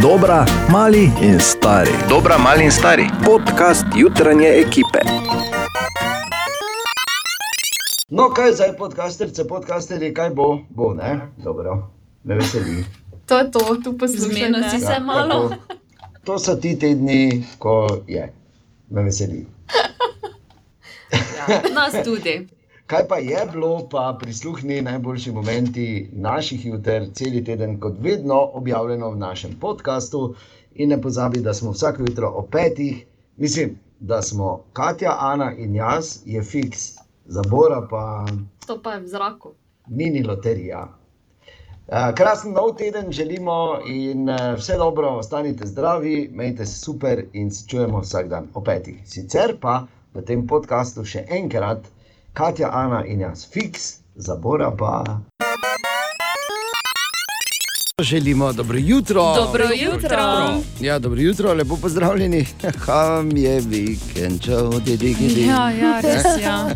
Dobra, mali in stari. Dobra, mali in stari. Podcast jutranje ekipe. No, kaj zdaj, podcasterce, podcasterji, kaj bo, bo, ne? Dobro, me veseli. To je to, tu Zmenil si se malo. tako. To so ti tedni, ko je, me veseli. Ja, nas tudi. Kaj pa je bilo, pa prisluhni najboljši momenti naših juter, cel teden, kot vedno, objavljeno v našem podkastu. In ne pozabi, da smo vsako jutro ob petih, mislim, da smo Katja, Ana in jaz, je fiks, zabora pa To pa je v zraku. mini loterija. Eh, Krasen nov teden želimo in eh, vse dobro, ostanite zdravi, imejte se super in se čujemo vsak dan ob petih. Sicer pa v tem podkastu še enkrat, Katja, Ana in jaz, fiks, zabora pa. Želimo dobro jutro. Dobro jutro. Ja, dobro jutro, lepo pozdravljeni. Ham je vikend, dedi, dedi. Ja, ja, res ja.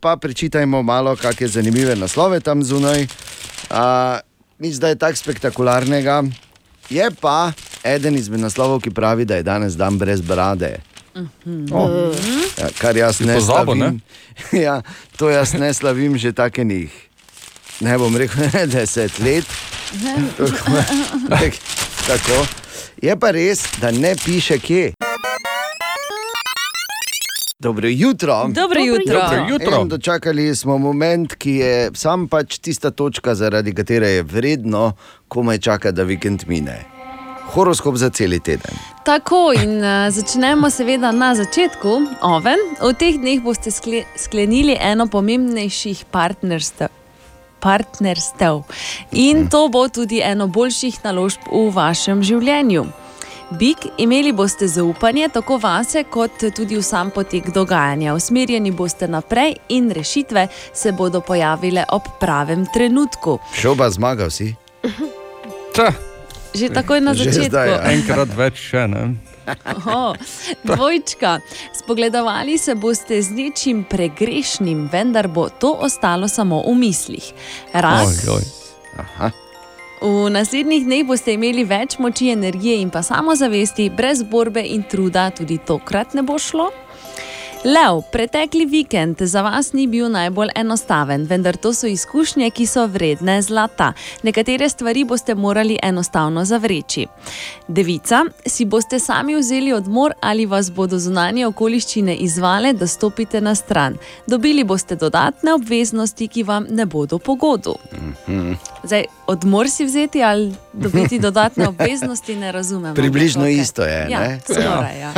Pa prečitajmo malo, kakšne zanimive naslove tam zunaj. A, Nič zdaj tako spektakularnega. Je pa eden izmed naslovov, ki pravi, da je danes dan brez brade. Oh, Ja, kar jaz ne pozabil, slavim. Ja, to jaz ne slavim že takenih. Ne bom rekel, deset let. Tako, tako. Je pa res, da ne piše kje. Dobro jutro. Dobro jutro. Dobro jutro. In dočakali smo moment, ki je sam pač tista točka, zaradi katere je vredno komaj čakati, da vikend mine. Horoskop za cel teden. Tako in uh, začnemo seveda na začetku. Oven, v teh dneh boste skle, sklenili eno pomembnejših partnerstev. partnerstev. In to bo tudi eno boljših naložb v vašem življenju. Bik, imeli boste zaupanje tako vase, kot tudi v sam potek dogajanja. Usmerjeni boste naprej in rešitve se bodo pojavile ob pravem trenutku. Šoba zmagal si. Če, Že takoj na Že začetku. zdaj, ja. enkrat več še ne. Oho, dvojčka. Spogledovali se boste z nečim pregrešnim, vendar bo to ostalo samo v mislih. Rak. Oj, oj. Aha. V naslednjih dneh boste imeli več moči, energije in pa samozavesti, brez borbe in truda, tudi tokrat ne bo šlo. Lev, pretekli vikend za vas ni bil najbolj enostaven, vendar to so izkušnje, ki so vredne zlata. Nekatere stvari boste morali enostavno zavreči. Devica, si boste sami vzeli odmor ali vas bodo zunanje okoliščine izvale, da stopite na stran. Dobili boste dodatne obveznosti, ki vam ne bodo pogodu. Zdaj, odmor si vzeti ali dobiti dodatne obveznosti, ne razumem. Približno Okej. isto je, Ja, skoraj, ja.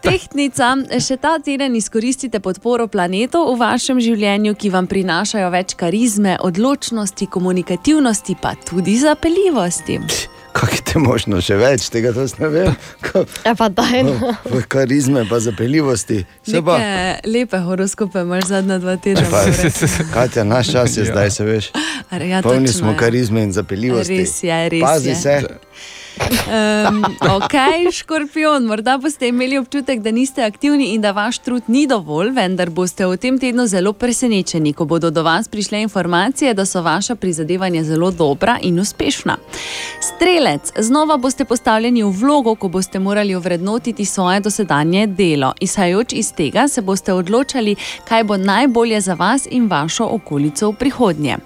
Tehtnica, še ta teden izkoristite podporo planetov v vašem življenju, ki vam prinašajo več karizme, odločnosti, komunikativnosti, pa tudi zapeljivosti. Kako je te možno še več, tega to ne vem. Ko- Ja, pa daj. No. Karizme, pa zapeljivosti. Se pa, lepe horoskope imaš zadnja dva tedna. moram. Katja, naš čas je Ja. zdaj, se veš. Ja, Polni smo karizme in zapeljivosti. Res je, res Pazi je. se. Um, ok, škorpion, morda boste imeli občutek, da niste aktivni in da vaš trud ni dovolj, vendar boste v tem tednu zelo presenečeni, ko bodo do vas prišle informacije, da so vaša prizadevanja zelo dobra in uspešna. Strelec, znova boste postavljeni v vlogo, ko boste morali ovrednotiti svoje dosedanje delo. Izhajajoč iz tega se boste odločali, kaj bo najbolje za vas in vašo okolico v prihodnje.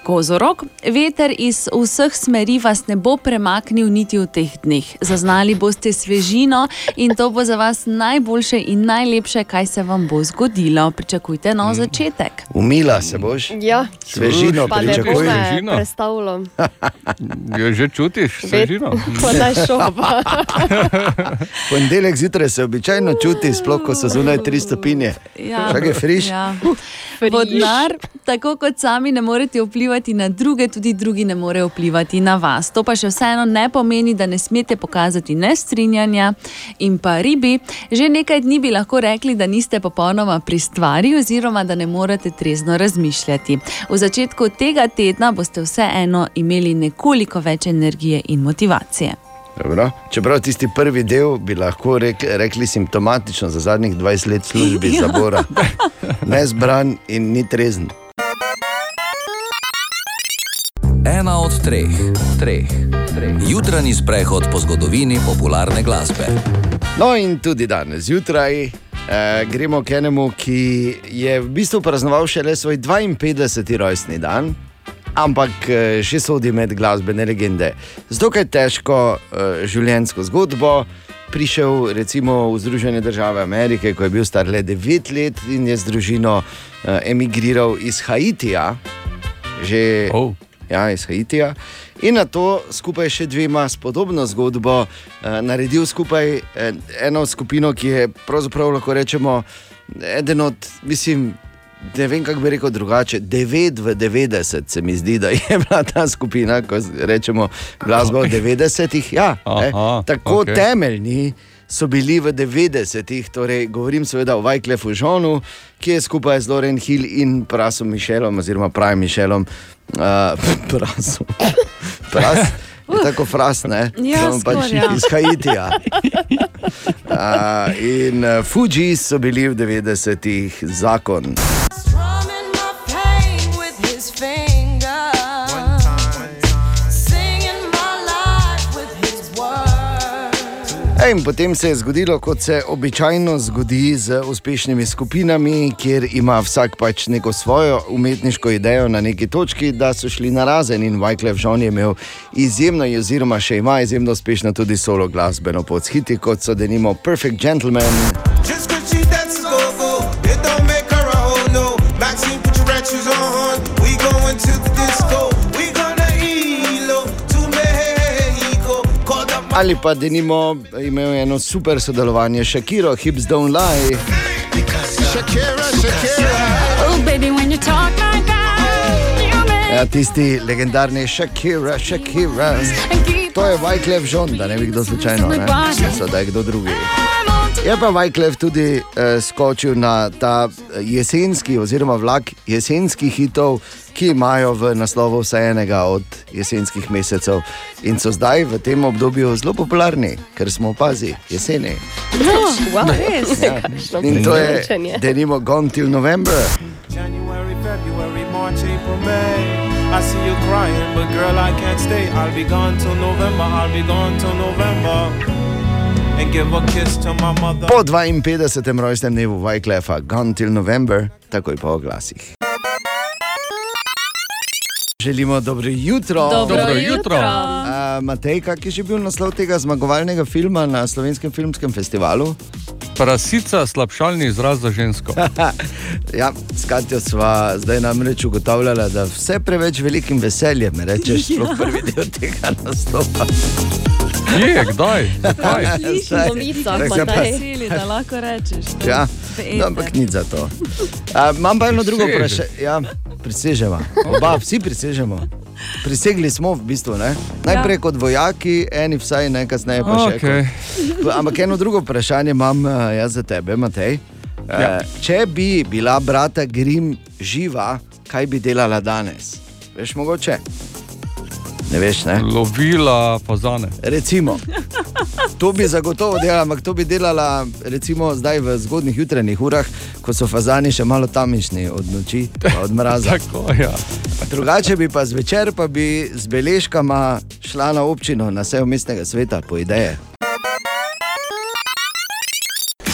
Kozorog, veter iz vseh smeri vas ne bo premaknil niti v teh dneh. Zaznali boste svežino in to bo za vas najboljše in najlepše, kaj se vam bo zgodilo. Pričakujte nov začetek. Umila se boš, Ja, svežino pa ne bo pričakuj. me Svežino. predstavljal. Jo že čutiš, svežino? Pa naj šoba. Ponedeljek zjutraj se običajno čuti, sploh ko so zunaj 3 stopinje. Čakaj, je friš? Ja. Vodnar, tako kot sami ne morete vplivati na druge, tudi drugi ne morejo vplivati na vas. To pa še vseeno ne pomeni, da ne smete pokazati nestrinjanja. In pa ribi, že nekaj dni bi lahko rekli, da niste popolnoma pri stvari, oziroma da ne morete trezno razmišljati. V začetku tega tedna boste vseeno imeli nekoliko več energije in motivacije. Dobro. Čeprav tisti prvi del bi lahko rekli, rekli simptomatično za zadnjih 20 let službi Ja. zabora. Nezbran in ni trezen. Ena od treh, treh, treh. Jutranji sprehod po zgodovini popularne glasbe. No, in tudi danes zjutraj eh, gremo k enemu, ki je v bistvu praznoval šele svoj 52. rojstni dan, ampak eh, še sodi med glasbene legende. Z dokaj težko eh, življenjsko zgodbo. Prišel recimo v Združene države Amerike, ko je bil star le 9 let in je z družino eh, emigriral iz Haitija, že Oh. Ja, iz Haitija. In na to skupaj še dvema s podobno zgodbo eh, naredil skupaj eh, eno skupino, ki je pravzaprav lahko rečemo eden od, mislim. Ne vem, kako bi rekel drugače. 9 v 90 se mi zdi, da je bila ta skupina, ko rečemo glasba v 90-ih. Ja, Aha, tako okej. temeljni so bili v 90-ih, torej govorim seveda o Vajklefu Žonu, ki je skupaj z Loren Hill in Prasom Mišelom, oziroma pravim Mišelom, uh, Prasom. Pras, je tako fras, ne? Ja, Samo pač ja. iz Haitija. Uh, in uh, Fuji so bili v 90-ih zakon. Strumming in potem se je zgodilo, kot se običajno zgodi z uspešnimi skupinami, kjer ima vsak pač neko svojo umetniško idejo na neki točki, da so šli na razen. In Wyclef Jean je imel izjemno, oziroma še ima izjemno uspešno tudi solo glasbeno pot s hiti, kot so denimo Perfect Gentleman, Just ali pa denimo imel eno super sodelovanje s Shakiro, Hips Don't Lie. Shakira, Shakira. Oh, baby, when you talk like that, you make Ja, tisti legendarni Shakira, Shakira. To je Wyclef Jean, da ne bi kdo slučajno, ne? Mislil, da je kdo drugi. Je pa Wyclef tudi eh, skočil na ta eh, jesenski, oziroma vlak jesenskih hitov, ki imajo v naslovu vsaj enega od jesenskih mesecev in so zdaj v tem obdobju zelo popularni, ker smo opazi jeseni. Wow, Res? Ja. In to je, denimo, Gone till November. January, February, March, April, May. I see you crying, but girl, I can't stay. I'll be gone till November. I'll be gone till November. Po 52. rojstnem dnevu Wyclefa, Gone till November, takoj po oglasih. Želimo dobro jutro. Dobro, Dobro jutro. Uh, Matej, kak je že bil naslov tega zmagovalnega filma na slovenskem filmskem festivalu? Prasica, slabšalni izraz za žensko. Ja, s Katjo sva zdaj namreč ugotavljala, da vse preveč velikim veseljem rečeš, sploh prvi del tega naslova. Kje, kdaj? Pomica, Tako se pa- Matej. Veseli, da lahko rečeš. Ja, no, ampak nič za to. Uh, imam pa eno drugo vprašanje. Ja, prisežemo. Oba, vsi prisežemo. Prisegli smo v bistvu, ne? najprej kot vojaki, eni vsaj, ne kasneje pa še. Okej. kot- Ampak eno drugo vprašanje imam uh, jaz za tebe, Matej. Uh, Ja. Če bi bila brata Grim živa, kaj bi delala danes? Veš, mogoče? Ne veš, ne? Lovila fazane. Recimo, to bi zagotovo delala, ampak to bi delala recimo zdaj v zgodnih jutranjih urah, ko so fazani še malo tamišni od noči, od mraza. Tako, ja. Drugače bi pa zvečer pa bi z beležkama šla na občino, na sejo mestnega sveta, po ideje.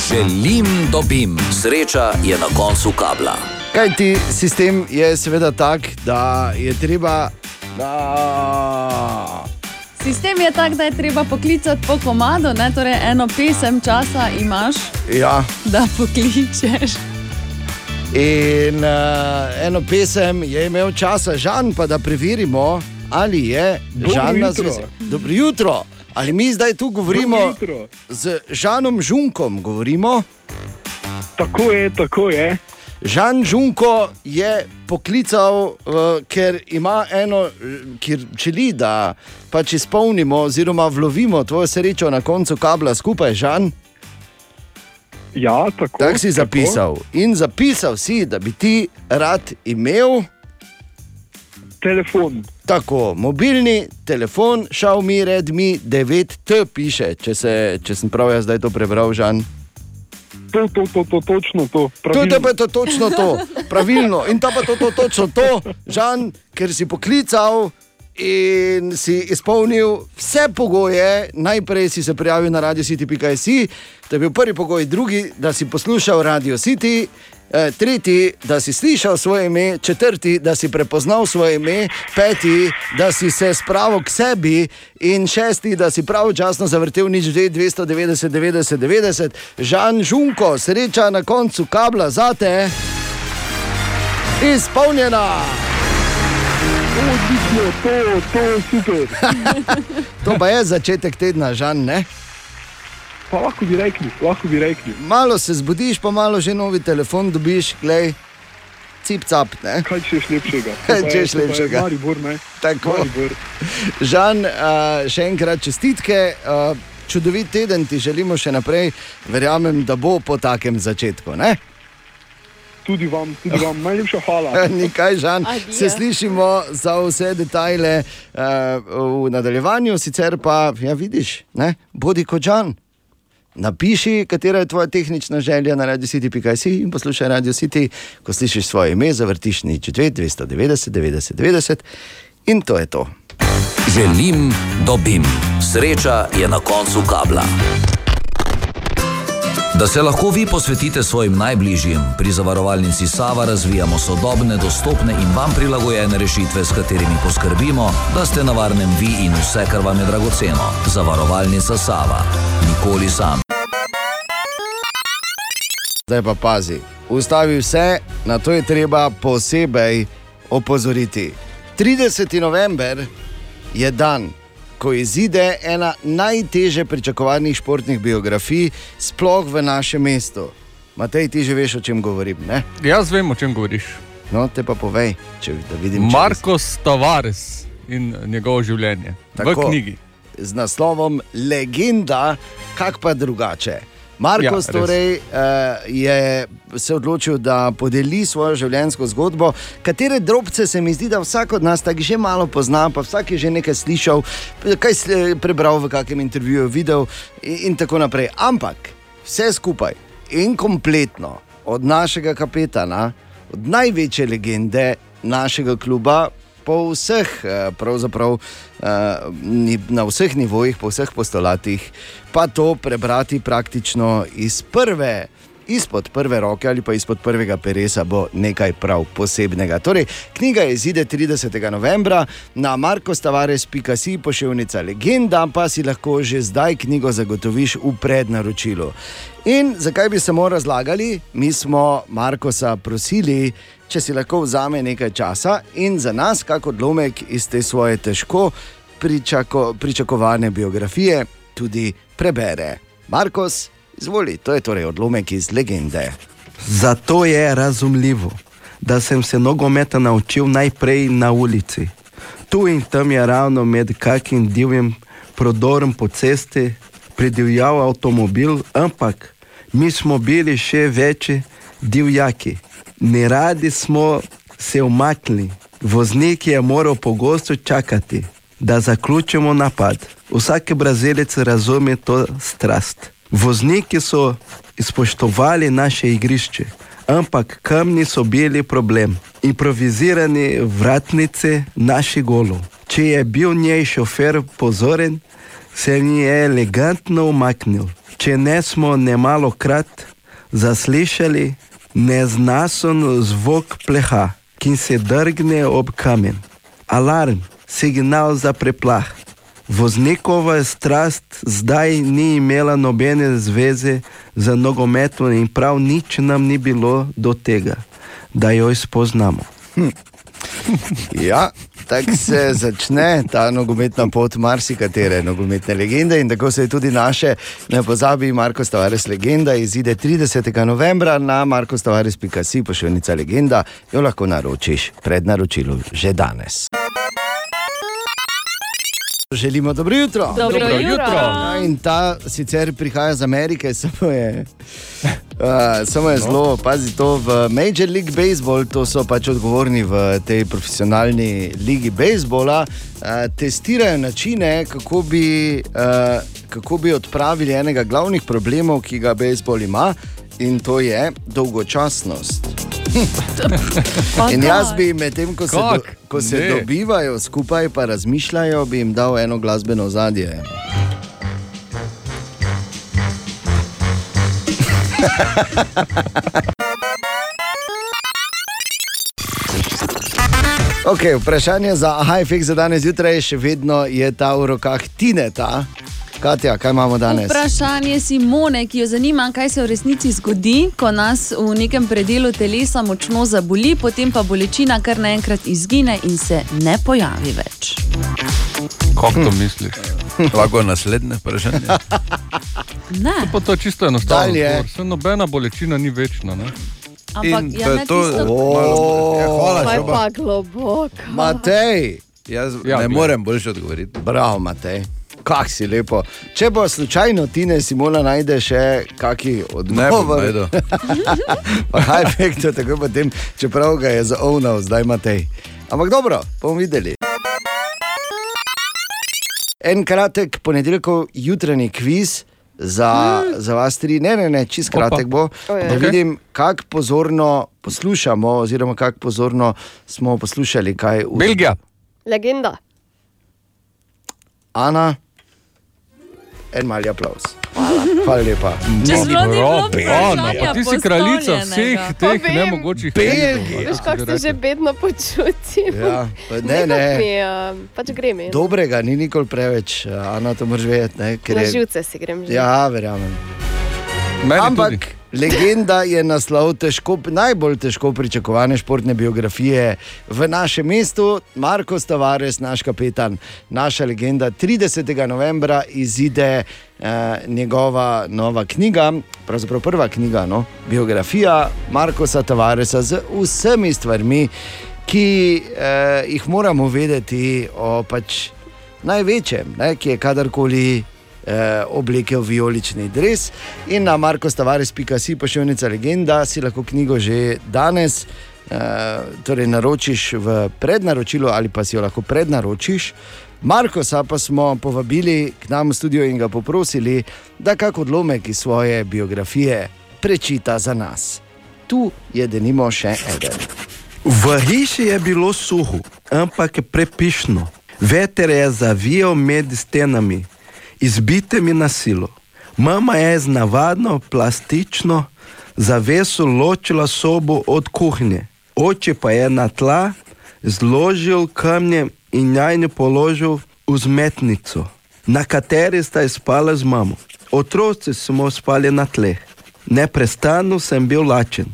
Želim, dobim. Sreča je na koncu kabla. Kaj ti sistem je seveda tak, da je treba. Da... Sistem je tak, da je treba poklicati po komadu, ne? torej eno pesem časa imaš, Ja, da pokličeš. in uh, eno pesem je imel časa, Žan, pa da preverimo, ali je Žan na zvezi. Dobro jutro. Ali mi zdaj tu govorimo z Žanom Žunkom? Govorimo? Tako je, tako je. Žan Žunko je poklical, uh, ker ima eno, eh, ker želi, da pač izpolnimo oziroma vlovimo tvojo srečo na koncu kabla skupaj, Žan. Ja, tako. Tako si zapisal. In zapisal si, da bi ti rad imel Telefon. tako mobilni telefon, Xiaomi Redmi 9T, piše, če, se, če sem prav jaz zdaj to prebral, Žan. To, to, to, to točno to. To je pa to točno to, pravilno. In ta pa to, to točno to, Žan, ker si poklical in si izpolnil vse pogoje. Najprej si se prijavil na radio city.si, to je bil prvi pogoj, drugi, da si poslušal radio city. Eh, Tretji, da si slišal svoje ime, četrti, da si prepoznal svoje ime, peti, da si se spravil k sebi, in šesti, da si pravočasno zavrtel nič 2, 290, 90, 90. Žan Žunko, sreča na koncu kabla za te, izpolnjena. Odlično, to, to je super. To pa je začetek tedna, žan, ne? Pa lahko bi rekli, lahko bi rekli. Malo se zbudiš, pa malo že novi telefon dobiš, glej, cip cap, ne? Kaj češ lepšega? Kaj češ lepšega? Maribor, ne? Tako. Maribor. Žan, uh, še enkrat čestitke. Uh, čudovit teden ti želimo še naprej, verjamem, da bo po takem začetku. Ne? Tudi vam, tudi vam, najlepša hvala. Nikaj, Žan, Adijo. se slišimo za vse detajle uh, v nadaljevanju, sicer pa, ja, vidiš, ne? bodi kot Žan. Napiši, katera je tvoja tehnična želja na radiocity.si in poslušaj Radio City, ko slišiš svoje ime, zavrtiš nič 2, 290, 90, 90 in to je to. Želim, dobim. Sreča je na koncu kabla. Da se lahko vi posvetite svojim najbližjim, pri zavarovalnici Sava razvijamo sodobne, dostopne in vam prilagojene rešitve, s katerimi poskrbimo, da ste na varnem vi in vse, kar vam je dragoceno. Zavarovalnica Sava. Nikoli sam. Zdaj pa pazi, ustavi vse, na to je treba posebej opozoriti. 30. november je dan, ko izide ena najtežje pričakovanih športnih biografij, sploh v našem mestu. Matej, ti že veš, o čem govorim. Ne? Jaz vem, o čem govoriš. No, te pa povej, če vidim. če Markos Tavares in njegovo življenje. Tako. V knjigi. z naslovom Legenda, kak pa drugače. Marko Ja, torej, uh, je se odločil, da podeli svojo življenjsko zgodbo, katere drobce se mi zdi, da vsak od nas tako že malo pozna, pa vsak je že nekaj slišal, kaj sl- prebral v kakšnem intervjuju, videl in, in tako naprej. Ampak vse skupaj in kompletno od našega kapetana, od največje legende našega kluba, po vseh, eh, pravzaprav eh, ni- na vseh nivojih, po vseh postolatih, pa to prebrati praktično iz prve. Izpod prve roke ali pa izpod prvega peresa bo nekaj prav posebnega. Torej, knjiga izide 30. novembra na markostavares.si, pošiljnica Legenda, pa si lahko že zdaj knjigo zagotoviš v prednaročilu. In zakaj bi samo razlagali? Mi smo Markosa prosili, če si lahko vzame nekaj časa in za nas, kako odlomek iz te svoje težko pričako, pričakovane biografije, tudi prebere. Markos, izvoli, to je torej odlomek iz legende. Zato je razumljivo, da sem se nogometa naučil najprej na ulici. Tu in tam je ravno med kakim divjim prodorom po cesti pridivjal avtomobil, ampak mi smo bili še večji divjaki. Neradi smo se umaknili, voznik je moral pogosto čakati, da zaključimo napad. Vsak brazilec razume to strast. Vozniki so spoštovali naše igrišče, ampak kamni so bili problem. Improvizirani vratnice naših golov. Če je bil njej šofer pozoren, se ni je elegantno umaknil. Če ne smo nemalo krat zaslišali neznasen zvok pleha, ki se drgne ob kamen. Alarm, signal za preplah. Voznikova strast zdaj ni imela nobene zveze z nogometom in prav nič nam ni bilo do tega, da jo spoznamo. Hm. Ja, tako se začne ta nogometna pot marsikatere nogometne legende in tako se je tudi naše, ne pozabi, Marko Stavares legenda izide 30. novembra na markostavares.si, pošiljnica legenda, jo lahko naročiš pred naročilom že danes. Želimo dobro jutro. Dobro Dobro jutro. jutro. Ja, in ta sicer prihaja iz Amerike, samo je, uh, samo je No. zelo, pazi to v Major League Baseball, to so pač odgovorni v tej profesionalni ligi bejzbola, uh, testirajo načine, kako bi, uh, kako bi odpravili enega glavnih problemov, ki ga bejzbol ima, in to je dolgočasnost. In jaz bi medtem, ko se, do, ko se Ne. dobivajo skupaj, pa razmišljajo, bi jim dal eno glasbeno zadje. Okay, vprašanje za Hajfik za danes zjutraj še vedno je ta v rokah Tineta. Katja, kaj imamo danes? Vprašanje Simone, ki jo zanima, kaj se v resnici zgodi, ko nas v nekem predelu telesa močno zaboli, potem pa bolečina kar naenkrat izgine in se ne pojavi več. Kako to misliš? Lahko naslednje vprašanje. Ne, Pa to je čisto enostavno. Saj nobena bolečina ni večna. Ne? ampak In ja, to je to. tisto. Malo- Ja, hvala, Pa je pa globoko. Matej, Jaz Ja, ne glej. morem boljše odgovoriti. bravo, Matej. Kak si lepo. Če bo slučajno Tine Simona najde še kaki Ne bom odgovor, najdel. pa tako potem, čeprav ga je zaovnal, zdaj Matej. Ampak dobro, bomo videli. En kratek ponedeljkov jutranji kviz za, za vas tri, ne, ne, ne čist kratek bo, da vidim, kako pozorno poslušamo, oziroma kako pozorno smo poslušali, kaj v Belgija. Legenda. Ana, en mali aplaus. Hvala, lepa. Če bilo Bravo, Ana, pa ti si kraljica vseh teh Pa vem. nemogočih hendikov, Veš, kako se že bedno počutim. Ja, pa ne, ne. Mi, uh, pač gre mi. Dobrega ni nikoli preveč, Ana, to moraš vedeti. Na živce si grem že. Ja, verjamem. Meni Ampak tudi. Legenda je naslov težko, najbolj težko pričakovane športne biografije v našem mestu. Marko Stavares, naš kapetan, naša legenda. 30. novembra izide eh, njegova nova knjiga, pravzaprav prva knjiga, no, biografija Markosa Tavaresa z vsemi stvarmi, ki eh, jih moramo vedeti o pač največjem, ne, ki je kadarkoli eh, oblekel vijolični dres. In na markostavares.si pošiljnica legenda si lahko knjigo že danes. Uh, torej, naročiš v prednaročilu, ali pa si jo lahko prednaročiš. Markosa pa smo povabili k nam v studio in ga poprosili, da kak odlomek iz svoje biografije prečita za nas. Tu je denimo še eden. V hiši je bilo suho, ampak prepišno. Veter je zavijal med stenami, izbitimi na silo. Mama je z navadno plastično zaveso ločila sobo od kuhinje. Oče pa je na tla zložil kamne in jajne položil v zmetnico, na kateri sta spala z mamo. Otroci smo spali na tleh. Neprestano sem bil lačen.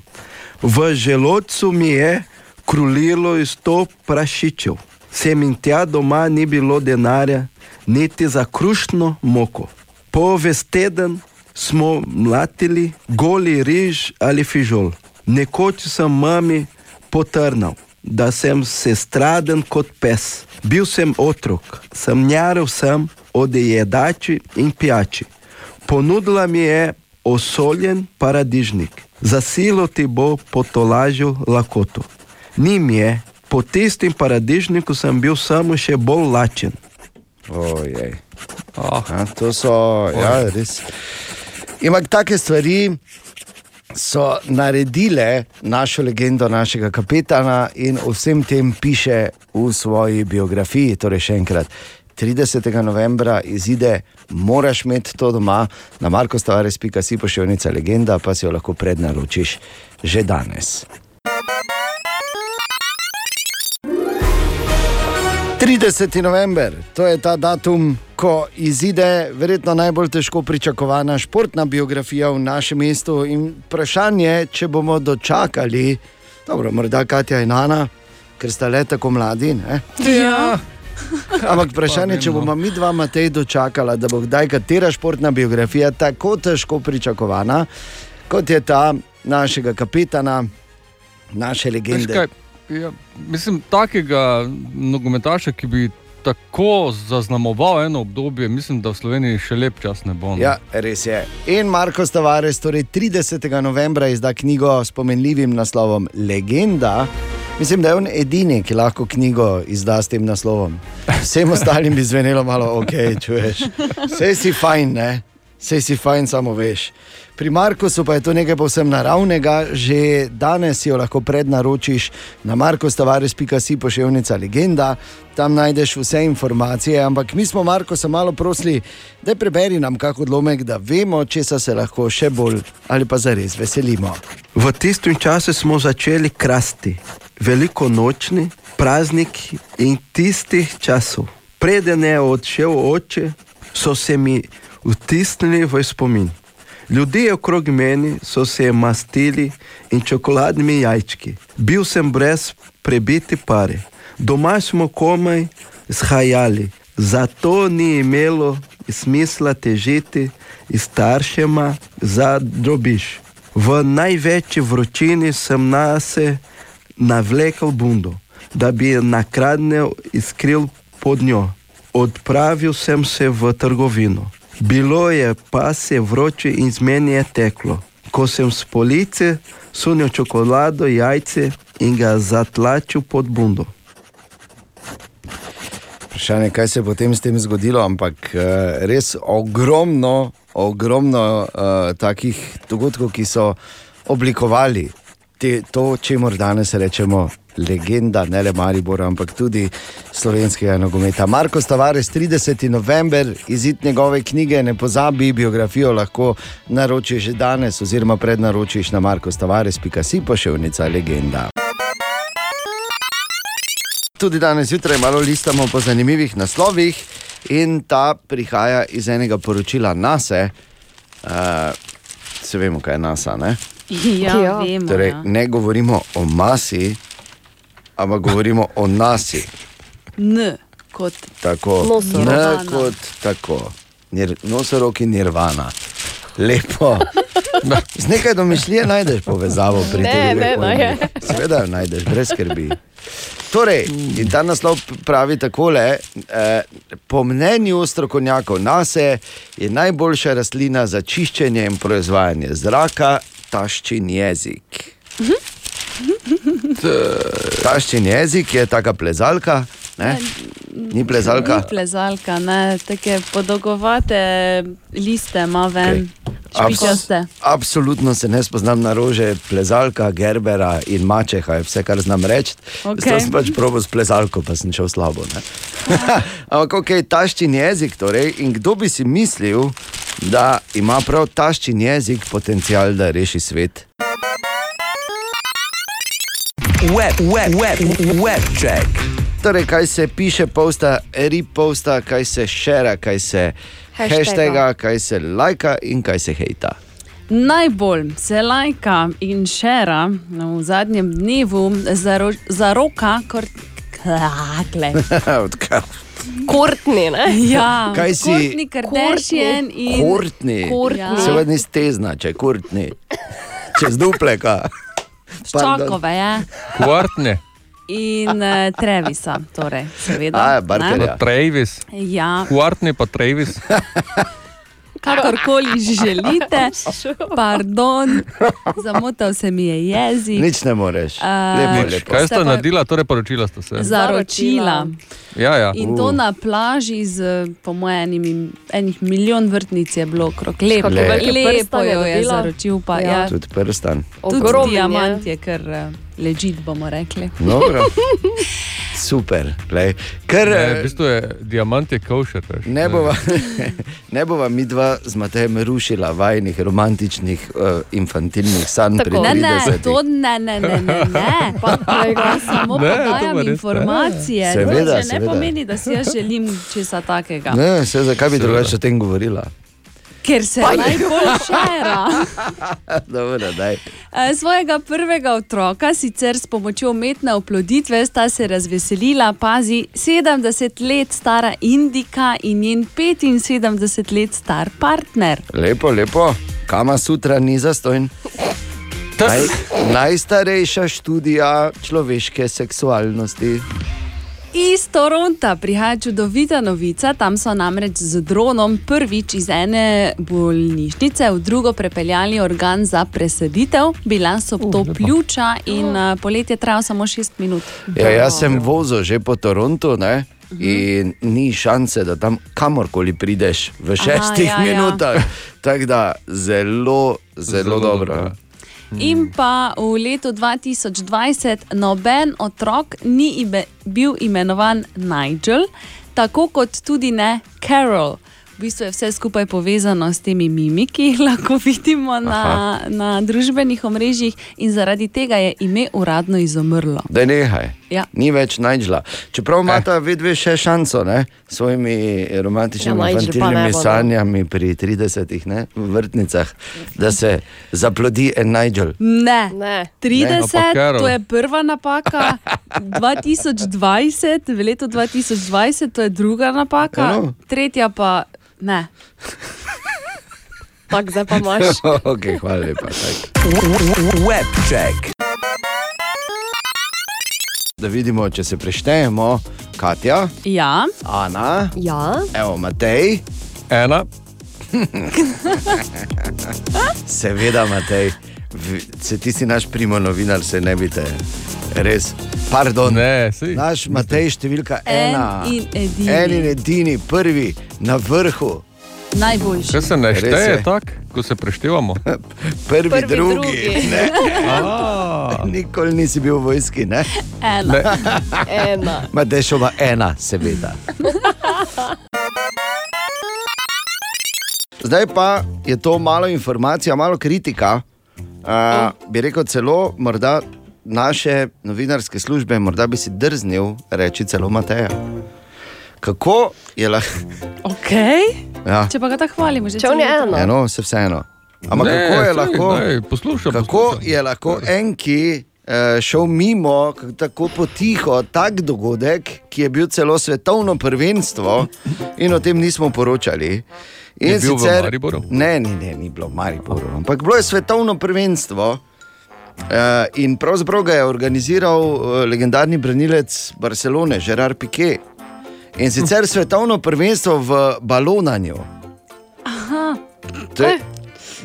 V želodcu mi je krulilo iz to prašičev. Sem in tja doma ni bilo denarja, niti za krušno moko. Po ves teden smo mlatili goli riž ali fižol. Nekoč sem mami potrnal, da sem se straden kot pes. Bil sem otrok, sem njaril sem od jedači in pijači. Ponudila mi je osoljen paradižnik, za silo ti bo potolažil lakoto. Ni mi je, po tistem paradižniku sem bil samo še bolj lačen. Ojej. Ah, Ja, to so, ja, res. Ampak take stvari so naredile našo legendo, našega kapetana in o vsem tem piše v svoji biografiji. Torej, še enkrat, 30. novembra izide, moraš imeti to doma na markostavares.si pošiljnica legenda, pa si jo lahko prednaročiš že danes. 30. november, to je ta datum, ko izide verjetno najbolj težko pričakovana športna biografija v našem mestu. In vprašanje, če bomo dočakali, dobro, morda Katja in Ana, ker sta le tako mladi. Ne? Ja. Ampak vprašanje, če bomo mi dva Matej dočakala, da bo kdaj katera športna biografija tako težko pričakovana, kot je ta našega kapetana, naše veš legende. kaj, ja, mislim, takega nogometaša, ki bi tako zaznamoval eno obdobje, mislim, da v Sloveniji še lep čas ne bo. no. Ja, res je. In Marko Stavares, torej 30. novembra izda knjigo s pomenljivim naslovom Legenda. Mislim, da je on edini, ki lahko knjigo izda s tem naslovom. Vsem ostalim bi zvenelo malo ok, čuješ. Vse si fajn, ne? Sej si fajn, samo veš. Pri Markusu pa je to nekaj povsem naravnega, že danes jo lahko prednaročiš na markostavares.si pošiljnica legenda, tam najdeš vse informacije, ampak mi smo Markosa malo prosili, da preberi nam kak odlomek, da vemo, česa se lahko še bolj ali pa zares veselimo. V tistem času smo začeli krasti, veliko nočni praznik in tistih časov. Preden je odšel oče, so se mi vtisnili v spomin. Ljudje okrog meni so se mastili in čokoladnimi jajčki. Bil sem brez prebiti pare. Doma smo komaj shajali, zato ni imelo smisla težiti staršema za drobiš. V največji vročini sem nase navlekel bundo, da bi nakradnil iskril pod njo. Odpravil sem se v trgovino. Bilo je pa se vroče in z meni je teklo. Ko sem s police sunil čokolado, jajce in ga zatlačil pod bundo. Vprašanje, kaj se je potem s tem zgodilo, ampak uh, res ogromno, ogromno uh, takih dogodkov, ki so oblikovali te, to, čemu danes rečemo legenda, ne le Maribora, ampak tudi slovenskega nogometa. Marko Stavares, 30. november, izid njegove knjige, ne pozabi biografijo, lahko naročiš že danes, oziroma prednaročiš na markostavares.si pošiljnica legenda. Tudi danes zjutraj malo listamo po zanimivih naslovih, in ta prihaja iz enega poročila NASA. Uh, se vemo, kaj je NASA. Ne? Ja, ja. vemo. Torej, ja. ne govorimo o masi, ampak govorimo o nasi. N kot Tako, Nosorog. ne kot tako. Nir, nosorog in nirvana. Lepo. Z nekaj domišljije najdeš povezavo pri Ne, teh ne, ne. pojmih. Seveda jo najdeš, brez skrbi. Torej, in ta naslov pravi takole: eh, po mnenju strokovnjakov NASE je najboljša rastlina za čiščenje in proizvajanje zraka taščin jezik. Taščin jezik je taka plezalka, ne? ni plezalka. Ni plezalka, ne, take podolgovate liste ima ven, okay. špičaste. Absolutno se ne spoznam na rože, plezalka, gerbera in mačeha je vse, kar znam reči. Okay. Sem pač probo s plezalko, pa sem šel slabo. ne. Ampak ok, taščin jezik, torej, in kdo bi si mislil, da ima prav taščin jezik potencial, da reši svet? Web, web, web, web check. Torej, kaj se piše, posta, reposta, kaj se šera, kaj se Hashtaga. hashtaga, kaj se lajka in kaj se hejta. Najbolj se lajka in šera v zadnjem dnevu zaro, za roka, kot kakle. Odkar? Kortni, ne? Ja, Kaj si- Kourtney Kardashian in Kurtni, Kourtney. seveda ni stezna, če kurtni, čez dupleka. Ščakove, ja. Kvartne. In uh, Trevisa, torej, seveda. A, ne? Barkerja. Travis. Ja, Kvartne pa Travis. kakorkoli že želite. Pardon, zamotal se mi je jezik. Nič ne moreš. A, Lepo, Nič. lepo. Kaj Ste sta naredila, torej poročila sta se? Zaročila. Ja, ja. In to na plaži z, po mojem, enih milijon vrtnic je bilo okrog. Lepo, lepo prstane jo je zaročil, pa Ja. ja. Tudi prstan. Tudi Ogromen je. diamant je, ker uh, ležit, bomo rekli. Dobro. Super. Lej. Ker, Ne, eh, v bistvu je diamant je košer. veš. Ne bova, ne bova mi dva z Matejem rušila vajnih romantičnih, uh, infantilnih sanj pri Ne, ne, 30. to ne, ne, ne, ne, ne. Ja, samo Ne, to pa podajam res ne. informacije. Seveda, to ne seveda. pomeni, da si jaz želim česa takega. Ne, se, zakaj bi drugače o tem govorila? Ker se najbolj šera. Dobro, daj. Eh, Svojega prvega otroka, sicer s pomočjo umetne oploditve, sta se razveselila, pazi, 70 let stara Indika in njen 75 let star partner. Lepo, lepo. Kama sutra ni zastojn. Naj, najstarejša študija človeške seksualnosti. Iz Toronta prihaja čudovita novica. Tam so namreč z dronom prvič iz ene bolnišnice v drugo prepeljali organ za presaditev. Bila so to pljuča in uh, poletje trajalo samo 6 minut. Ja, jaz sem vozil že po Torontu, ne? In ni šanse, da tam kamorkoli prideš v šestih ja, ja. minutah. Tako da zelo, zelo, zelo dobro. ja. In pa v letu 2020 noben otrok ni ibe, bil imenovan Nigel, tako kot tudi ne Carol. V bistvu je vse skupaj povezano s temi mimi, ki jih lahko vidimo na, na družbenih omrežjih, in zaradi tega je ime uradno izumrlo. Da nehaj. Ja. Ni več najdžla. Čeprav imata eh. vedve še šanso ne? s svojimi romantičnimi Ja, infantilnimi bo, no. sanjami pri 30-ih ne? v vrtnicah, da se zaplodi en najdžel. Ne. Ne. 30, Ne, Carol. to je prva napaka, 2020, v letu 2020, to je druga napaka, no. tretja pa ne. Tako, zdaj pa imaš. okay, hvala lepa. Webček. Da vidimo, če se preštejemo, Katja, Ja, Ana, Ja. evo Matej, Ena, seveda Matej. V- Se ti si naš primo novinar, se ne bi te res. Pardon, ne, si. naš Matej številka en ena. in edini. En in edini, prvi na vrhu. Najboljši. kaj se ne šteje je. tako, ko se preštevamo? Prvi, Prvi, drugi. drugi. Ne? A, Nikoli nisi bil v vojski, ne? Ena. Ena. Matejšova ena, seveda. Zdaj pa je to malo informacija, malo kritika. Uh, bi rekel celo, morda naše novinarske službe, morda bi si drznil reči celo Mateja. Kako je lahko? Okay. Ja, Če pa ga tako hvalimo, že Če leto. eno. eno, se vseeno. Ampak Ne, kako je lahko? daj, poslušaj, kako poslušaj. je lahko enki eh, šel mimo, tako potiho, tak dogodek, ki je bil celo svetovno prvenstvo, in o tem nismo poročali. In Je bil v Mariboru? Ne, ni, ne, ni bilo v Mariboru, ampak bilo je svetovno prvenstvo. Uh, in pravzaprav ga je organiziral uh, legendarni branilec Barcelone, Gerard Piquet. In sicer svetovno prvenstvo v balonanju. To je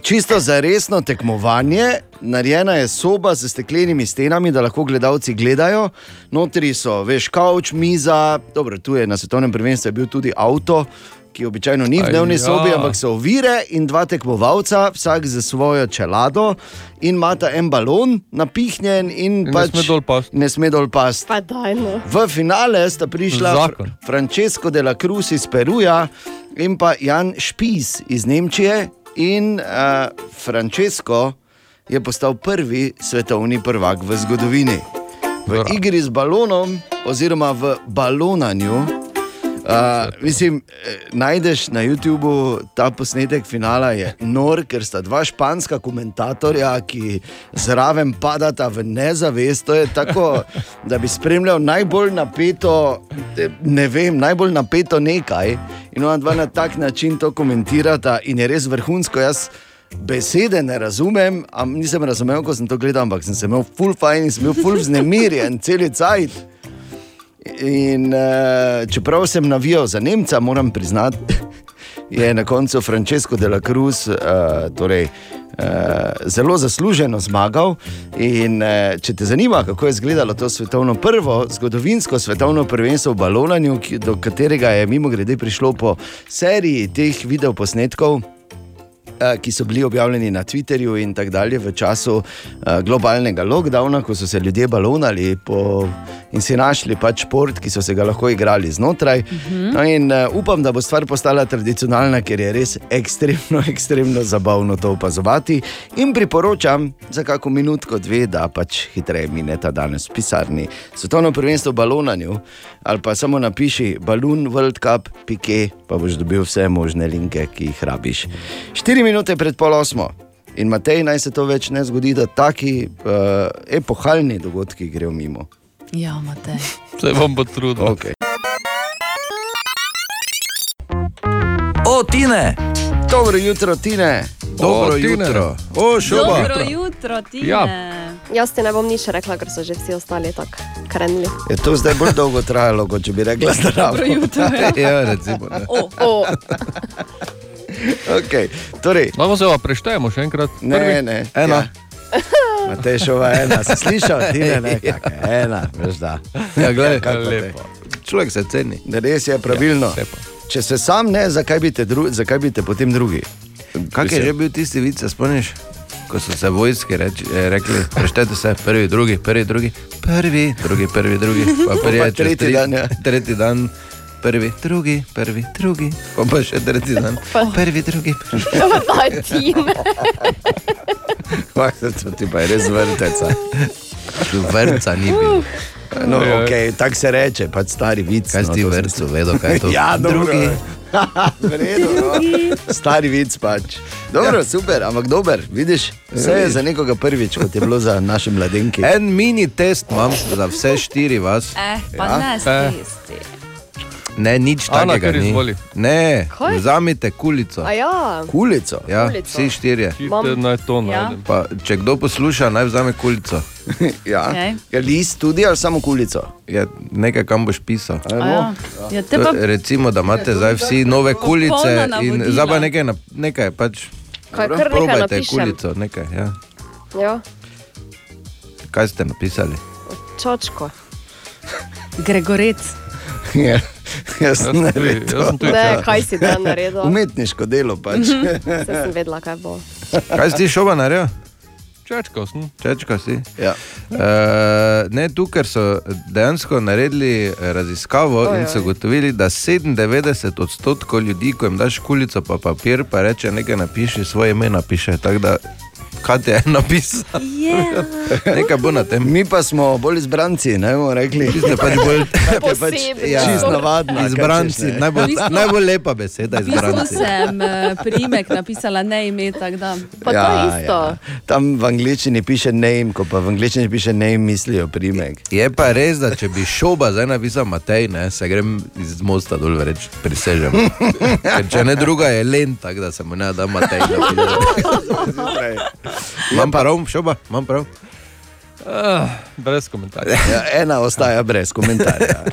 čisto za resno tekmovanje. Narejena je soba z steklenimi stenami, da lahko gledalci gledajo. Notri so, veš, kavč, miza, dobro, tu je na svetovnem prvenstvu je bil tudi avto. Ki običajno ni v Aj, dnevni ja. sobi, ampak so ovire in dva tekmovalca, vsak za svojo čelado, in imata en balon napihnjen, in, ne pač sme dol pasti. Ne sme dol pasti. Pa daj no. V finale sta prišla Zakon. Fr Francesco de la Cruz iz Peruja in pa Jan Špis iz Nemčije. In uh, Francesco je postal prvi svetovni prvak v zgodovini. V igri z balonom, oziroma v balonanju. Uh, mislim, eh, najdeš na YouTubu ta posnetek finala, je nor, ker sta dva španska komentatorja, ki zraven padata v nezavest. To je tako, da bi spremljal najbolj napeto, ne vem, najbolj napeto nekaj. In ona dva na tak način to komentirata, in je res vrhunsko. Jaz besede ne razumem, nisem razumel, ko sem to gledal, ampak sem se imel full fajn in sem bil full vznemirjen, cel cajt. In uh, čeprav sem navijal za Nemca, moram priznati, je na koncu Francesco de la Cruz uh, torej, uh, zelo zasluženo zmagal. In, uh, če te zanima, kako je izgledalo to svetovno prvo, zgodovinsko svetovno prvenstvo v balonanju, do katerega je mimo grede prišlo po seriji teh videoposnetkov. Ki so bili objavljeni na Twitterju in tako dalje v času globalnega lockdowna, ko so se ljudje balonali po, in si našli pač šport, ki so se ga lahko igrali znotraj. Uh -huh. no in, uh, upam, da bo stvar postala tradicionalna, ker je res ekstremno, ekstremno zabavno to opazovati. In priporočam za kako minutko, dve, da pač hitreje mineta danes v pisarni. Svetovno prvenstvo balonanju ali pa samo napiši Balloon World Cup, pike, pa boš dobil vse možne linke, ki jih rabiš. 4 minute pred pol osmo. In Matej, naj se to več ne zgodi, da taki uh, epohalni dogodki grejo mimo. Ja, Matej. Se bom potrudil. Okay. O, Tine! Dobro jutro, Tine. Dobro O, Tine. jutro. O, šoba. Dobro jutro, ti. Ja. Jaz ti ne bom nič rekla, ker so že vsi ostali tako krenili. Je to zdaj bolj dolgo trajalo, kot če bi rekla zdravo. Dobro jutro. Ja. Ja, recimo. Ne. O, O, Okay. Torej, Lahko se pa preštejemo še enkrat. ne, Prvi. ne. Ena. Ja. Matejšova ena, si slišal, ti ne, ne, kaka, ena, veš da. Ja, gledaj, Kako te- lepo. človek se ceni. Res je pravilno. Ja, Če se sam ne, zakaj bi te, dru, zakaj bi te potem drugi? Kak je že bil tisti vic, se spomniš? Ko so se vojski reč, eh, rekli, preštejte se, prvi, drugi, prvi, drugi, prvi, drugi, prvi, drugi, pa prvi, Pa čez tretji tri- dan, ja. tretji dan, prvi, drugi, prvi, drugi, pa pa še tretji dan, prvi, drugi, prvi. Martin. To ti pa je res vrteca. Vrca ni bil. No, Ojoj. okay, tako se reče, pač stari vic. Kaj si ti sem- vrtcu vedel, kaj je to? ja. Drugi. V redu, no. Stari vic pač. Dobro, ja. super, ampak dober, vidiš, vse je za nekoga prvič, kot je bilo za naše mladenke. En mini test imam za vse štiri vas. Eh, pa Ja. ne Eh. Ne, nič Ana, takega ni. izvoli. Ne, Kaj? vzamite kulico. A ja. Kulico. Ja, Kulico. vsi štirje. Naj to Ja. Pa, če kdo posluša, naj vzame kulico. ja. Okej. Je list tudi ali samo kulico? Je nekaj, kam boš pisal. A Ja. Ja, te pa To, recimo, da imate zdaj vsi nove kulice in zdaj pa nekaj, na- nekaj pač. Kaj, nekaj Probajte napišem. kulico, nekaj. Ja. Ja, Kaj ste napisali? čočko. Gregorec. Ja. Jaz sem ne tudi- vem. jaz tudi- Ne, kaj si tam naredil? Umetniško delo pač. Saj sem vedela, kaj bo. Kaj si šoba naredil? Čečko si. Ja. Uh, ne, tu, ker so dejansko naredili eh, raziskavo Oj, in so ugotovili, da 97 odstotkov ljudi, ko jim daš kulico pa papir, pa reče nekaj napiši, svoje ime napiše. Tako da, kaj je napisal? Yeah. nekaj bo na tem. Mi pa smo bolj izbranci, ne bomo rekli. Ti ste pač bolj. Ja, čist navadna. kaj izbranci. češ, ne. Najbolj, bistvu- najbolj lepa beseda, izbranci. sem eh, priimek napisala ne ime, tako da. Pa to isto. Tam v angliščini piše name, ko pa v angliščini piše name, mislijo primek. Je pa res, da če bi šoba zdaj napisal Matej, ne, se grem iz mosta dol reč, prisežem. Ker če ne druga je len, tako da se mu ne da Matej Imam prav, šoba, imam prav. Ah, brez komentarja. Ja, ena ostaja brez komentarja.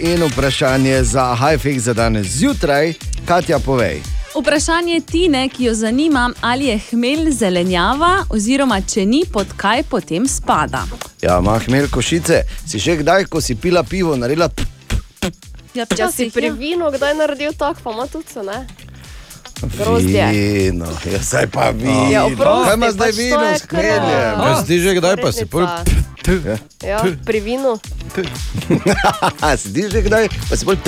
In vprašanje za Hajfik za danes zjutraj, Katja, povej. Vprašanje Tine, ki jo zanima, ali je hmelj zelenjava, oziroma če ni, pod kaj potem spada. Ja, Mahmel Košice, si že kdaj, ko si pila pivo, naredila p- Ja, Če si pri ja. vinu kdaj naredil tako, pa ima tudi se ne. Grozdje. vino, ja, zdaj pa vino. Ja, oprosti, Kaj ima zdaj pač vino s hmeljem? Ja, si že kdaj pa si pol. Prednica. Ja, pri vinu. ti že kdaj, pa si bolj.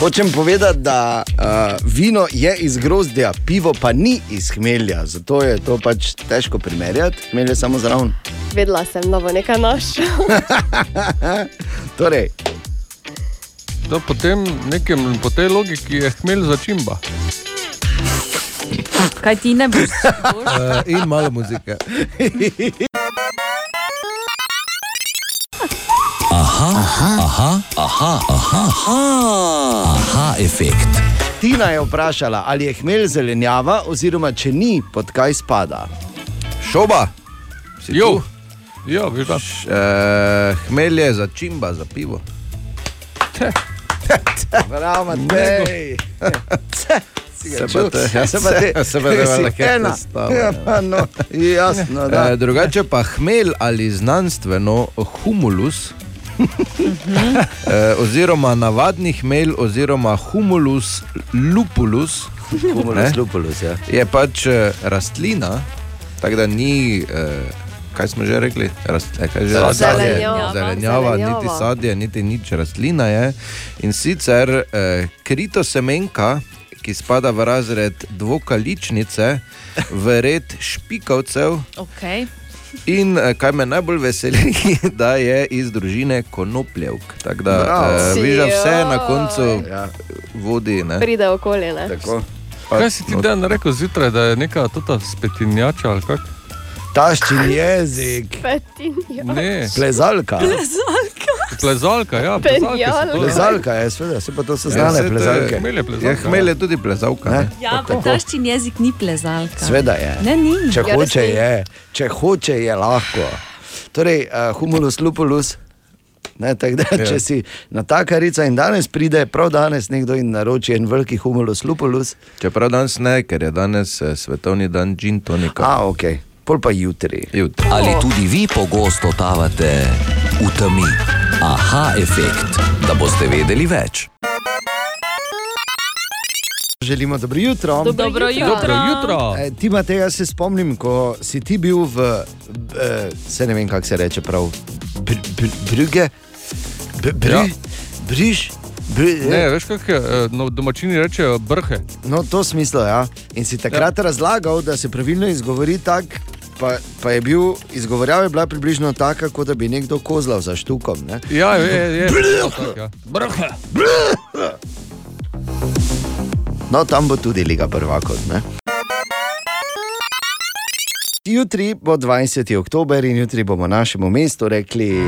Hočem povedati, da uh, vino je iz grozdja, pivo pa ni iz hmelja, zato je to pač težko primerjati, hmelj je samo zraven. Vedela sem, da bo nekaj našel. Torej, To potem nekem, po tej logiki je hmelj začimba. Kaj ti ne boš? Uh, in malo muzike. Aha, aha, aha, aha, aha, aha, aha efekt. Tina je vprašala, ali je hmelj zelenjava, oziroma če ni, pod kaj spada. Šoba, si Jo. Ja, veš da. Uh, hmelj je za čimba, za pivo. Bravo, Matej. Se pa te- ja, Se pa te- se- pa te kaj ena. Ja, pa no, jasno, da. Uh, drugače pa hmelj ali znanstveno humulus. uh, oziroma navadni hmelj, oziroma humulus lupulus, Humulus ne? lupulus, ja. je pač eh, rastlina, tako da ni, eh, kaj smo že rekli, Rast, eh, kaj že Zelenjava. zelenjava, niti sadje, niti nič rastlina je. In sicer eh, kritosemenka, ki spada v razred dvokaličnice, v red špikovcev. Okay. In eh, kaj me najbolj veseli, da je iz družine konopljevk. Tako da eh, da vse na koncu Ja, vodi. Ne? Pride okolje, ne? tako. Kaj si ti dan rekel zjutraj, da je neka tota spetinjača ali kak? Taščin jezik. Ne, plezalka. plezalka, ja, plezalke so to. Plezalka je, seveda, se pa to so Ja, znane je plezalke. Hmelj je Ja, plezalka. hmelj je tudi plezalka. Ne? Ja, pa taščin jezik ni plezalka. Sveda je. Ne, ni. Če Ja, hoče, je, če hoče, je lahko. Torej, uh, humulus lupulus. Ne, da, Ja. če si na takarica in danes pride, prav danes nekdo in naroči en veliki humulus lupulus, Čeprav danes ne, ker je danes eh, svetovni dan gin tonika. a ok, pol pa jutri. jutri. Ali tudi vi pogosto totavate v temi? Aha, efekt, da boste vedeli več. Želimo dobro jutro. Dobro Dobro jutro. Dobro jutro. E, ti, Matej, se spomnim, ko si ti bil v, e, se ne vem, kako se reče prav, br, br, Brügge, br, br, Ja. Briž. Br, Ne, veš, kako eh, no, domačini rečejo brhe. No, to smislo, ja. In si takrat ja. razlagal, da se pravilno izgovori tako, pa, pa je bil, izgovorjava je bila približno taka, kot da bi nekdo kozlal za štukom. Ne? Ja, je, je. Tak, ja. Brhe. No, tam bo tudi Liga prvakov. ne. Jutri bo 20. oktober in jutri bomo našemu mestu rekli.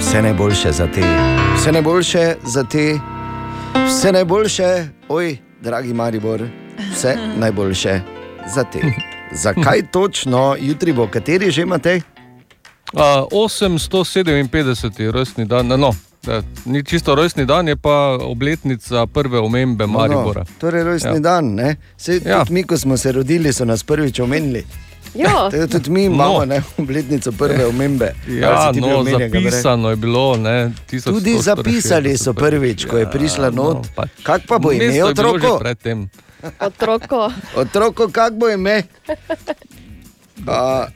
Vse najboljše za te, vse najboljše za te, vse najboljše, oj, dragi Maribor, vse najboljše za te. Zakaj točno jutri bo, kateri že imate? Uh, 857 je rojstni dan, no, eh, ni čisto rojstni dan, je pa obletnica prve omembe Maribora. No, torej, rojstni Ja. dan. Ne? Ja. ja. Mi, ko smo se rodili, so nas prvič omenili. Ja. Tako Tudi mi imamo no. obletnico prve omembe. Ja, ti bil no, zapisano je bilo. Ne, 1164 Tudi zapisali so prvič, ko je prišla not. no, pač. Kak pa bo ime Mesto je bilo že otroko? Otroko. Otroko, kak bo ime? A,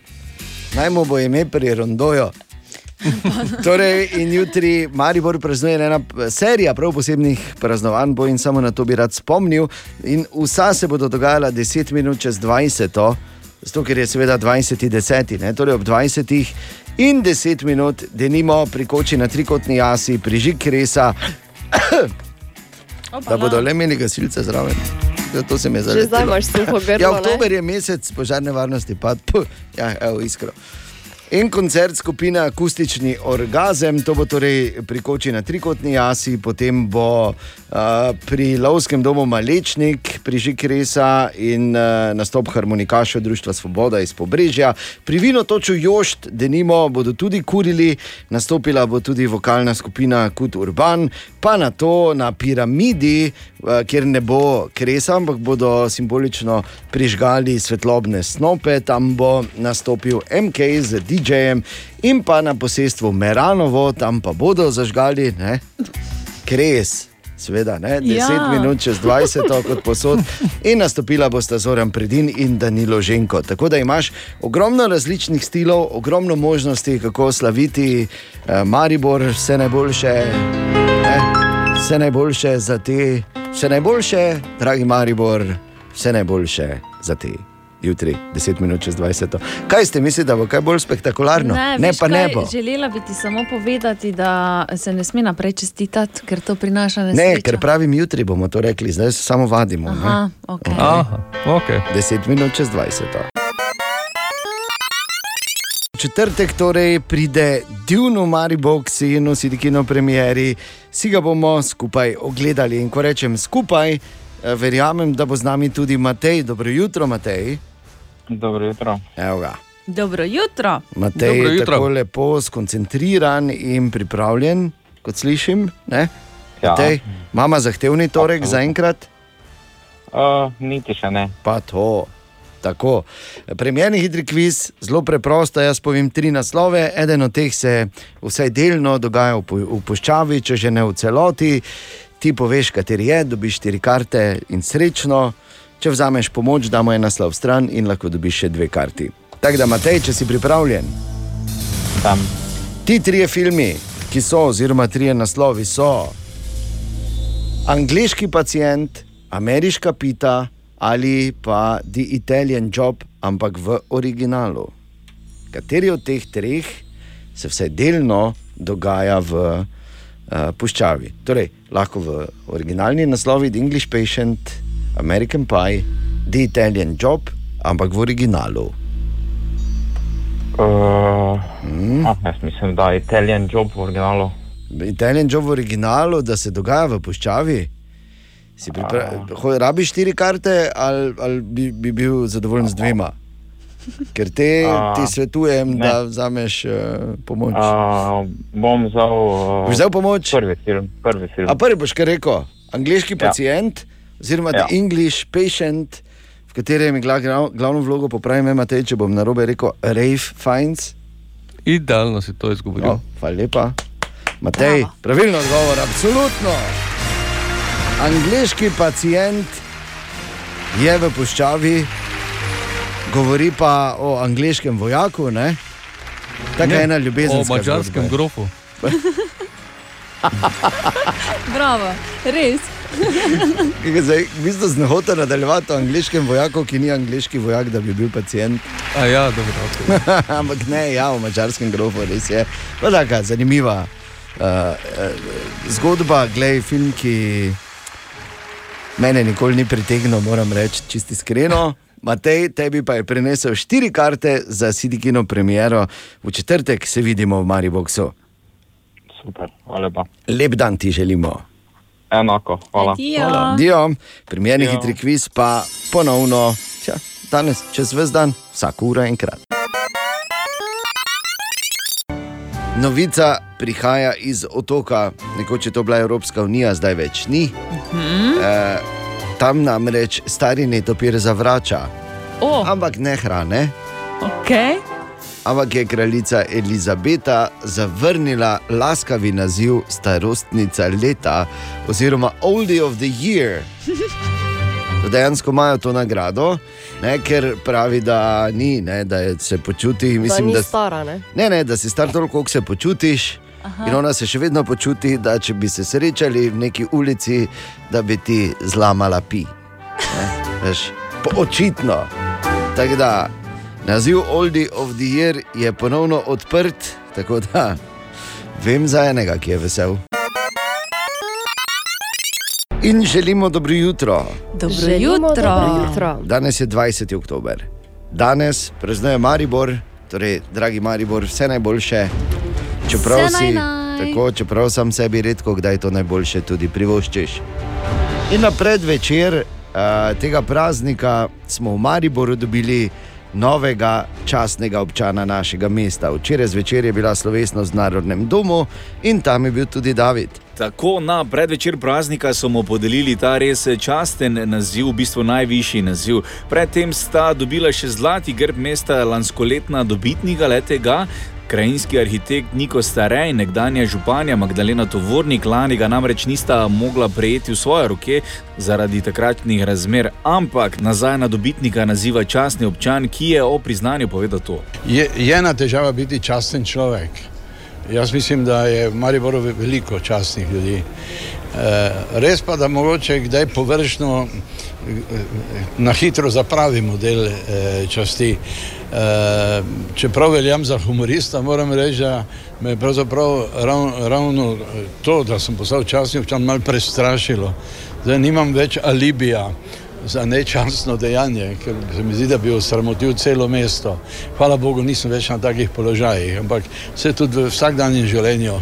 naj mu bo ime pri Rondoju. torej, in jutri Maribor praznuje ena serija prav posebnih praznovanj, bo in samo na to bi rad spomnil. In vsa se bodo dogajala 10 minut čez 20, zato ker je seveda 20. deseti, ne? torej ob 20. in 10 minut, da nimo prikoči na trikotni jasi, prižig resa, da bodo le imeli gasilce zraven. Ja, To se mi je Že zdaj zaletelo. imaš suho grlo. Ja, oktober je mesec požarne varnosti, pa puh, ja, evo, iskro. En koncert skupine Akustični orgazem, to bo torej prikoči na trikotni jasi, potem bo uh, pri Lovskem domu Malečnik, pri Žikresa in uh, nastop harmonikašev Društva Svoboda iz Pobrežja. Pri Vinotoču Jošt, denimo, bodo tudi kurili, nastopila bo tudi vokalna skupina Kut Urban, pa na to na piramidi, uh, kjer ne bo kresa, ampak bodo simbolično prižgali svetlobne snope, tam bo nastopil MK z DJ-jem in pa na posestvu Meranovo, tam pa bodo zažgali ne, kres. Sveda, ne, 10 Ja. minut čez 20, tako kot posod, in nastopila bosta Zoran Predin in Danilo Ženko. Tako da imaš ogromno različnih stilov, ogromno možnosti, kako slaviti eh, Maribor, vse najboljše, ne, vse najboljše za te, vse najboljše, dragi Maribor, vse najboljše za te. Jutri, 10 minut čez 20. Kaj ste mislili, da bo kaj bolj spektakularno? Ne, ne pa ne kaj, bo. Želela bi ti samo povedati, da se ne sme naprej čestitati, ker to prinaša nesrečo. Ne, ker pravim, jutri bomo to rekli, zdaj se samo vadimo. ne. Aha, okay. Aha, okay. 10 minut čez 20. V četrtek torej pride Dune v Maribox in v Sidikino premieri, si ga bomo skupaj ogledali. In ko rečem skupaj, eh, verjamem, da bo z nami tudi Matej. Dobro jutro, Matej. Dobro jutro. Evo ga. Dobro jutro. Matej Dobro je jutro. tako lepo skoncentriran in pripravljen, kot slišim. Ne? Ja. Matej, mama zahtevni torek zaenkrat? Uh, niti še ne. Pa to. Tako. Premjerni hitri kviz, zelo preprosto. Jaz povem tri naslove. Eden od teh se vsaj delno dogaja v, v Puščavi, če že ne v celoti. Ti poveš, kateri je, dobiš štiri karte in srečno. Če vzameš pomoč, damo en naslov stran in lahko dobiš še dve karti. Tako da, Matej, če si pripravljen. Tam. Ti trije filmi, ki so, oziroma trije naslovi so Angliški pacijent, Ameriška pita ali pa The Italian Job, ampak v originalu. Kateri od teh treh se vsaj delno dogaja v uh, puščavi? Torej, lahko v originalni naslovi The English Patient, American Pie, The Italian Job, ampak v originalu. Uh, Hmm? ah, jaz mislim, da je Italian job v originalu. Italijan job v originalu, da se dogaja v puščavi. Si pripra- Rabiš štiri karte, ali, ali bi, bi bil zadovoljen z dvema? Ker te A, ti svetujem, ne. da vzameš uh, pomoč. Uh, bom vzel, uh, Boš vzel pomoč? Prvi film. Prvi film. A prvi boš kar rekel, angliški Ja. pacijent, oziroma Ja. The English Patient, v katerem je gla- glavno vlogo popravim, imate, če bom na robe rekel, Rafe Fiennes. Idealno si to izgovoril. No, hvala lepa. Matej, pravilno odgovor, absolutno. Angliški pacijent je v puščavi, govori pa o angliškem vojaku, ne? Taka Ne, ena ljubezenska O mačarskem grofu. Bravo, res. Zdaj, v bistvu z nehoto nadaljevati o angliškem vojaku, ki ni angliški vojak, da bi bil pacijent. A ja, dobro. Okay. Ampak ne, ja, v mačarskem grofu res je. Pa taka zanimiva uh, uh, zgodba, gledaj film, ki mene nikoli ni pritegnil, moram reči, čisti iskreno. Matej, tebi pa je prinesel štiri karte za Sidikino premiero. V četrtek se vidimo v Mariboku. Super, hvala lepa. Lep dan ti želimo. Enako, hvala. Dio, primerni Dio. hitri kviz pa ponovno, tja, danes, čez ves dan, vsak ura enkrat. Novica prihaja iz otoka, nekoč je to bila Evropska unija, zdaj več ni. E, tam namreč stari netopir zavrača, Oh, ampak ne hrane. okay. Ampak je kraljica Elizabeta zavrnila laskavi naziv starostnica leta, oziroma Oldie of the Year. Dejansko imajo to nagrado, ne, ker pravi, da ni, ne, da je, se počuti. Mislim, da da, stara, ne? ne, ne, da si star toliko, koliko se počutiš. Aha. In ona se še vedno počuti, da če bi se srečali v neki ulici, da bi ti zlamala pi. Ne, veš, očitno. Tako da naziv Oldie of the Year je ponovno odprt, tako da vem za enega, ki je vesel. In želimo dobro jutro. Dobro Želimo jutro. dobro jutro. Danes je 20. oktober. Danes praznuje Maribor, torej, dragi Maribor, vse najboljše. Čeprav, Vse si, naj-naj. tako, čeprav sam sebi redko kdaj to najboljše tudi privoščiš. In na predvečer uh, tega praznika smo v Mariboru dobili novega častnega občana našega mesta. Včeraj zvečer je bila slovesnost v Narodnem domu in tam je bil tudi David. Tako na predvečer praznika so mu podelili ta res časten naziv, v bistvu najvišji naziv. Predtem sta dobila še zlati grb mesta lanskoletna dobitnika letega. Krajinski arhitekt Niko Starej in nekdanja županja Magdalena Tovornik lani ga namreč nista mogla prejeti v svoje roke zaradi takratnih razmer, ampak nazaj na dobitnika naziva častni občan, ki je o priznanju povedal to. Je, je ena težava biti časten človek. Jaz mislim, da je v Mariboru ve- veliko častnih ljudi. E, res pa, da mogoče kdaj površno, e, na hitro zapravimo del e, časti. Čeprav veljam za humorista, moram reči, da me je pravzaprav rav, ravno to, da sem postal častni občan, malo prestrašilo. Zdaj nimam več alibija za nečastno dejanje, ker se mi zdi, da bi osramotil celo mesto. Hvala Bogu, nisem več na takih položajih, ampak vse tudi v vsakdanjem življenju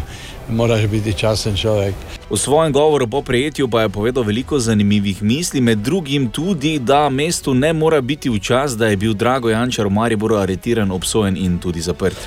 moraš biti časten človek. V svojem govoru po prejetju pa je povedal veliko zanimivih misli, med drugim tudi, da mestu ne mora biti v čas, da je bil Drago Jančar v Mariboru aretiran, obsojen in tudi zaprt.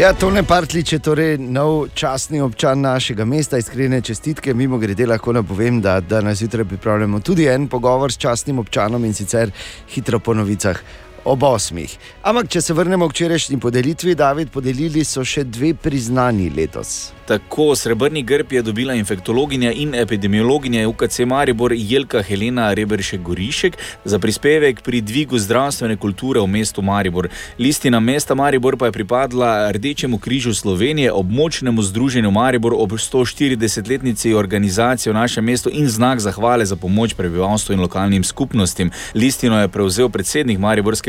Ja, Tone Partlič je torej nov častni občan našega mesta, iskrene čestitke. Mimo grede lahko napovem, da danes zjutraj pripravljamo tudi en pogovor s častnim občanom in sicer hitro po novicah. Ob osmih. Ampak, če se vrnemo k včerajšnji podelitvi, David, podelili so še dve priznani letos. Tako srebrni grb je dobila infektologinja in epidemiologinja UKC Maribor Jelka Helena Reberšek Gorišek za prispevek pri dvigu zdravstvene kulture v mestu Maribor. Listina mesta Maribor pa je pripadla Rdečemu križu Slovenije, območnemu združenju Maribor ob 140-letnici organizacije v našem mestu in znak zahvale za pomoč prebivalstvu in lokalnim skupnostim. Listino je prevzel predsednik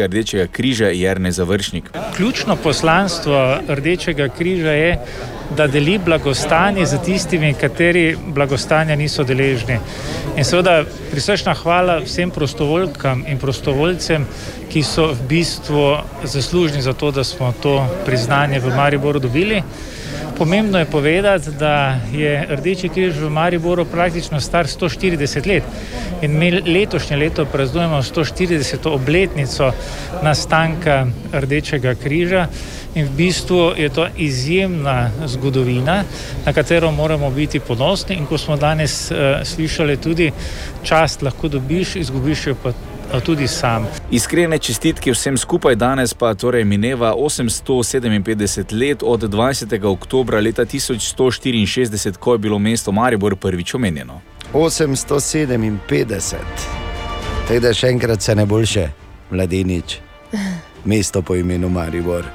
Mariborskega Rdečega križa Jerne Završnik. Ključno poslanstvo Rdečega križa je, da deli blagostanje z tistimi, kateri blagostanja niso deležni. In seveda prisrčna hvala vsem prostovoljkam in prostovoljcem, ki so v bistvu zaslužni za to, da smo to priznanje v Mariboru dobili. Pomembno je povedati, da je Rdeči križ v Mariboru praktično star 140 let in mi letošnje leto praznujemo 140. obletnico nastanka Rdečega križa. In v bistvu je to izjemna zgodovina, na katero moramo biti ponosni. In ko smo danes uh, slišali tudi, čast lahko dobiš, izgubiš jo pa tudi sam. Iskrene čestitke vsem skupaj, danes pa torej mineva 857 let od 20. oktobra leta 1164, ko je bilo mesto Maribor prvič omenjeno. 857. Tega še enkrat se ne boljše, mladenič, mesto po imenu Maribor.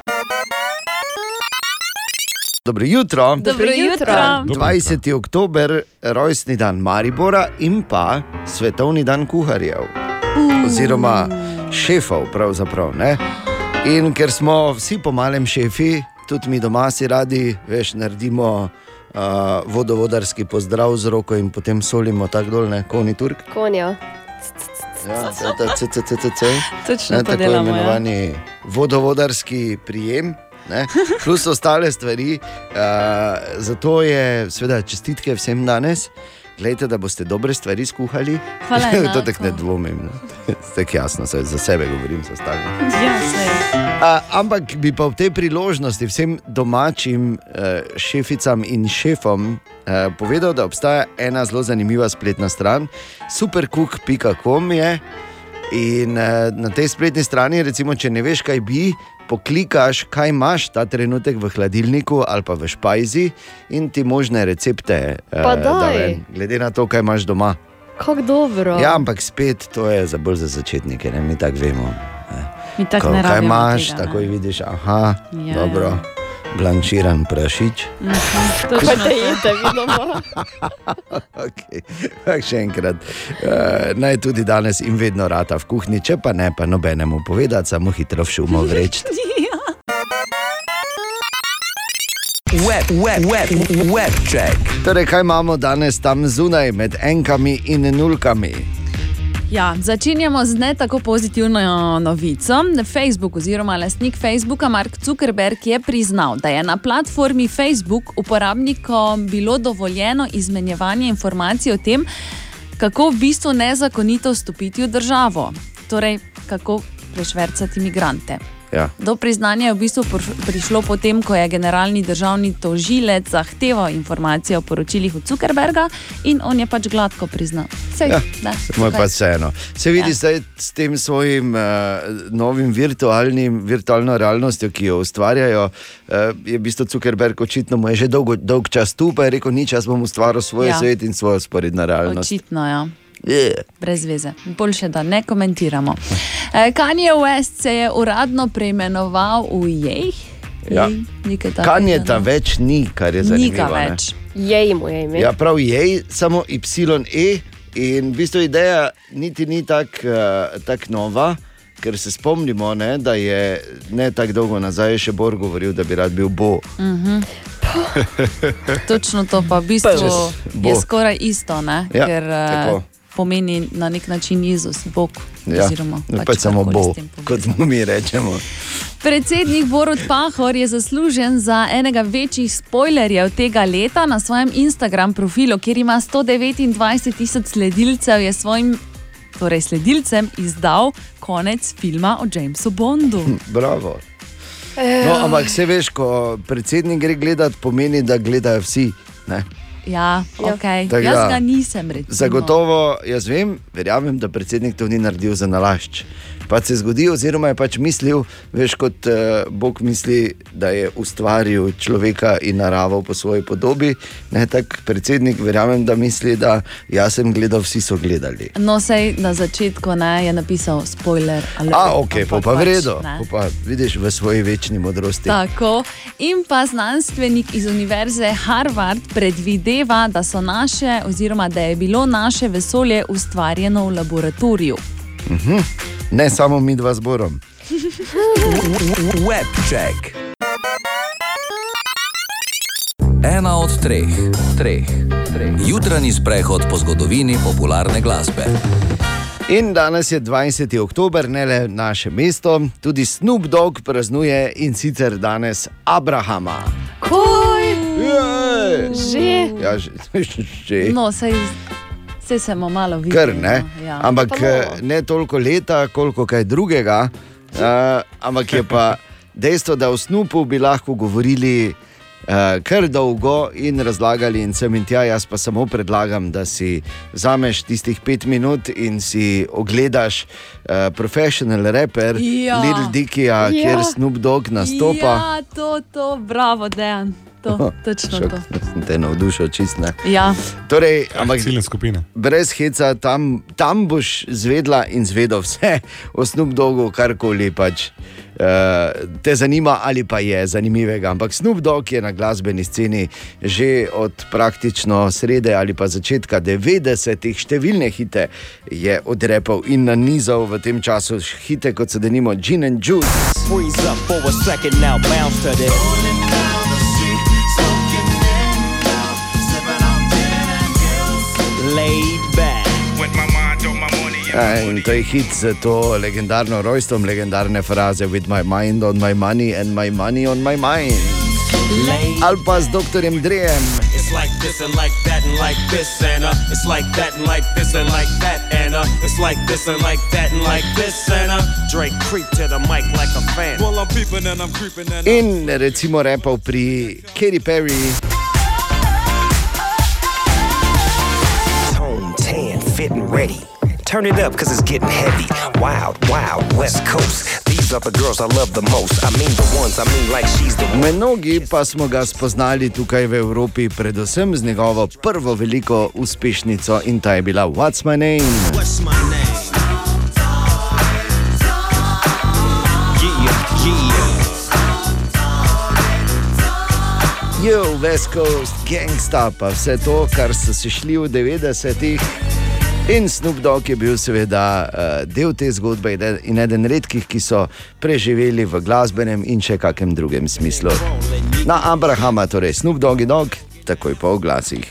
Dobro jutro. Dobro jutro. 20. oktober, rojstni dan Maribora in pa svetovni dan kuharjev. Oziroma šefov, pravzaprav. Ne? In ker smo vsi po malem šefi, tudi mi doma si radi, veš, naredimo uh, vodovodarski pozdrav z roko in potem solimo tako dol, ne, koni turk. Konja. Ja, to je ta. Točno ne, tako delamo, ja. imenovani vodovodarski prijem. Ne, plus ostale stvari. Uh, zato je, seveda, čestitke vsem danes. Glejte, da boste dobre stvari skuhali. Hvala to tako ne dvomim. no. Tako jasno, saj za sebe govorim, za ostale. Ja. A, ampak bi pa v tej priložnosti vsem domačim uh, šeficam in šefom uh, povedal, da obstaja ena zelo zanimiva spletna stran, supercook.com je. In uh, na tej spletni strani, recimo, če ne veš, kaj bi, poklikaš, kaj imaš ta trenutek v hladilniku ali pa v špajzi, in ti možne recepte uh, Pa daj. ven, glede na to, kaj imaš doma. Kako dobro. Ja, ampak spet to je za bolj za začetnike, ne? mi tako vemo. Mi tako Ko, ne kaj rabimo imaš, tega, ne. takoj vidiš, aha, Ja, ja, dobro, blanširan prašič. Pa te jete, vidimo. okay. Tak še enkrat, uh, naj tudi danes in vedno rata v kuhinji, če pa ne, pa nobenemu povedati, samo hitro v šumo vreč. Web, web, web, web check. Torej, kaj imamo danes tam zunaj med enkami in nulkami? Ja, začenjamo z ne tako pozitivno novico. Facebook oziroma lastnik Facebooka Mark Zuckerberg je priznal, da je na platformi Facebook uporabnikom bilo dovoljeno izmenjevanje informacij o tem, kako v bistvu nezakonito vstopiti v državo, torej kako prešvercati imigrante. Ja. Do priznanja je v bistvu pr- prišlo potem, ko je generalni državni tožilec zahteval informacije o poročilih od Zuckerberga in on je pač gladko priznal. Sej, Ja, da, tukaj. pa vseeno. Se vidi Ja. zdaj s tem svojim uh, novim virtualnim, virtualno realnostjo, ki jo ustvarjajo. Uh, je v bistvu Zuckerberg očitno mu je že dolgo, dolg čas tu, pa je rekel: nič, jaz bom ustvaril svoj ja. svet in svojo sporedno realnost. Očitno, ja. Yeah. Brez veze. Boljše, da ne komentiramo. Eh, Kanye West se je uradno preimenoval v Jej. Ja. Jej, Kanje ta več ni, kar je Ni zanimivo. ne. več. Jej mu je ime. Ja, prav je, samo YE. In v bistvu ideja niti ni tako uh, tak nova, ker se spomnimo, ne, da je ne tako dolgo nazaj še Bor govoril, da bi rad bil Bo. Mhm. Točno to pa v bistvu Bo. je skoraj isto, ne? Ja, ker eh, tako. Pomeni na nek način Jezus, Bog. Ja, oziroma pač, pač pač samo karkoli Bo, s tem kot mu mi rečemo. Predsednik Borod Pahor je zaslužen za enega večjih spoilerjev tega leta na svojem Instagram profilu, kjer ima 129 tisoč sledilcev, je svojim torej sledilcem izdal konec filma o Jamesu Bondu. Bravo. No, ampak se veš, ko predsednik gre gledat, pomeni, da gledajo vsi. Ne? Ja, ok. Tako Jaz da, ga nisem recimo. Zagotovo, jaz vem, verjamem, da predsednik to ni naredil za nalašč. Pa se zgodi, oziroma je pač mislil, veš, kot uh, Bog misli, da je ustvaril človeka in naravo po svoji podobi. Ne, tak predsednik, verjamem, da misli, da jaz sem gledal, vsi so gledali. No, sej na začetku ne, je napisal spoiler. alert, A, ok, pa pa v pač pa vidiš v svoji večni modrosti. Tako. In pa znanstvenik iz Univerze Harvard predvideva, da, so naše, oziroma da je bilo naše vesolje ustvarjeno v laboratoriju. Mhm. Ne samo mi dva zborom. Web check. Ena od treh, treh, treh. Jutranji sprehod po zgodovini popularne glasbe. In danes je 20. oktober, ne le naše mesto, tudi Snoop Dogg praznuje in sicer danes Abrahama. Koj, Že? Ja, že. že. No, sej se bomo malo videli. Kar ne. no, ja. Ampak Pa eh, ne toliko leta, koliko kaj drugega. Uh, ampak je pa dejstvo, da o snupu bi lahko govorili uh, kar dolgo in razlagali in sem in tja. Jaz pa samo predlagam, da si vzameš tistih pet minut in si ogledaš uh, profesional rapper Ja. Little Dickija, Ja. kjer Snoop Dogg nastopa. Ja, to, to, bravo, dejan. To, točno Šok, to. sem te navdušil čist ne. Ja. Torej, ampak, ciljne skupine. Brez heca, tam, tam boš zvedla in zvedel vse o Snoop Dogu, karkoli pač. Uh, te zanima ali pa je zanimivega. Ampak Snoop Dogg je na glasbeni sceni že od praktično srede ali pa začetka 90-ih številne hite je odrepal in nanizal v tem času hite kot so denimo Gin and Juice. Freeze up for a second now, bounce to this. In to je hit z to legendarno rojstvom, legendarne fraze With my mind on my money and my money on my mind. Ali pa z doktorjem Drejem. It's like this and like that and like this and uh, it's like that and like this and like that and uh, it's like this and like that and like this and uh, Drake creep to the mic like a fan. Well, I'm peeping and I'm creeping and In recimo repal pri Katy Perry, Tone 10, fitting ready. Turn it up cause it's getting heavy. Wild, wild, West Coast. These are the girls I love the most. I mean the ones, I mean like she's the one. mnogi pa smo ga spoznali tukaj v Evropi, predvsem z njegovo prvo veliko uspešnico in ta je bila What's My Name. What's my name? Yo, West Coast, gangsta, pa vse to, kar so se šli v 90-ih. In Snoop Dogg je bil seveda uh, del te zgodbe in eden redkih, ki so preživeli v glasbenem in še kakem drugem smislu. Na Abrahama, torej Snoop Dogg in Dogg, takoj po oglasih.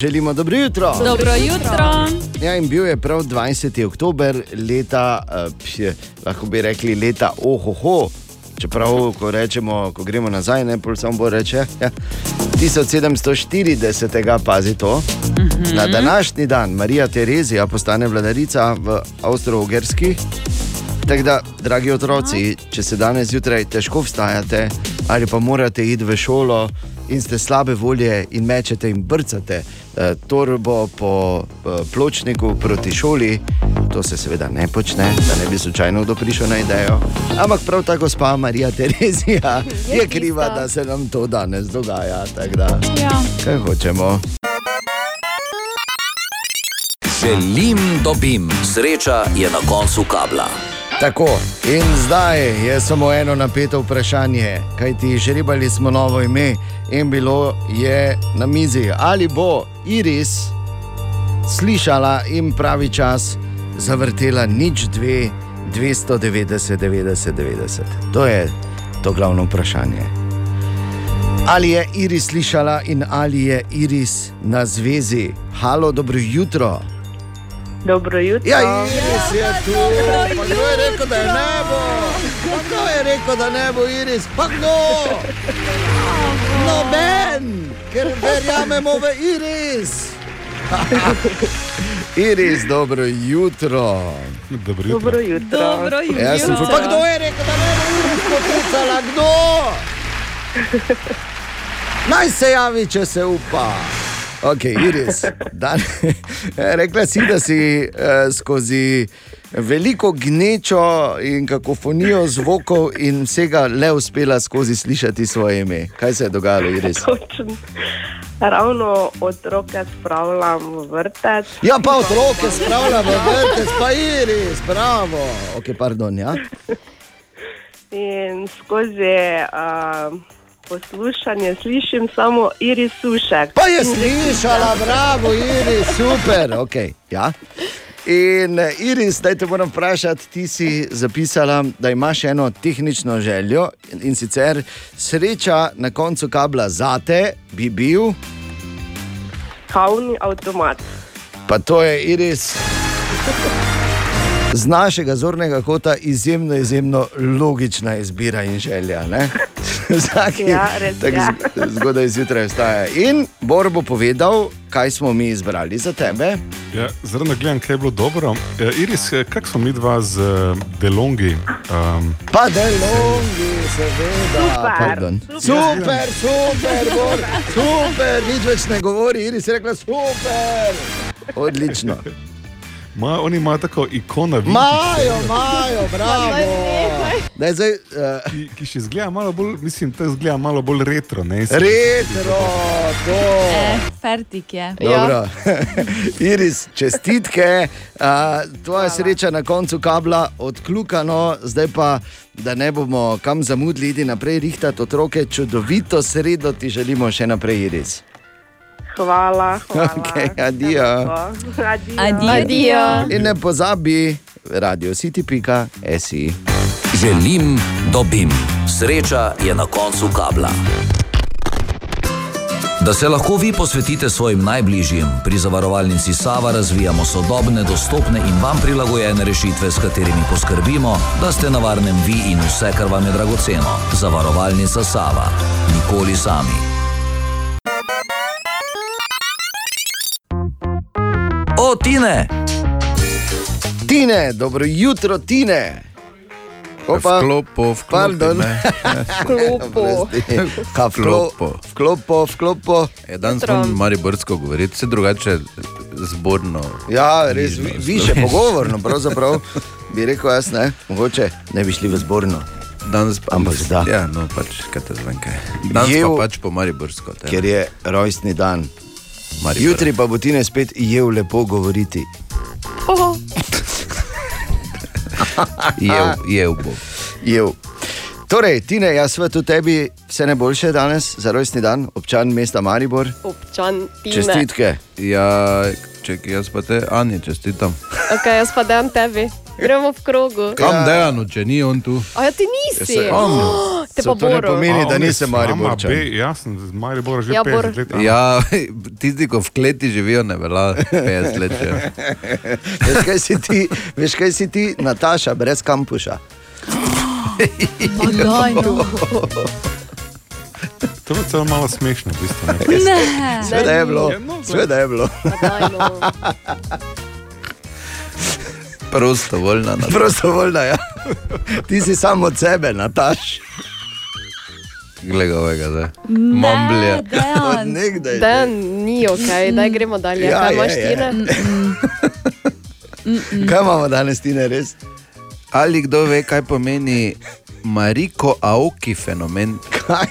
Želimo dobro jutro. Dobro jutro. Ja, in bil je prav 20. oktober leta, pje, lahko bi rekli leta ohoho. Čeprav, ko rečemo, ko gremo nazaj, ne pol samo bo reče. Ja. 1740. pazi to. Mhm. Na današnji dan Marija Terezija postane vladarica v Avstro-Ugrski. Tako da, dragi otroci, če se danes zjutraj težko vstajate ali pa morate iti v šolo in ste slabe volje in mečete in brcate torbo po eh, pločniku proti šoli, to se seveda ne počne, da ne bi slučajno kdo prišel na idejo. Ampak prav ta gospa Marija Terezija Je je kriva, tista. da se nam to danes dogaja. tako Da, Ja. kaj hočemo? Želim, dobim, sreča je na koncu kabla. Tako, in zdaj je samo eno napeto vprašanje, kaj ti žrebali smo novo ime in bilo je na mizi, ali bo Iris slišala in pravi čas zavrtela nič dve, 290, 90, 90. To je to glavno vprašanje. Ali je Iris slišala in ali je Iris na zvezi? Halo, dobro jutro. Dobro jutro. Ja, Iris je tu. Pa kdo je rekel, da je ne bo? Pa kdo je rekel, da ne bo Iris? Pa kdo? Noben, ker verjamemo v Iris. Iris, dobro jutro. Dobro Dobro jutro. Dobro Jaz sem Pa kdo je rekel, da ne bo Iris poklicala? Kdo? Naj se javi, če se upa. Ok, Iris, dan, rekla si, da si eh, skozi veliko gnečo in kakofonijo zvokov in vsega le uspela skozi slišati svoje ime. Kaj se je dogajalo, Iris? Točno. Ravno otroke spravljam v vrtec. Ja, pa otroke spravljamo v vrtec, pa Iris, bravo. Ok, pardon, ja. In skozi uh, poslušanje slišim samo Iris Sušek. Pa je slišala, bravo, Iris, super. Okay, ja. In eh, Iris, zdaj te moram vprašati, ti si zapisala, da imaš eno tehnično željo in sicer sreča na koncu kabla zate bi bil, Kavni avtomat. pa to je Iris. Z našega zornega kota izjemno, izjemno logična izbira in želja. ne? Vsak Ja, res, tako ja. zgodaj zjutraj vstaja. In Bor bo povedal, kaj smo mi izbrali za tebe. Ja, Zraven gledam, kaj je bilo dobro. E, Iris, kako smo mi dva z eh, Delongi? Um, Pa delongi, seveda. Super. Pardon. Super, super, Bor, super, nič več ne govori, Iris je rekla super. Odlično. Ma, oni imajo tako ikono, vidi, Majo, majo, bravo. Daj, zdaj, uh, ki, ki še izgleda malo bolj, mislim, da izgleda malo bolj retro. Ne, Retro, to. Eh, Fertik je. Dobro. Iris, čestitke. Uh, tvoja sreča na koncu kabla odkljukano, zdaj pa, da ne bomo kam zamudili, idi naprej rihtati otroke. Čudovito sredo ti želimo še naprej, Iris. Hvala. hvala. Okay, adijo. Adijo. Adijo. In ne pozabi, radio city.si. Želim, dobim. Sreča je na koncu kabla. Da se lahko vi posvetite svojim najbližjim, pri zavarovalnici Sava razvijamo sodobne, dostopne in vam prilagojene rešitve, s katerimi poskrbimo, da ste na varnem vi in vse, kar vam je dragoceno. Zavarovalnica Sava. Nikoli sami. O, Tine! Tine, dobro jutro, Tine. Opa. Vklopo, Pardon. me. Vklopo. Ka vklopo. Vklopo, vklopo. Je danes smo mariborsko govoriti, se drugače zborno. Ja, res, vi- mirno, više pogovorno, pravzaprav bi rekel jaz, ne, mogoče ne bi šli v zborno. Danes pa, Ampak da. Ja, no, pač, kaj te zvem kaj. Danes Jev- pa pač po mariborsko. te. Ker je rojstni dan. Maribor. Jutri pa bo ti ne spet jev lepo govoriti. Jev, jev bo. Jev. Torej, Tine, jaz svetu tebi vse najboljše danes za rojstni dan, občan mesta Maribor. Občan Tine. Čestitke. Ja, čekaj, jaz pa te, Ani, čestitam. Ok, jaz pa dam tebi. Gremo v krogu. Kam ja. dejano, če ni on tu? A ja, ti nisi. Ja, se- Oh, te pa Boro. A, on je s nama, be, Jaz sem z Mariborom že Ja, 50 Bor. let. Ja, tisti, ko v kleti živijo, ne velja 50 let. Že. veš, kaj si ti, veš, kaj si ti, Nataša, brez kampuša. Daj, no. To je celo malo smešno, v bistvu. Ne, Ne. Sveda je bilo, sveda je bilo. Prostovoljna. na- Prostovoljna, ja. Ti si samo od sebe, Nataš. Glej ga ovega zdaj. Ne, Mamblja. Od nekdaj. Dan ni ok, daj gremo dalje. Ja, Kaj je, imaš je. Tine? Kaj imamo danes, Tine, res? Ali kdo ve, kaj pomeni Mariko Aoki fenomen? Kaj?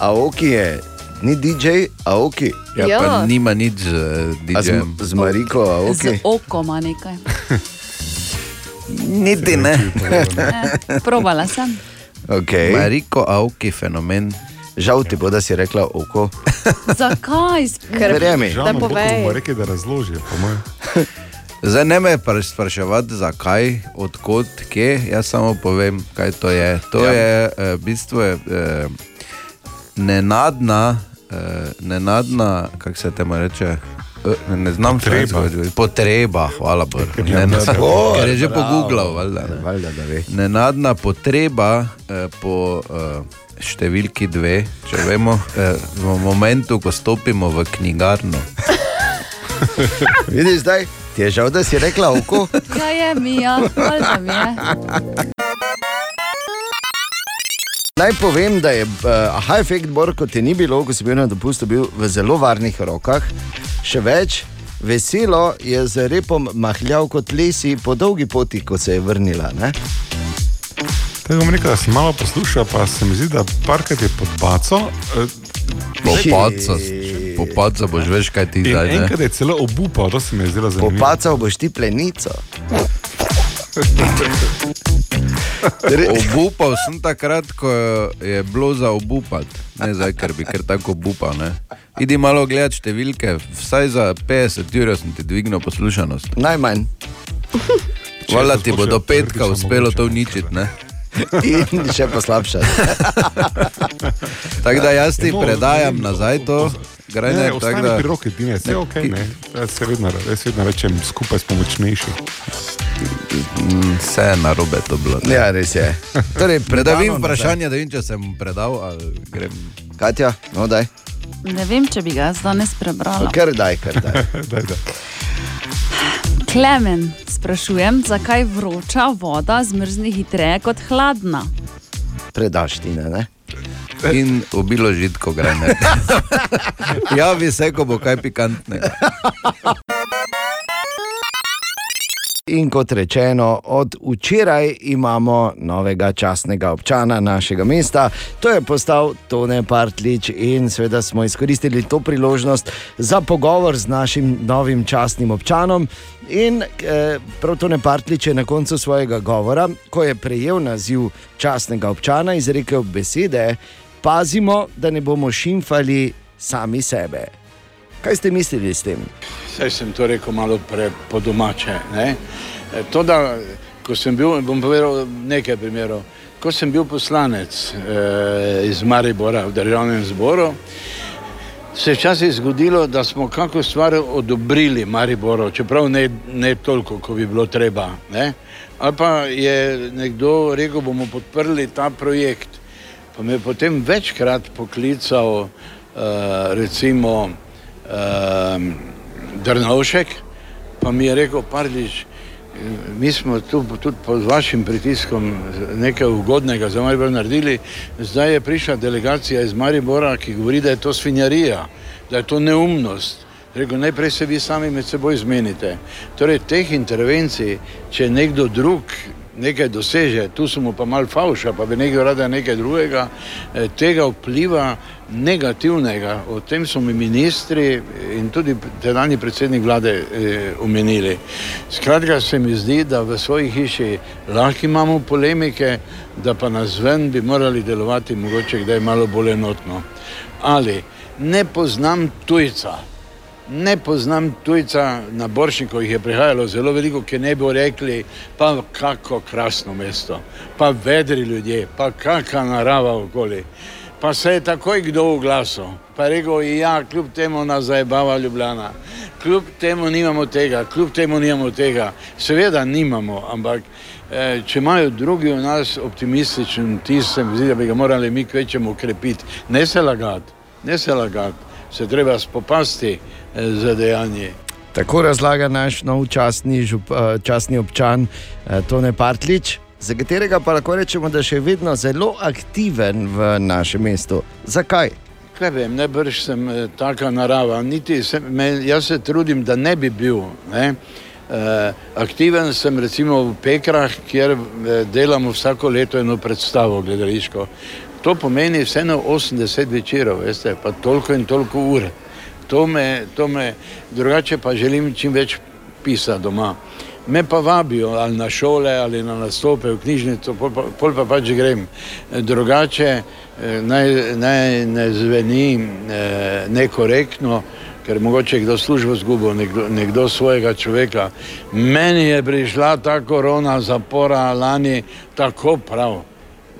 Aoki je, ni DJ, Aoki. Ja, ja. pa nima nič z A z, DJ-jem. z Mariko, Z Aoki. okom ima nekaj. Niti ne. Eh, Probala sem. Okay. Mariko Aoki fenomen. Žal ti bo, da si rekla oko. Zakaj? Ker- Verjemi. Ko povej. rekli, da razloži, po mojem. Zdaj ne me spraševati, zakaj, odkot, kje, jaz samo povem, kaj to je. To Ja. ja. je eh, v bistvu je, eh, nenadna, eh, nenadna, kako se temu reče. eh, Ne, ne znam Potreba. slovensko, potreba, hvala Bogu. Ja, Ne, Bor, ker je že pogooglal, valjda. ne. Valjda, da ve. Nenadna potreba eh, po eh, številki dve, če vemo, eh, v momentu, ko stopimo v knjigarno. Vidiš zdaj, ti je žal, da si rekla oko. Kaj je mi, ja, valjda mi je. Naj povem, da je uh, aha efekt Bor, kot te ni bilo, ko si bil na dopustu, bil v zelo varnih rokah. Še več, veselo je z repom mahljal kot lesi po dolgi poti, ko se je vrnila. Ne? Tako bom rekel, da sem malo poslušal, pa se mi zdi, da parkrat je pod baco. eh, Popadca, popadca boš veš, kaj ti zdaj. ne? enkrat je celo obupal, to se mi je zdelo zanimivo. Popacal boš ti plenico. Obupal sem takrat, ko je bilo za obupati, ne zdaj, ker bi kar tako obupal. Ne. Idi malo gledati številke, vsaj za 50 ur sem ti dvignil poslušanost. Najmanj. Hvala ti bo do petka uspelo to uničiti. Ne? In še poslabšati. Tako da jaz ti predajam nazaj to Grajner, Ne, tako ostani da- pri roki, Dine, vse je ok. Ne? Jaz, se vedno, jaz vedno rečem, skupaj smo močnejši. Mm, Vse je na robe to bilo. ne. Ja, res je. Torej, Da vim predano vprašanje, da vem, če sem predal ali grem. Katja, no daj. Ne vem, če bi ga danes prebrala. Kar daj, kar daj. daj, daj. Klemen, sprašujem, zakaj vroča voda zmrzne hitreje kot hladna? Predaš ti, ne? ne? In ubilo žitko grajner. Javi se, ko bo kaj pikantnega. In kot rečeno, od včeraj imamo novega častnega občana našega mesta, to je postal Tone Partlič, in seveda smo izkoristili to priložnost za pogovor z našim novim častnim občanom. In eh, prav Tone Partlič je na koncu svojega govora, ko je prejel naziv častnega občana, izrekel besede: Pazimo, da ne bomo šimfali sami sebe. Kaj ste mislili s tem? Saj sem to rekel malo pre, po domače. Ne? E, To, da ko sem bil, bom povedal nekaj primerov. Ko sem bil poslanec eh, iz Maribora v državnem zboru, se je včasih zgodilo, da smo kako stvar odobrili Mariboru, čeprav ne, ne toliko, kot bi bilo treba. Ne? Ali pa je nekdo rekel, bomo podprli ta projekt. Me je potem večkrat poklical, uh, recimo, uh, Drnovšek, pa mi je rekel, Parlič, mi smo tu tudi pod vašim pritiskom nekaj ugodnega za Maribor naredili, zdaj je prišla delegacija iz Maribora, ki govori, da je to svinjarija, da je to neumnost. Rekel, najprej se vi sami med seboj zmenite. Torej, teh intervencij, če nekdo drug nekaj doseže, tu so mu pa mal fauša, pa bi nekdo rada nekaj drugega, eh, tega vpliva negativnega, o tem so mi ministri in tudi tedajni predsednik vlade eh, omenili. Skratka, se mi zdi, da v svoji hiši lahko imamo polemike, da pa na zven bi morali delovati mogoče kdaj malo bolj enotno. Ali ne poznam tujca, ne poznam tujca na Boršniku, jih je prihajalo zelo veliko, ki ne bi rekli, pa kako krasno mesto, pa vedri ljudje, pa kakšna narava okoli. Pa se je takoj kdo oglasil, pa je rekel, ja, kljub temu nas zajebava Ljubljana, kljub temu nimamo tega, kljub temu nimamo tega. Seveda nimamo, ampak eh, če imajo drugi v nas optimističen tis, se mi zdi, da bi ga morali mi kvečemu ukrepiti. Ne se lagati, ne se lagati, se treba spopasti eh, z dejanji. Tako razlaga naš nov častni, žup, eh, častni občan eh, Tone Partlič, za katerega pa lahko rečemo, da je še vedno zelo aktiven v našem mestu. Zakaj? Kaj vem, najbrž sem eh, taka narava, niti sem, me, jaz se trudim, da ne bi bil. Ne? Eh, aktiven sem recimo v Pekrah, kjer delamo vsako leto eno predstavo gledališko. To pomeni vseeno 80 večerov, veste, pa toliko in toliko ur. To me, to me, drugače pa želim čim več pisati doma. Me pa vabijo ali na šole ali na nastope v knjižnico, pol pa, pol pa pač grem. Drugače eh, naj, naj ne zveni eh, nekorektno, ker mogoče kdo službo zgubil, nekdo, nekdo svojega človeka. Meni je prišla ta korona zapora lani tako prav.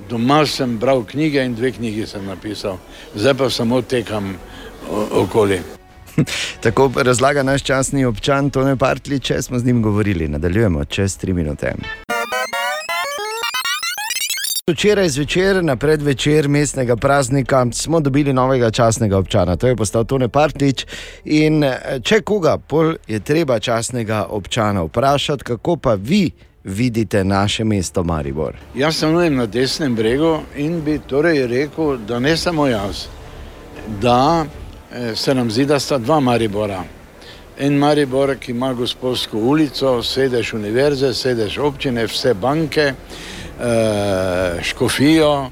Doma sem bral knjige in dve knjigi sem napisal, zdaj pa samo tekam okoli. Tako razlaga naš častni občan Tone Partlič, če smo z njim govorili. Nadaljujemo čez tri minute. Včeraj zvečer, na predvečer mestnega praznika, smo dobili novega častnega občana, to je postal Tone Partlič. In eh, če koga, pol je treba častnega občana vprašati, kako pa vi vidite naše mesto Maribor. Jaz stanujem na desnem bregu in bi torej rekel, da ne samo jaz, da se nam zdi, da sta dva Maribora. En Maribor, ki ima gospodsko ulico, sedež univerze, sedež občine, vse banke, eh, škofijo,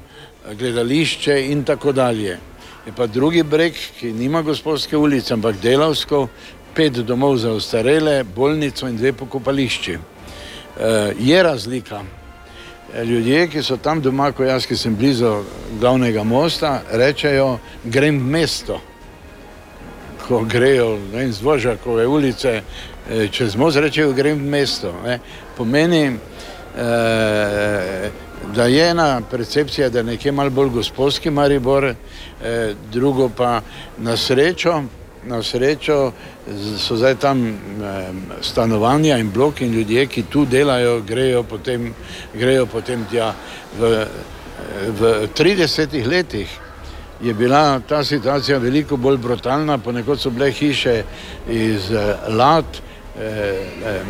gledališče in tako dalje. Je pa drugi breg, ki nima gospodske ulice, ampak delavsko, pet domov za ostarele, bolnico in dve pokopališči. Eh, je razlika. Ljudje, ki so tam doma, kot jaz, ki sem blizu glavnega mosta, rečejo, grem v mesto. Ko grejo ne vem, z Vožakove ulice eh, čez most, rečejo, grem v mesto. Ne. Pomeni, eh, da je ena percepcija, da je nekje malo bolj gospodski Maribor, eh, drugo pa na srečo, na srečo so zdaj tam eh, stanovanja in bloki in ljudje, ki tu delajo, grejo potem, grejo potem tja. V, v 30 letih je bila ta situacija veliko bolj brutalna, ponekod so bile hiše iz eh, lat, eh, eh,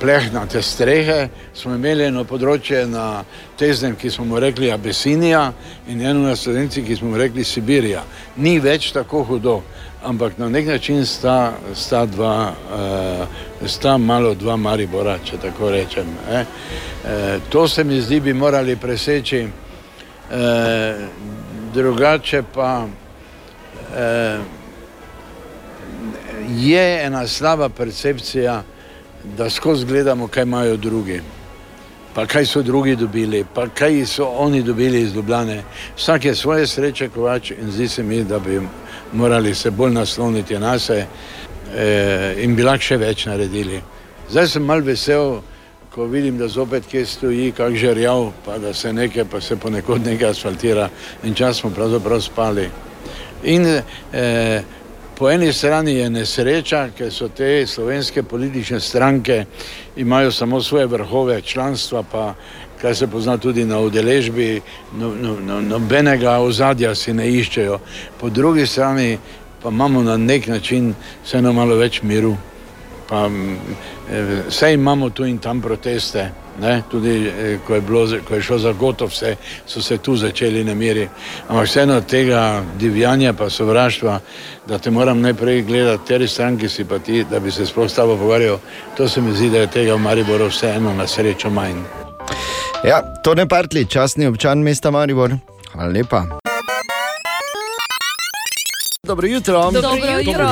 plehnate strehe, smo imeli eno področje na Teznem, ki smo mu rekli Abesinija in eno na Slovenci, ki smo mu rekli Sibirija. Ni več tako hudo, ampak na nek način sta, sta dva, uh, sta malo dva Maribora, če tako rečem. Eh. Uh, to se mi zdi, bi morali preseči, uh, drugače pa uh, je ena slaba percepcija, da skozi gledamo, kaj imajo drugi. Pa kaj so drugi dobili, pa kaj so oni dobili iz Ljubljane. Vsak je svoje sreče kovač in zdi se mi, da bi morali se bolj nasloniti na se eh, in bi lahko še več naredili. Zdaj sem mal vesel, ko vidim, da zopet kje stoji, kak žerjav, pa da se nekaj, pa se ponekod nekaj asfaltira in čas smo pravzaprav spali. In eh, po eni strani je nesreča, ker so te slovenske politične stranke imajo samo svoje vrhove članstva, pa kar se pozna tudi na udeležbi, no, no, no, nobenega ozadja si ne iščejo. Po drugi strani pa imamo na nek način vseeno malo več miru. Pa, Vse imamo tu in tam proteste, ne? tudi eh, ko je, bilo, ko je šlo za gotov, vse, so se tu začeli nemiri. Ampak vseeno tega divjanja pa sovraštva, da te moram najprej gledati, teri stranki si pa ti, da bi se sploh s tabo pogovarjal, to se mi zdi, da je tega v Mariboru vseeno na srečo manj. Ja, to ne partli, časni občan mesta Maribor. Hvala lepa. Dobro jutro. Dobro Dobro jutro. jutro.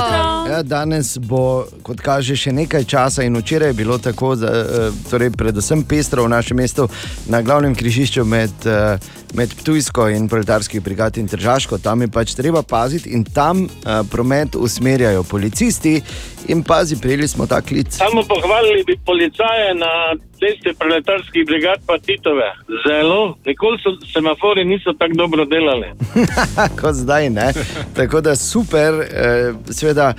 Ja, danes bo, kot kaže, še nekaj časa in včeraj je bilo tako, da, eh, torej predvsem pestro v našem mestu na glavnem križišču med, eh, med Ptujsko in Proletarski brigad in Tržaško. Tam je pač treba paziti in tam eh, promet usmerjajo policisti in pazi, prijeli smo ta klic. Samo pohvalili bi policaje na cesti proletarskih brigad pa Titove. Zelo, nikoli so semafori niso tako dobro delali. kot zdaj. Ne? Tako da super, eh, seveda,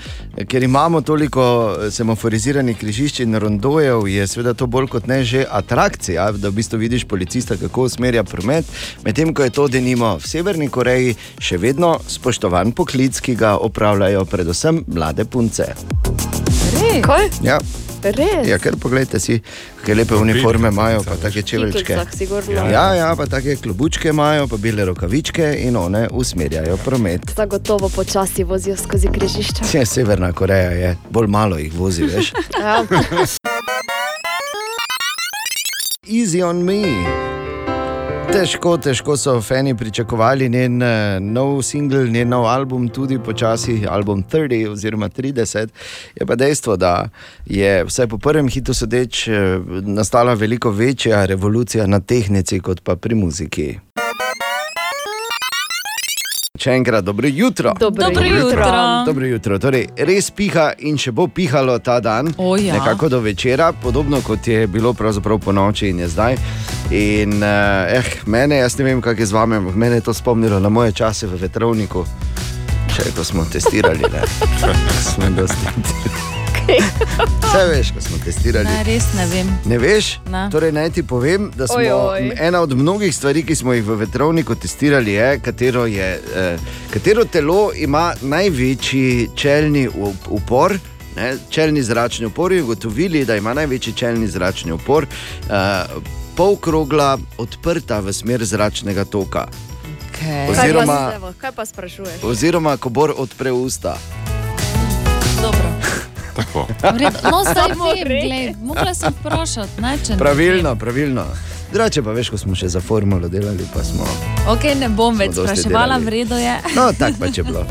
ker imamo toliko eh, semaforiziranih križišč in rondojev, je seveda to bolj kot ne že atrakcija, da v bistvu vidiš policista, kako usmerja promet. Medtem ko je to denimo v Severni Koreji še vedno spoštovan poklic, ki ga opravljajo predvsem mlade punce. Res? Kaj? Ja. Res? Ja, ker pogledajte si, kakšne lepe uniforme imajo, pa take čeveljčke. Ja, ja, pa take klobučke imajo, pa bele rokavičke in one usmerjajo promet. Zagotovo počasi vozijo skozi križišča. Vse Severna Koreja je, bolj malo jih vozi, veš. Ja. Easy on me. Težko, težko so fani pričakovali njen uh, nov singel, njen nov album, tudi počasi, album 30 oziroma 30. Je pa dejstvo, da je vsaj po prvem hitu sodeč eh, nastala veliko večja revolucija na tehnici kot pa pri muziki. Še enkrat, dobro jutro. Dobro Dobro jutro. jutro. Dobro jutro. Torej, res piha in še bo pihalo ta dan, O, ja. nekako do večera, podobno kot je bilo pravzaprav po noči in je zdaj. In uh, eh, mene, jaz ne vem, kako je z vami, ampak mene je to spomnilo na moje čase v vetrovniku, še ko smo testirali. Ne, smo dosti. Vse veš, ko smo testirali. Ne, res ne vem. Ne veš? Ne. Torej, naj ti povem, da smo Ojoj. m, ena od mnogih stvari, ki smo jih v vetrovniku testirali, je, katero, je, eh, katero telo ima največji čelni up- upor. Ne, čelni zračni upor je ugotovili, da ima največji čelni zračni upor, uh, polkrogla odprta v smer zračnega toka. Okay. Oziroma- kaj, pa, kaj pa sprašuješ? Oziroma, ko bor odpre usta. Tako. No, zdaj vem, gled, mogla sem vprašati, ne, če ne Pravilno, pravilno. Drugače pa veš, ko smo še za formulo delali, pa smo. Ok, ne bom več spraševala, delali. v redu je. No, tako pač je bilo.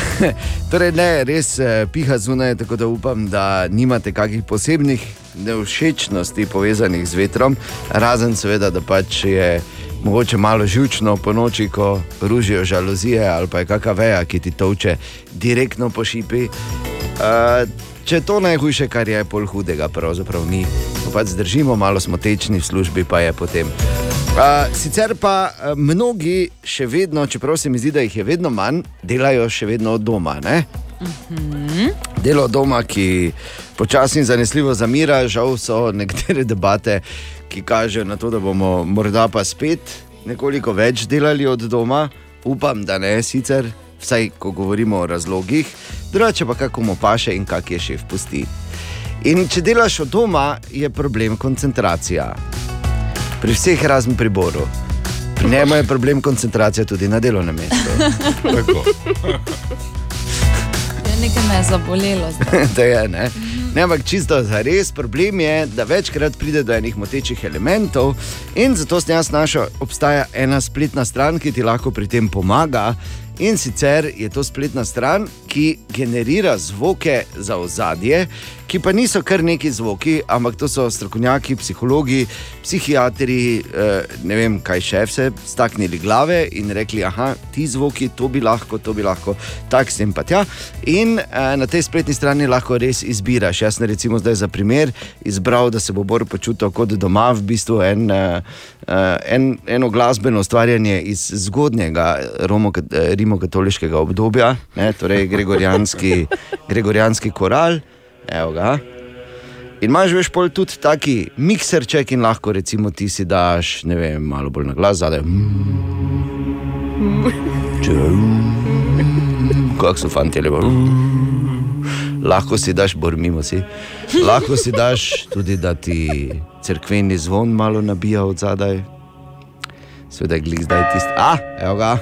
torej, ne, res eh, piha zunaj, tako da upam, da nimate kakih posebnih nevšečnosti povezanih z vetrom, razen seveda, da pač je mogoče malo žučno po noči, ko ružijo žalozije ali pa je kakšna veja, ki ti toče direktno po šipi. Uh, če to najhujše, kar je pol hudega, pravzaprav mi pa pač zdržimo, malo smo tečni v službi, pa je potem. Uh, sicer pa uh, mnogi še vedno, čeprav se mi zdi, da jih je vedno manj, delajo še vedno od doma. Ne? Delo od doma, ki počasi in zanesljivo zamira, žal so nekatere debate, ki kažejo na to, da bomo morda pa spet nekoliko več delali od doma. Upam, da ne, sicer, vsaj ko govorimo o razlogih, drugače pa kako mu paše in kak je šef pusti. In če delaš od doma, je problem koncentracija. Pri vseh razen pri Boru. Pri njemu je problem koncentracija tudi na delovnem mestu. Ja, nekaj me je zabolelo. to je, ne? Ne, ampak čisto za res problem je, da večkrat pride do enih motečih elementov, in zato sem jaz našel, obstaja ena spletna stran, ki ti lahko pri tem pomaga. In sicer je to spletna stran, ki generira zvoke za ozadje, ki pa niso kar neki zvoki, ampak to so strokovnjaki, psihologi, psihiatri, eh, ne vem kaj še, vse staknili glave in rekli: aha, ti zvoki, to bi lahko, to bi lahko, tak sem pa tja. In eh, na tej spletni strani lahko res izbiraš. Jaz sem recimo zdaj za primer izbral, da se bo Bor počutil kot doma, v bistvu en, eh, en, eno glasbeno ustvarjanje iz zgodnjega rimokatoliškega obdobja, ne, torej gregorijanski, gregorijanski koral. Evo ga. In imaš veš pol tudi taki mikserček in lahko recimo ti si daš, ne vem, malo bolj na glas zadaj. Kako so fanti lepo. Lahko si daš, bor mimo si. Lahko si daš tudi, da ti cerkveni zvon malo nabija od zadaj. Sveda je glik zdaj tisti. A, evo ga.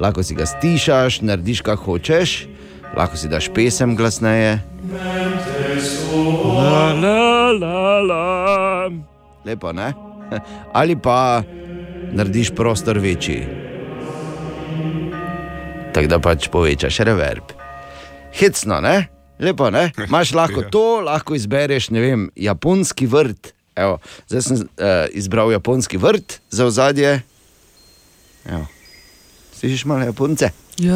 Lahko si ga stišaš, narediš, kar hočeš, lahko si daš pesem glasneje. La, la, la, la. Lepo, ne? Ali pa narediš prostor večji. Tako da pač povečaš reverb. Hecno, ne? Lepo, ne? Imaš lahko to, lahko izbereš, ne vem, japonski vrt. Evo, zdaj sem uh, izbral japonski vrt za ozadje. Slišiš malo japonce? Ja,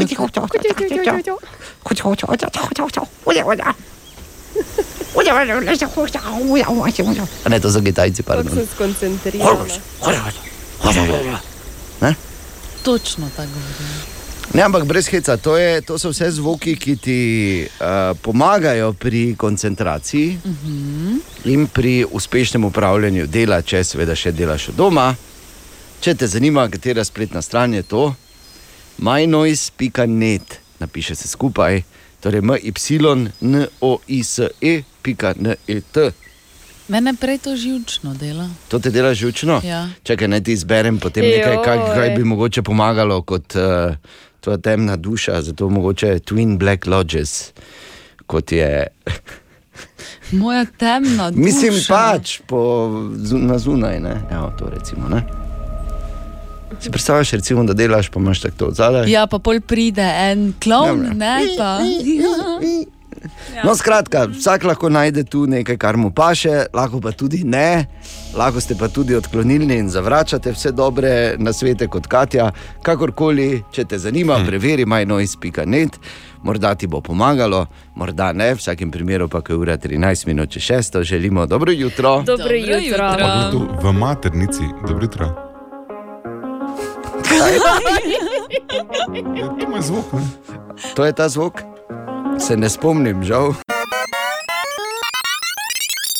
A ne, to so Kitajci, Kako pardon. sem skoncentrirana. Ne? Točno tako govorim. Ne, ampak brez heca, to, je, to so vse zvoki, ki ti uh, pomagajo pri koncentraciji Mhm. in pri uspešnem upravljanju dela, če seveda še delaš doma. Če te zanima, katera spletna stran je to, mynoise.net, napiše se skupaj, torej mynoise.net. Mene prej to živčno dela. To te dela žučno? Ja. Čakaj, naj ti izberem potem nekaj, kaj, kaj bi mogoče pomagalo kot uh, tvoja temna duša, zato mogoče Twin Black Lodges, kot je. Moja temna duša. Mislim pač po, na zunaj, ne? Evo, to recimo, ne? Si predstavljaš, recimo, da delaš, pa imaš tako zadaj? Ja, pa pol pride en klovn, Dobro. ne pa. No, skratka, vsak lahko najde tu nekaj, kar mu paše, lahko pa tudi ne. Lahko ste pa tudi odklonilni in zavračate vse dobre na svete kot Katja. Kakorkoli, če te zanima, hmm. preveri majnois.net, morda ti bo pomagalo, morda ne, v vsakem primeru pa, ko je ura 13 minut čez 6, želimo dobro jutro. Dobro Dobro jutro. jutro. Kdo tu v maternici, dobro jutro. To ima zvok, ne? To je ta zvok? Se ne spomnim, žal.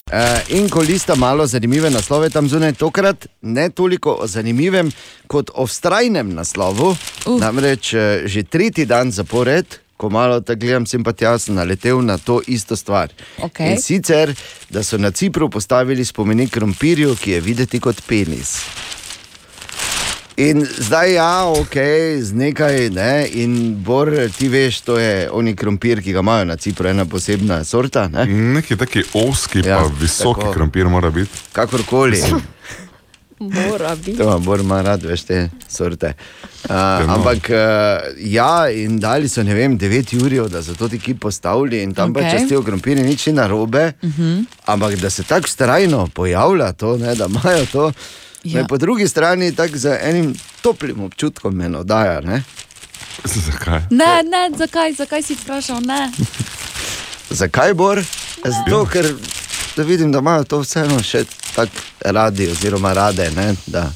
Uh, in ko lista malo zanimive naslove tam zunaj, tokrat ne toliko o zanimivem, kot o vztrajnem naslovu. Uh. Namreč uh, že tretji dan zapored, ko malo tako gledam, sem pa jaz naletel na to isto stvar. Okej. In sicer, da so na Cipru postavili spomenik krompirju, ki je videti kot penis. In zdaj, ja, ok, z nekaj, ne, in bor, ti veš, to je oni krompir, ki ga imajo na Cipru, ena posebna sorta. Ne? Neki taki oski, ja, pa visoki tako. krompir mora biti. Kakorkoli. Mora biti. To ima bolj ima rad, veš, te sorte. Uh, Temo. ampak uh, ja, in dali so, ne vem, 9 ur, da so to ti ki postavili in tam okay. Pač čestijo krompirje, nič ni narobe. Uh -huh. Ampak da se tako strajno pojavlja to, ne, da imajo to. Ja. Ja. Po drugi strani tako z enim toplim občutkom me nadaja. Ne? Zakaj? Ne, ne, zakaj, zakaj si vprašal? Ne. Zakaj bor? Zato, ker da vidim, da imajo to vseeno še tako radi, oziroma rade, ne? da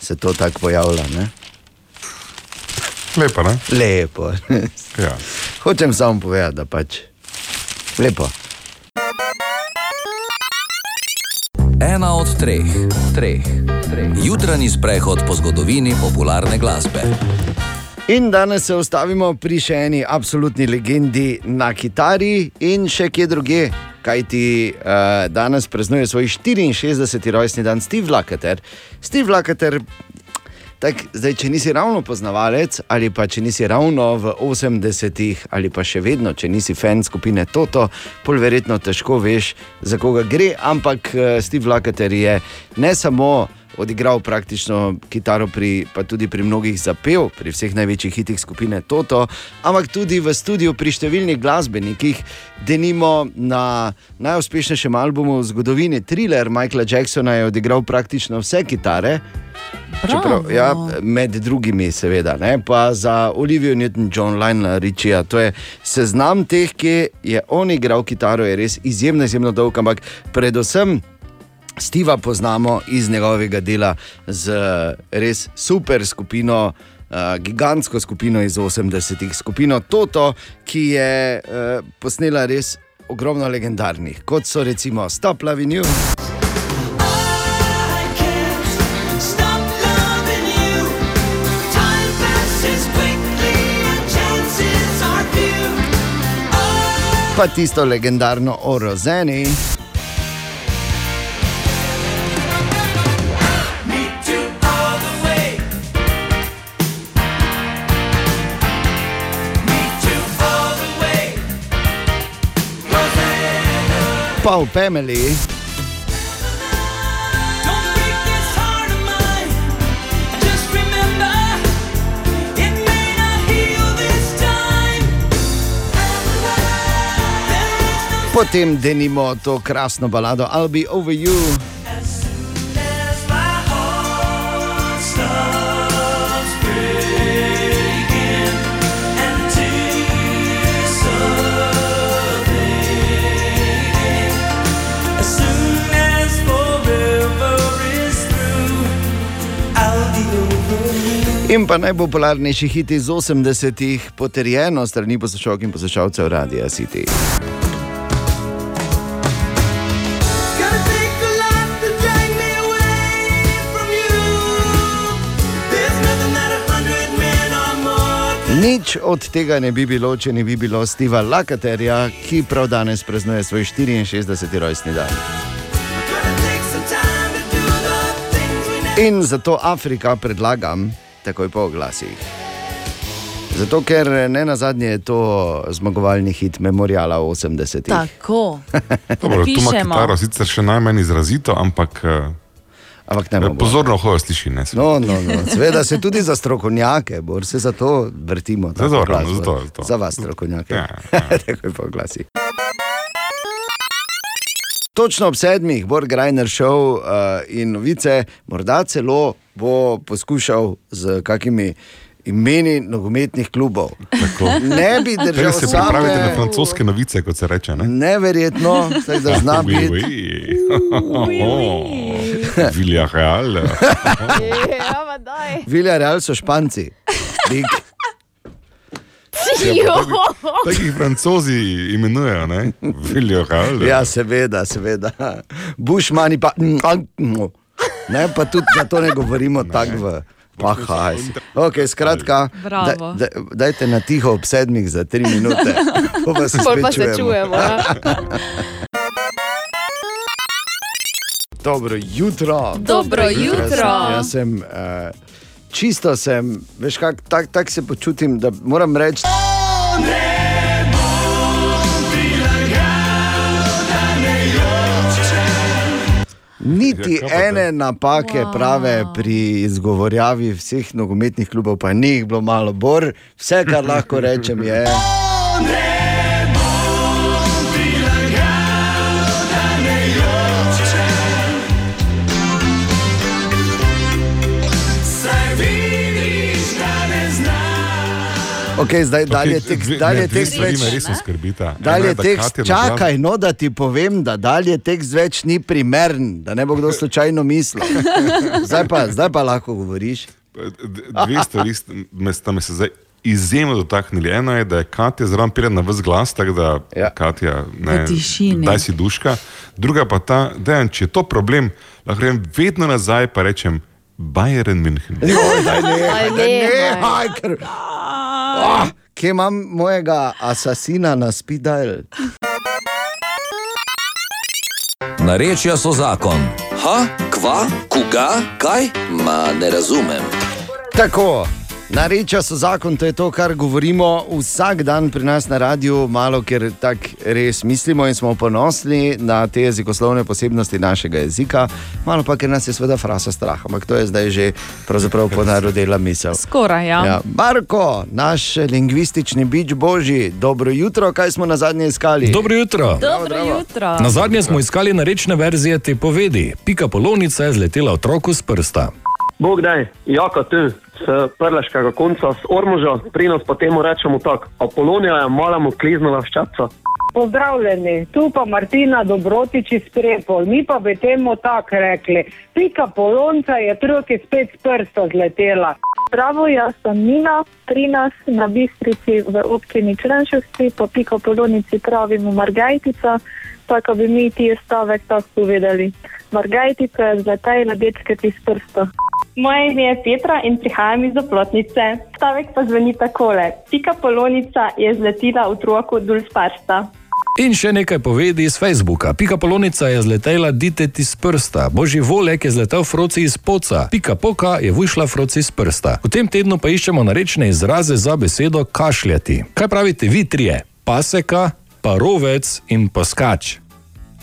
se to tako pojavlja. Ne? Lepo, ne? Lepo. Ja. Hočem samo povedati, da pač lepo. Ena od treh, treh. Jutranji sprehod po zgodovini popularne glasbe. In danes se ustavimo pri še eni absolutni legendi na kitari in še kje druge. Kaj ti uh, danes praznuje svoj 64. rojstni dan, Steve Lakater. Steve Lakater, tak, zdaj, če nisi ravno poznavalec, ali pa če nisi ravno v 80-ih, ali pa še vedno, če nisi fan skupine Toto, pol verjetno težko veš, za koga gre. Ampak uh, Steve Lakater je ne samo odigral praktično kitaro, pri, pa tudi pri mnogih zapev, pri vseh največjih hitih skupine Toto, ampak tudi v studiu pri številnih glasbenikih, denimo na najuspešnejšem albumu v zgodovini Thriller Michaela Jacksona je odigral praktično vse kitare. Čeprav, ja, med drugimi, seveda, ne? pa za Olivijo Newton-John, Lionel Richija. To je seznam teh, ki je on igral kitaro, je res izjemno, izjemno dolg, ampak predvsem Steva poznamo iz njegovega dela z res super skupino. Uh, gigantsko skupino iz 80-ih, skupino Toto, ki je uh, posnela res ogromno legendarnih, kot so recimo Stop Loving You. Pa tisto legendarno o Rozeni. Pa v Pemeli. Potem denimo to krasno balado I'll be over you. In pa najpopularnejši hit iz 80-ih, potrjeno strani poslušalk in poslušalcev Radia City. Nič od tega ne bi bilo, če ne bi bilo Steva Lakaterja, ki prav danes praznuje svoj 64. rojstni dan. In zato Afrika predlagam takoj po oglasih. Zato, ker ne na zadnje je to zmagovalni hit Memoriala 80. Tako. Dobro, tu ima kitaro sicer še najmanj izrazito, ampak, eh, ampak ne bomo. pozorno hojo sliši. Ne, No, no, no. Seveda se tudi za strokovnjake, bor se zato vrtimo. tako Zato, zato, zato. Za vas, strokovnjake. Ja, Takoj po glasih. Točno ob sedmih bo Grajner šel uh, in novice, morda celo bo poskušal z kakimi imeni nogometnih klubov. Tako. Ne bi Tega držal se pripravite na same. francoske novice, kot se reče. Ne? Neverjetno, saj da zna Oui, biti. oui. Villarreal. Ja, pa daj. Villarreal so španci. Big. Tako jih francozi imenujejo, ne? Villarreal. Ja, seveda, seveda. Bušmani pa. Ne, pa tudi za to ne govorimo tako v. Pa, haj. Okay, skratka, Bravo. da, da, dajte na tiho ob sedmih za tri minute, pa pa se pa se čujemo, ja. Dobro jutro. Dobro jutro. Jaz sem, uh, čisto sem, veš, kako tak, tak se počutim, da moram reči. Niti ene napake prave pri izgovorjavi vseh nogometnih klubov, pa ni jih bilo malo bor. Vse, kar lahko rečem, je. Okay, zdaj, dalje Ok, tekst, dve- dalje ne, dve tekst več. skrbita. Dalje je, da tekst, čakaj, no, da ti povem, da dalje tekst več ni primeren, da ne bo kdo slučajno mislil. Zdaj pa, zdaj pa lahko govoriš. Dve stvari sta me, se zdaj izjemno dotaknili. Eno je, da je Katja zraven pira na vse glas, tako da ja. Katja ne daj si duška. Druga pa ta, da če je to problem, lahko grem vedno nazaj pa rečem Bayern München. Joj, daj ne, Aj, daj ne, nehaj. Oh, kje imam mojega asasina na speed dial? Narečja so zakon. Ha, kva, koga, kaj? Ma ne razumem. Tako, nareča so zakon, to je to, kar govorimo vsak dan pri nas na radiju, malo ker tako res mislimo in smo ponosni na te jezikoslovne posebnosti našega jezika, malo pa ker nas je seveda frasa strah, ampak to je zdaj že pravzaprav ponarodela misel. Skoraj, ja. Ja. Marko, naš lingvistični bič božji, dobro jutro, kaj smo na zadnje iskali? Dobro jutro. Dobro jutro. Na zadnje smo iskali narečne verzije te povedi. Pika polonica je zletela otroku z prsta. Bog daj, jako tu, s prleškega konca, s Ormoža, pri nas pa temu rečemo tako. Apolonija je malemu kliznila v ščapca. Pozdravljeni, tu pa Martina Dobrotič iz Prepol, mi pa bi temu tako rekli. Pika polonca je troki spet s prsta zletela. Bravo, jaz sem Nina, pri nas na Bistrici v občini Črenšovci, po piko polonici pravimo Margajtica, tako bi mi ti stavek tako povedali. Margajtica je zletela dečke iz prsta. Moje ime je Petra in prihajam iz Oplotnice. Stavek pa zveni takole: Pika polonica je zletela otroku dol z prsta. In še nekaj povedi iz Facebooka. Pika polonica je zletela ditet iz prsta, božji volek je zletel froci iz poca, pika poka je vyšla froci iz prsta. V tem tednu pa iščemo narečne izraze za besedo kašljati. Kaj pravite vi trije? Paseka, parovec in poskač.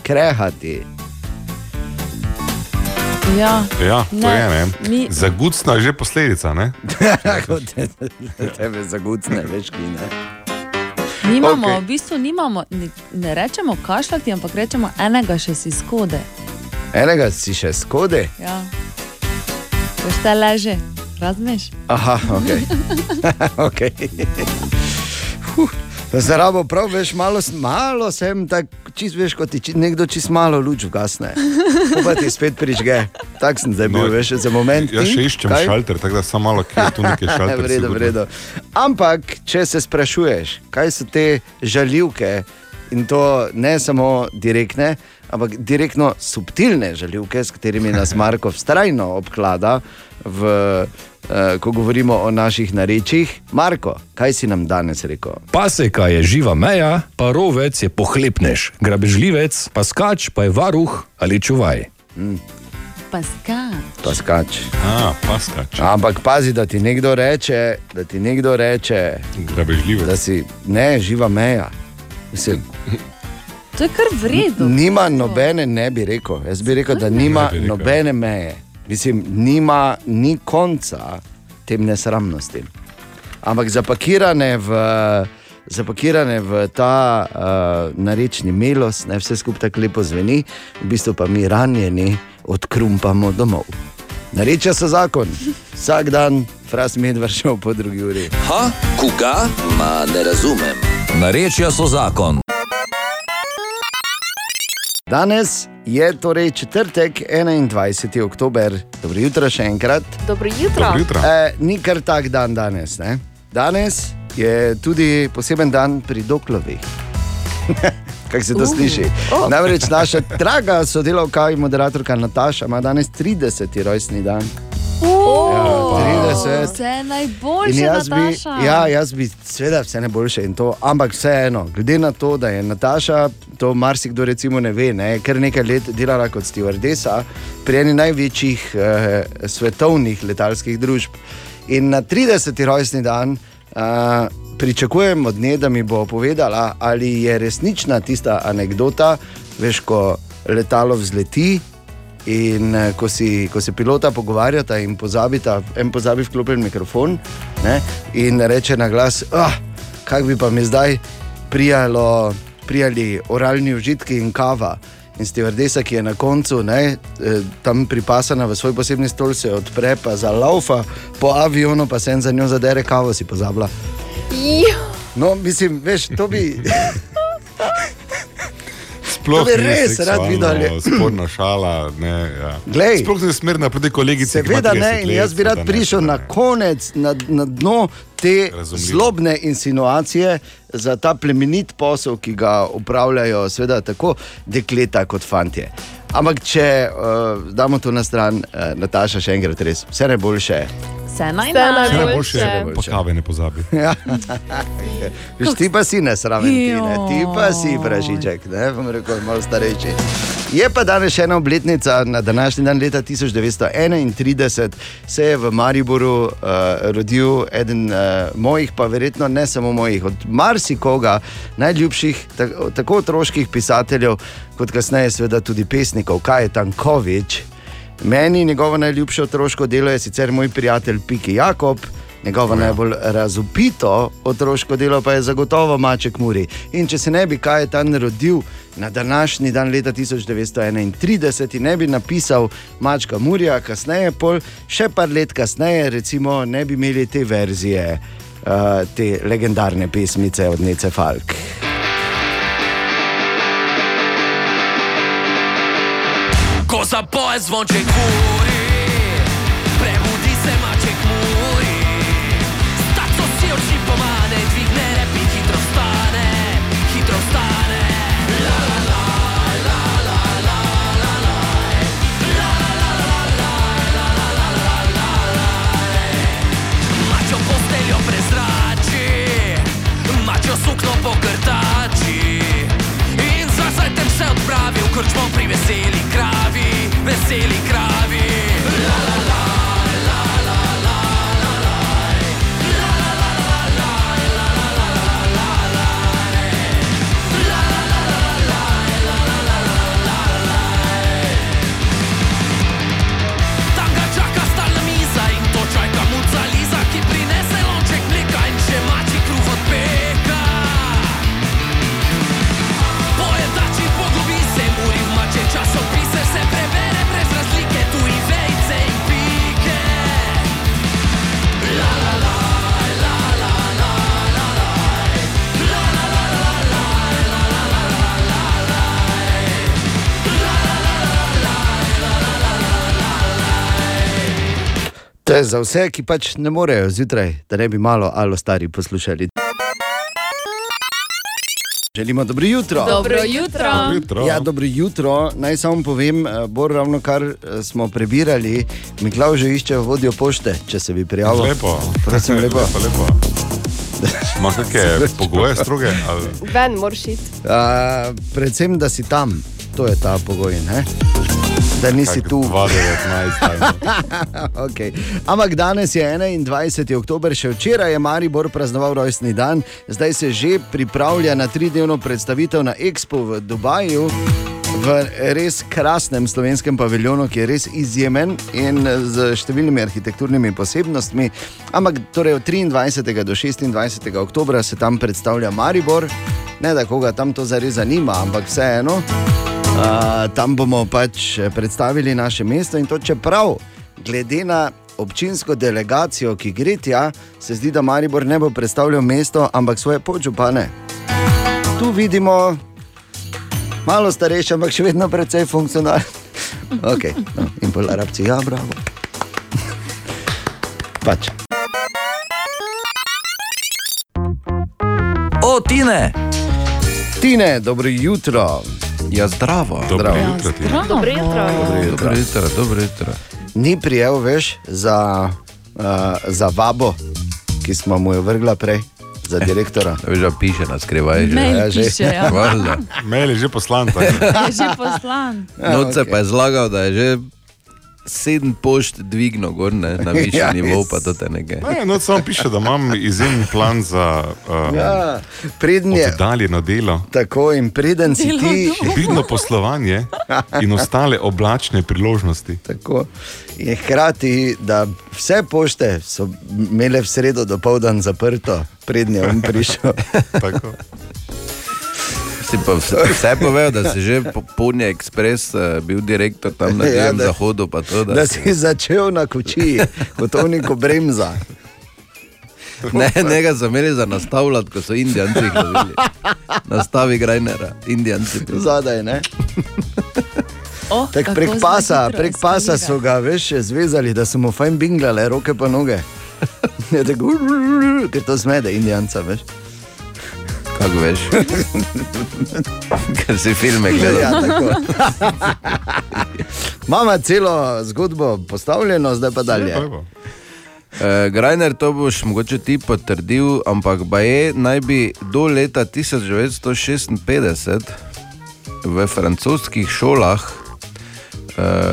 Krehati. Ja, Ja, to Ne, je ne. mi- Zagucna je že posledica. Ne? Tebe zagucne, veš, ki ne. Nimamo, okay. v bistvu nimamo, ne, ne rečemo kašljati, ampak rečemo enega še si skode. Enega si še skode. Ja. Veš, te leže, razumeš? Aha, ok. okay. Huh. Zarabo prav, veš, malo, malo sem tak, čist veš, kot ti či, nekdo čist malo luč ugasne. Pa ti spet prižge. Tak sem zdaj bil, no, veš, za moment. Ti? še iščem Kaj? šalter, tako da samo malo, je tu neki šalter. vredo, sigurno. vredo. Ampak, če se sprašuješ, kaj so te žaljivke, in to ne samo direktne, ampak direktno subtilne žaljivke, s katerimi nas Marko vztrajno obklada, v, ko govorimo o naših narečjih. Marko, kaj si nam danes rekel? Paseka je živa meja, parovec je pohlepnež, grabežljivec, paskač pa je varuh ali čuvaj. Mm. Paska. Paskač. A, paskač. Ampak pazi, da ti nekdo reče, da ti nekdo reče, da si ne živa meja. Mislim, To je kar vredno. Nima nobene, ne bi rekel. Jaz bi rekel, da nima nobene meje. Mislim, nima ni konca tem nesramnostim. Ampak zapakirane v, zapakirane v ta uh, narečni melos, ne vse skupaj tako lepo zveni, v bistvu pa mi ranjeni odkrumpamo domov. Nareča so zakon, vsak dan, fras medvard šel po drugi uri. Ha, koga? Ma ne razumem. Narečja so zakon. Danes je torej četrtek, 21. oktober, dobro jutro še enkrat. Dobro jutro. E, ni kar tak dan danes. Ne? Danes je tudi poseben dan pri Doklovih. Kako se to Uh, sliši? oh. Namreč naša draga sodelavka in moderatorka Nataša ima danes 30. rojstni dan. Ja, 30. Vse In najboljše, jaz bi, Nataša. ja, jaz bi seveda vse najboljše in to, ampak vseeno, glede na to, da je Nataša, to marsikdo recimo ne ve, ne, ker nekaj let delala kot stewardesa pri eni največjih eh, svetovnih letalskih družb. In na 30. rojstni dan eh, pričakujem od nje, da mi bo povedala, ali je resnična tista anekdota, veš, ko letalo vzleti. In eh, ko, si, ko se pilota pogovarjata in pozabita, en pozabi vklopljen mikrofon ne, in reče na glas, ah, kaj bi pa mi zdaj prijalo, prijali oralni užitki in kava. In stevardesa, ki je na koncu ne, eh, tam pripasana v svoj posebni stol, se odpre, pa za laufa po avionu, pa se en za njo zadere kavo, si pozabila. No, mislim, veš, to bi. Sploh ni res rad videli. Sporna šala. Ne, ja. Glej. Sploh ne kolegici. ki ima Seveda 30 ne, in jaz bi rad da ne. prišel na konec, na, na dno te Razumljivo. zlobne insinuacije za ta plemenit posel, ki ga upravljajo, seveda tako dekleta kot fantje. Ampak, če uh, damo to na stran, uh, Nataša, še enkrat res, vse najboljše. Vse Vse najboljše. najboljše, pa kave ne pozabi. Ja. Viš, ti pa si nesramen, ti, ne? ti pa si pražiček, ne bom rekel, malo starejši. Je pa danes še ena obletnica, na današnji dan leta 1931 se je v Mariboru uh, rodil eden uh, mojih, pa verjetno ne samo mojih, od marsikoga najljubših, tako, tako otroških pisateljev, kot kasneje seveda tudi pesnikov, kaj je Tankovič. Meni njegovo najljubše otroško delo je sicer moj prijatelj Piki Jakob. Njegovo najbolj razupito otroško delo pa je zagotovo Maček Muri. In če se ne bi kaj tam rodil na današnji dan leta 1931 in ne bi napisal Mačka Murja, kasneje, pol, še par let kasneje, recimo, ne bi imeli te verzije, uh, te legendarne pesmice od Nece Falk. Ko zapoje zvonček muri, prebudi se maček muri. Staco si oči pomane, dvigne rep in hitro vstane, hitro vstane. La la la, la la la, la la. La la la, la la, la la la, la la. Mačjo posteljo prezrači, mačjo sukno pokrtači. In za zajtrk se odpravi v krčmo pri veseli kravi, veseli kravi. To je za vse, ki pač ne morejo zjutraj, da ne bi malo alo stari poslušali. Želimo dobro jutro. Dobro jutro. Dobro jutro. Ja, dobro jutro. Naj samo povem, eh, Bor, ravno kar eh, smo prebirali, Miklav že išče vodjo pošte, če se bi prijavil. Lepo. Prosim, lepo. lepo, lepo. Ima kakšne pogoje stroge? Ali? Ven moraš iti. Uh, predvsem, da si tam, to je ta pogoj. Ne? Da nisi tu. 2019, okay. Ampak danes je 21. oktober, še včeraj je Maribor praznoval rojstni dan, zdaj se že pripravlja na tridnevno predstavitev na Expo v Dubaju. V res krasnem slovenskem paviljonu, ki je res izjemen in z številnimi arhitekturnimi posebnostmi. Ampak torej od 23. do 26. oktobra se tam predstavlja Maribor. Ne da koga tam to zares zanima, ampak vseeno. Uh, tam bomo pač predstavili naše mesto in to čeprav, glede na občinsko delegacijo, ki gre tja, se zdi, da Maribor ne bo predstavljal mesto, ampak svoje podžupane. Tu vidimo malo starejše, ampak še vedno precej funkcionalne. Okay, no, in polarabci, ja, bravo. pač. O, Tine! Tine, dobro jutro. Ja, zdravo. Dobro jutro, Tine. Dobro jutro. Dobro jutro. Dobro jutro, dobro jutro. Ni prijel, veš, za, uh, za vabo, ki smo mu jo vrgla prej, za direktora. Veš, da piše na skrivaj. že. Ja, že. piše, ja. Mail je že poslan. Je že poslan. Noce pa je zlagal, da je že sedem pošt dvignil gor ne, na višji Ja, nivo, pa to te nekaj. Ne, no, samo piše, da imam izjemen plan za um, Ja, preden je oddaljeno delo, tako in preden si ti. vidno poslovanje in ostale oblačne priložnosti. Tako. In hkrati, da vse pošte so imele v sredo do povdan zaprto, prednje je on prišel. Tako. Si pa vse, povedal, da si že po Punje Express uh, bil direktor tam na Ja, da- zahodu. Pa to, da Da si- začel na koči, kot ovniko bremza. Ne, njega so imeli za nastavljati, ko so Indijanci lovili. Nastavi Grajnera, Indijanci. Zadaj, ne? Oh, Tak prek pasa, prek pasa so ga veš, zvezali, da so mu fajn binglale, roke pa noge. Je tako, ker to zmede Indijanca, veš. Kako veš? Ker si filme Ja, gledal. tako. Mama celo zgodbo postavljeno, zdaj pa dalje. Uh, Grajner, to boš mogoče ti potrdil, ampak Baje naj bi do leta 1956 v francoskih šolah uh,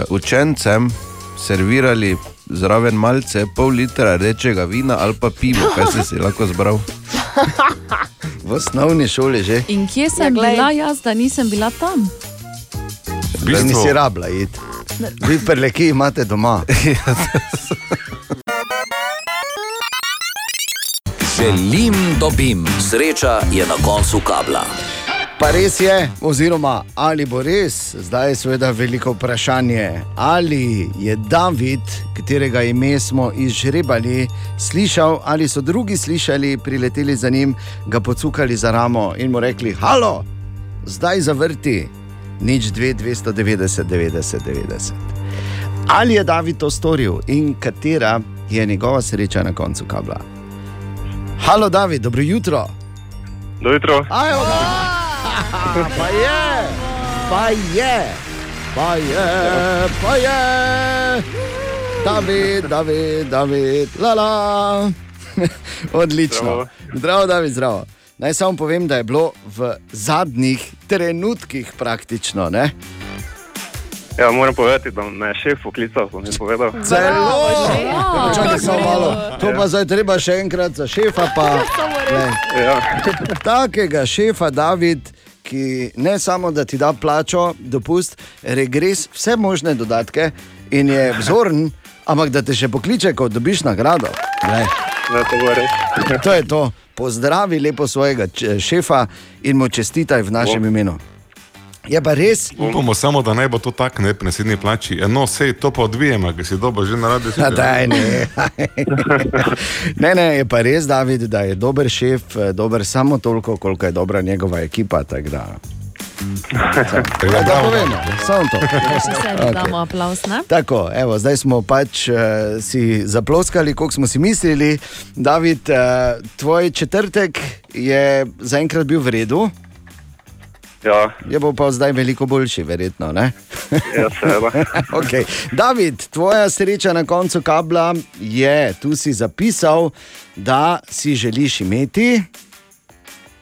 učencem servirali zraven malce pol litra rečega vina ali pa pivo, kaj si si lahko zbral. V osnovni šoli že. In kje sem Ja, bila jaz, da nisem bila tam? Da nisi rabla iti. Vi preleki imate doma. Želim, dobim, sreča je na koncu kabla. Pa res je, oziroma ali bo res, zdaj je seveda veliko vprašanje, ali je David, katerega ime smo izžrebali, slišal ali so drugi slišali, prileteli za njim, ga pocukali za ramo in mu rekli: Halo, zdaj zavrti, nič 2, 290, 90, 90. Ali je David to storil in katera je njegova sreča na koncu kabla? Halo, David, dobro jutro. Dobro jutro. Ajo, pa je, pa je, pa je, pa je. David, David, David, la la. Odlično. Zdravo. Zdravo, David, zdravo. Naj samo povem, da je bilo v zadnjih trenutkih praktično. Ne? Ja, moram povedati, da me je šef poklical, sem jim povedal. Zelo, čakaj samo malo. To pa zdaj treba še enkrat za šefa. Pa, ne. Ja. Takega šefa, David, ki ne samo da ti da plačo, dopust, regres, vse možne dodatke in je vzoren, ampak da te še pokliče, ko dobiš nagrado. To je to. Pozdravi lepo svojega šefa in mu čestitaj v našem imenu. Je pa res. Upamo samo, da ne bo to tako, ne pri naslednji plači. Eno, sej to pa odvijemo, ker si dobo že na radi. Ja, daj, ne. ne, ne, je pa res, David, da je dober šef, eh, dober samo toliko, koliko je dobra njegova ekipa. tako Da, Tako da, povemo, samo to. Še sebi Okej. damo aplaus. Ne? Tako, evo, zdaj smo pač uh, si zaploskali, koliko smo si mislili. David, uh, tvoj četrtek je zaenkrat bil v redu. Ja, Je bo pa zdaj veliko boljši, verjetno. ne? ja okay. David, tvoja sreča na koncu kabla je, tu si zapisal, da si želiš imeti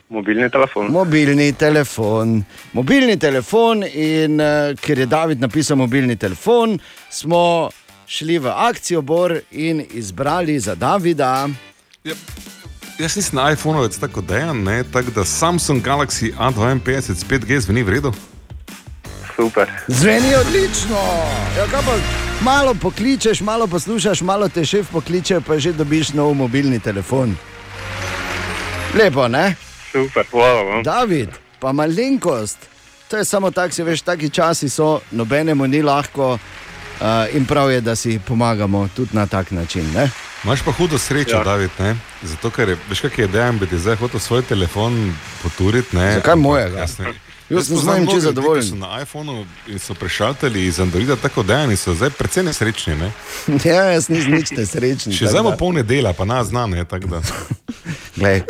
Mobilni telefon. mobilni telefon. Mobilni telefon, in uh, ker je David napisal mobilni telefon, smo šli v akcijo Bor in izbrali za Davida. Jaz nisem na iPhonu, tako dejan, ne, tako da Samsung Galaxy A52 s 5G zveni v redu. Super. Zveni odlično. Ja, pa, malo pokličeš, malo poslušaš, malo te šef pokliče, pa že dobiš nov mobilni telefon. Lepo, ne? Super, hvala vam. David, pa malenkost. To je samo tako, veš, taki časi so, nobenemu ni lahko uh, in prav je, da si pomagamo tudi na tak način. Ne? Imaš pa hudo srečo, Ja. David, ne? Zato, ker je, veš, kak je dejan, bi ti zdaj hotel svoj telefon poturiti. Ne? Zakaj mojega? Jasne. Jaz sem z mojim čisto zadovoljen. So na iPhonu in so prešaltali iz Androida tako dejan in so zdaj precej nesrečni. Ne? Ja, jaz nisem nič nesrečen. Še zdaj bo polne dela, pa nas znane. Glej,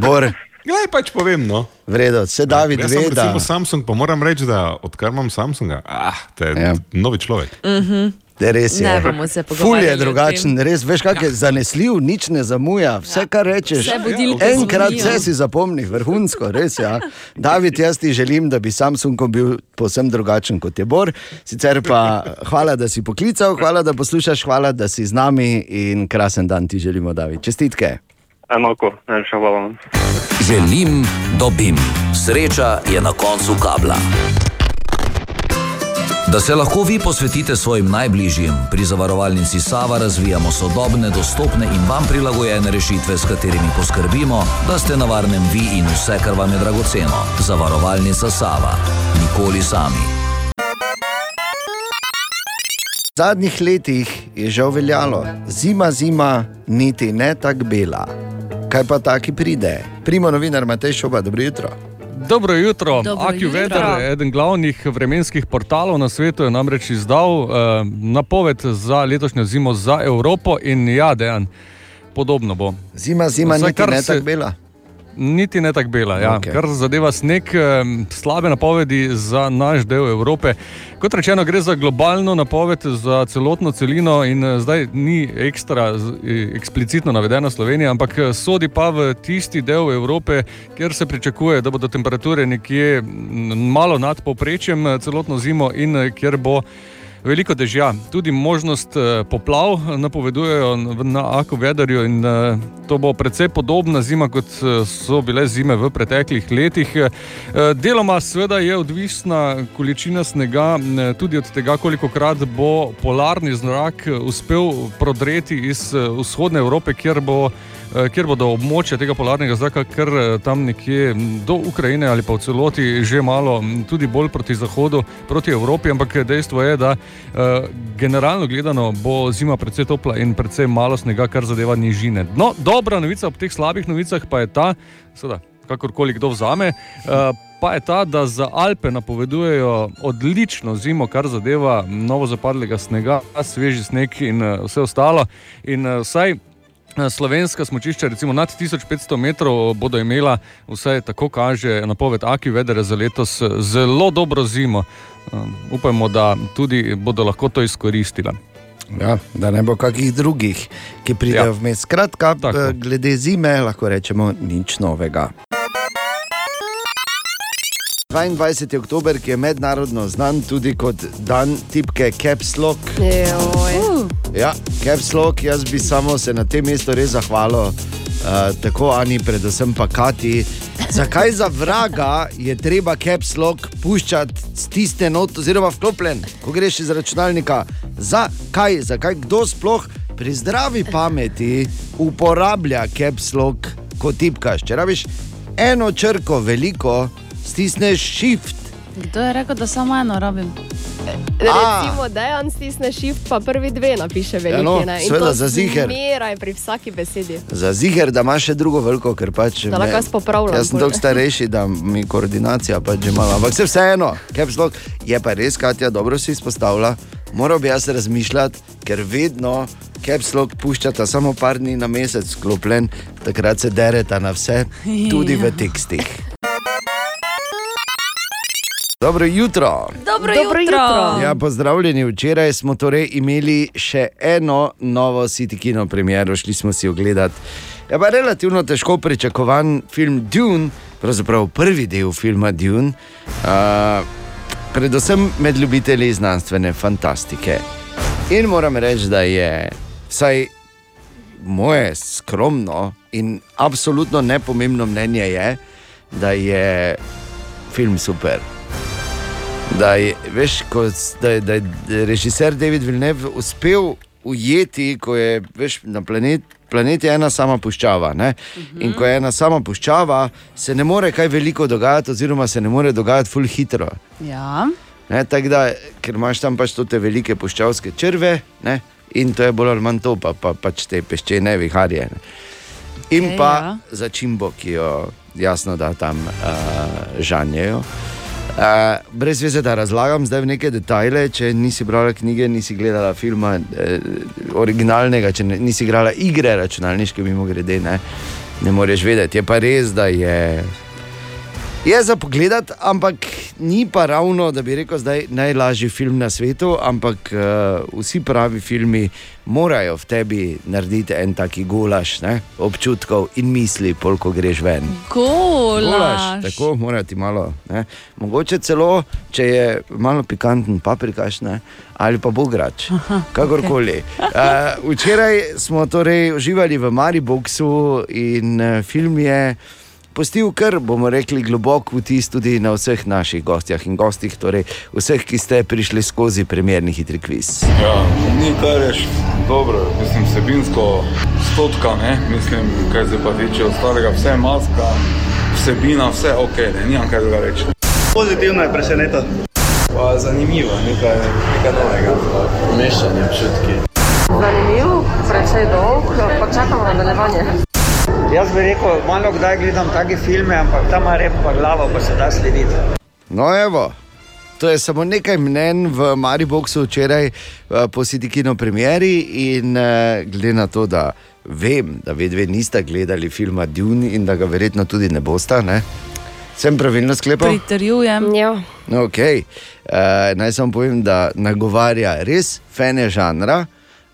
Bor. Glej, pač povem. No. Vredo, vse David Jaz ve, sem da. recimo Samsung, pa moram reči, da odkar imam Samsunga, ah, te je ja. novi človek. Mhm. Da res je. Ne bomo se Ful pogovarjali je o drugačen, res veš, kak je zanesljiv, nič ne zamuja, vse kar rečeš. Vse Enkrat vse si zapomni, vrhunsko, res ja. David, jaz ti želim, da bi Samsung bil povsem drugačen kot je Bor. Sicer pa hvala, da si poklical, hvala, da poslušaš, hvala, da si z nami in krasen dan ti želimo, David. Čestitke. Enako, najlepša hvala vam. Želim, dobim. Sreča je na koncu kabla. Da se lahko vi posvetite svojim najbližjim, pri zavarovalnici Sava razvijamo sodobne, dostopne in vam prilagojene rešitve, s katerimi poskrbimo, da ste na varnem vi in vse, kar vam je dragoceno. Zavarovalnica Sava. Nikoli sami. V zadnjih letih je že veljalo, zima, zima, niti ne tako bela. Kaj pa taki pride? Primo novinar Matej Šoba, dobro jutro. Dobro jutro. AccuWeather, jutro. eden glavnih vremenskih portalov na svetu, je namreč izdal eh, napoved za letošnjo zimo za Evropo in ja, dejan, podobno bo. Zima, zima, Vsaj niti ne se- tako bela. Niti ne tako bela, ja. Okay. kar zadeva sneg, slabe napovedi za naš del Evrope. Kot rečeno, gre za globalno napoved za celotno celino in eh, zdaj ni ekstra eh, eksplicitno navedena Slovenija, ampak eh, sodi pa v tisti del Evrope, kjer se pričakuje, da bodo temperature nekje malo nad povprečjem eh, celotno zimo in kjer bo. Veliko dežja, tudi možnost eh, poplav eh, napovedujejo na AkuVederju in eh, to bo precej podobna zima, kot so bile zime v preteklih letih. Deloma seveda je odvisna količina snega tudi od tega, koliko krat bo polarni zrak uspel prodreti iz vzhodne Evrope, kjer bo kjer bodo območja tega polarnega zraka, kar eh, tam nekje do Ukrajine ali pa v celoti že malo tudi bolj proti zahodu, proti Evropi, ampak dejstvo je, da eh, generalno gledano bo zima precej topla in precej malo snega, kar zadeva nižine. No, dobra novica ob teh slabih novicah pa je ta, seveda, kakorkoli kdo vzame. eh, Pa je ta, da za Alpe napovedujejo odlično zimo, kar zadeva novo zapadlega snega, sveži sneg in eh, vse ostalo. In eh, vsaj Eh, Slovenska smočišča, recimo nad 1500 metrov, bodo imela, vsaj tako kaže napoved Aki Vedere za letos, eh, zelo dobro zimo. Upajmo, da tudi bodo lahko to izkoristila. Ja, da ne bo kakih drugih, ki pridejo ja. vmes. Skratka, eh, glede zime lahko rečemo nič novega. 22. oktober, ki je mednarodno znan tudi kot dan tipke Caps Lock. Ja, Caps Lock, jaz bi samo se na tem mestu res zahvalil, uh, tako Ani, predvsem pa Kati. Zakaj za vraga je treba Caps Lock puščati stisne not oziroma vklopljen, ko greš iz računalnika? Zakaj, zakaj kdo sploh pri zdravi pameti uporablja Caps Lock kot tipkaš? Če rabiš eno črko veliko, stisneš shift. Kdo je rekel, da samo eno rabim? Recimo, da je on stisne shift, pa prvi dve napiše veliki. no, ne? In seveda, za ziher. Zmeraj pri vsaki besedi. Za ziger, da imaš še drugo veliko, ker pač. Da lahko jaz popravljam Jaz sem toliko starejši, da mi koordinacija pač že malo. Ampak se vseeno, caps lock je pa res, Katja, dobro si izpostavlja. Moral bi jaz razmišljati, ker vedno caps lock puščata samo par dni na mesec sklopljen, takrat se dereta na vse, tudi v tekstih. Dobro jutro. Dobro, Dobro jutro. jutro. Ja, pozdravljeni. Včeraj smo torej imeli še eno novo City Kino premiero, šli smo si ogledati. Je pa relativno težko pričakovan film Dune, pravzaprav prvi del filma Dune, uh, predvsem med ljubitelji znanstvene fantastike. In moram reči, da je vsaj moje skromno in absolutno nepomembno mnenje, je, da je film super. Da je, veš, ko, da, je- da je režiser David Villeneuve uspel ujeti, ko je veš, na planet, planet je ena sama puščava. Ne? In ko je ena sama puščava, se ne more kaj veliko dogajati, oziroma se ne more dogajati ful hitro. Ja. Ne, tako da, ker imaš tam pač te velike puščavske črve ne, in to je bolj ali manj to, pa, pa pač te peščene viharje. Ne. In Okej, pa ja. začimbo, ki jo jasno da tam uh, žanjejo. Uh, brez veze, da razlagam zdaj v neke detajle, če nisi brala knjige, nisi gledala filma eh, originalnega, če ne, nisi igrala igre računalniške, mimo grede, ne, ne moreš vedeti. Je pa res, da je Je za pogled, ampak ni pa ravno, da bi rekel, da je najlažji film na svetu, ampak uh, vsi pravi filmi morajo v tebi narediti en taki gulaš ne, občutkov in misli, pol ko greš ven. Golaž. tako mora ti malo. Ne. Mogoče celo, če je malo pikanten paprikaš ne, ali pa bograč, kakorkoli. Uh, včeraj smo torej uživali v Mariboku in uh, film je pustil kar, bomo rekli, globok vtis tudi na vseh naših gostjah in gostih, torej vseh, ki ste prišli skozi premjerni hitri kviz. Ja, ni kar reč, dobro, mislim, vsebinsko stotka, ne, mislim, kaj se pa tiče ostalega, vse maska, vsebina, vse ok, ne, nimam kaj druga reči. Pozitivno je presenetilo. Pa zanimivo, nekaj, nekaj novega. Mešanje občutki. Zanimiv, precej dolg, pa čakamo nadaljevanje. Jaz bi rekel, malo kdaj gledam take filme, ampak tam ima rep pa glavo, pa se da slediti. No, evo. To je samo nekaj mnen v Mariboku včeraj eh, po Sidikino premieri in eh, glede na to, da vem, da vedve niste gledali filma Dune in da ga verjetno tudi ne boste, ne? sem pravilno sklepal? Pritrjujem. Ja. Okay. Uh, naj samo povem, da nagovarja res fene žanra.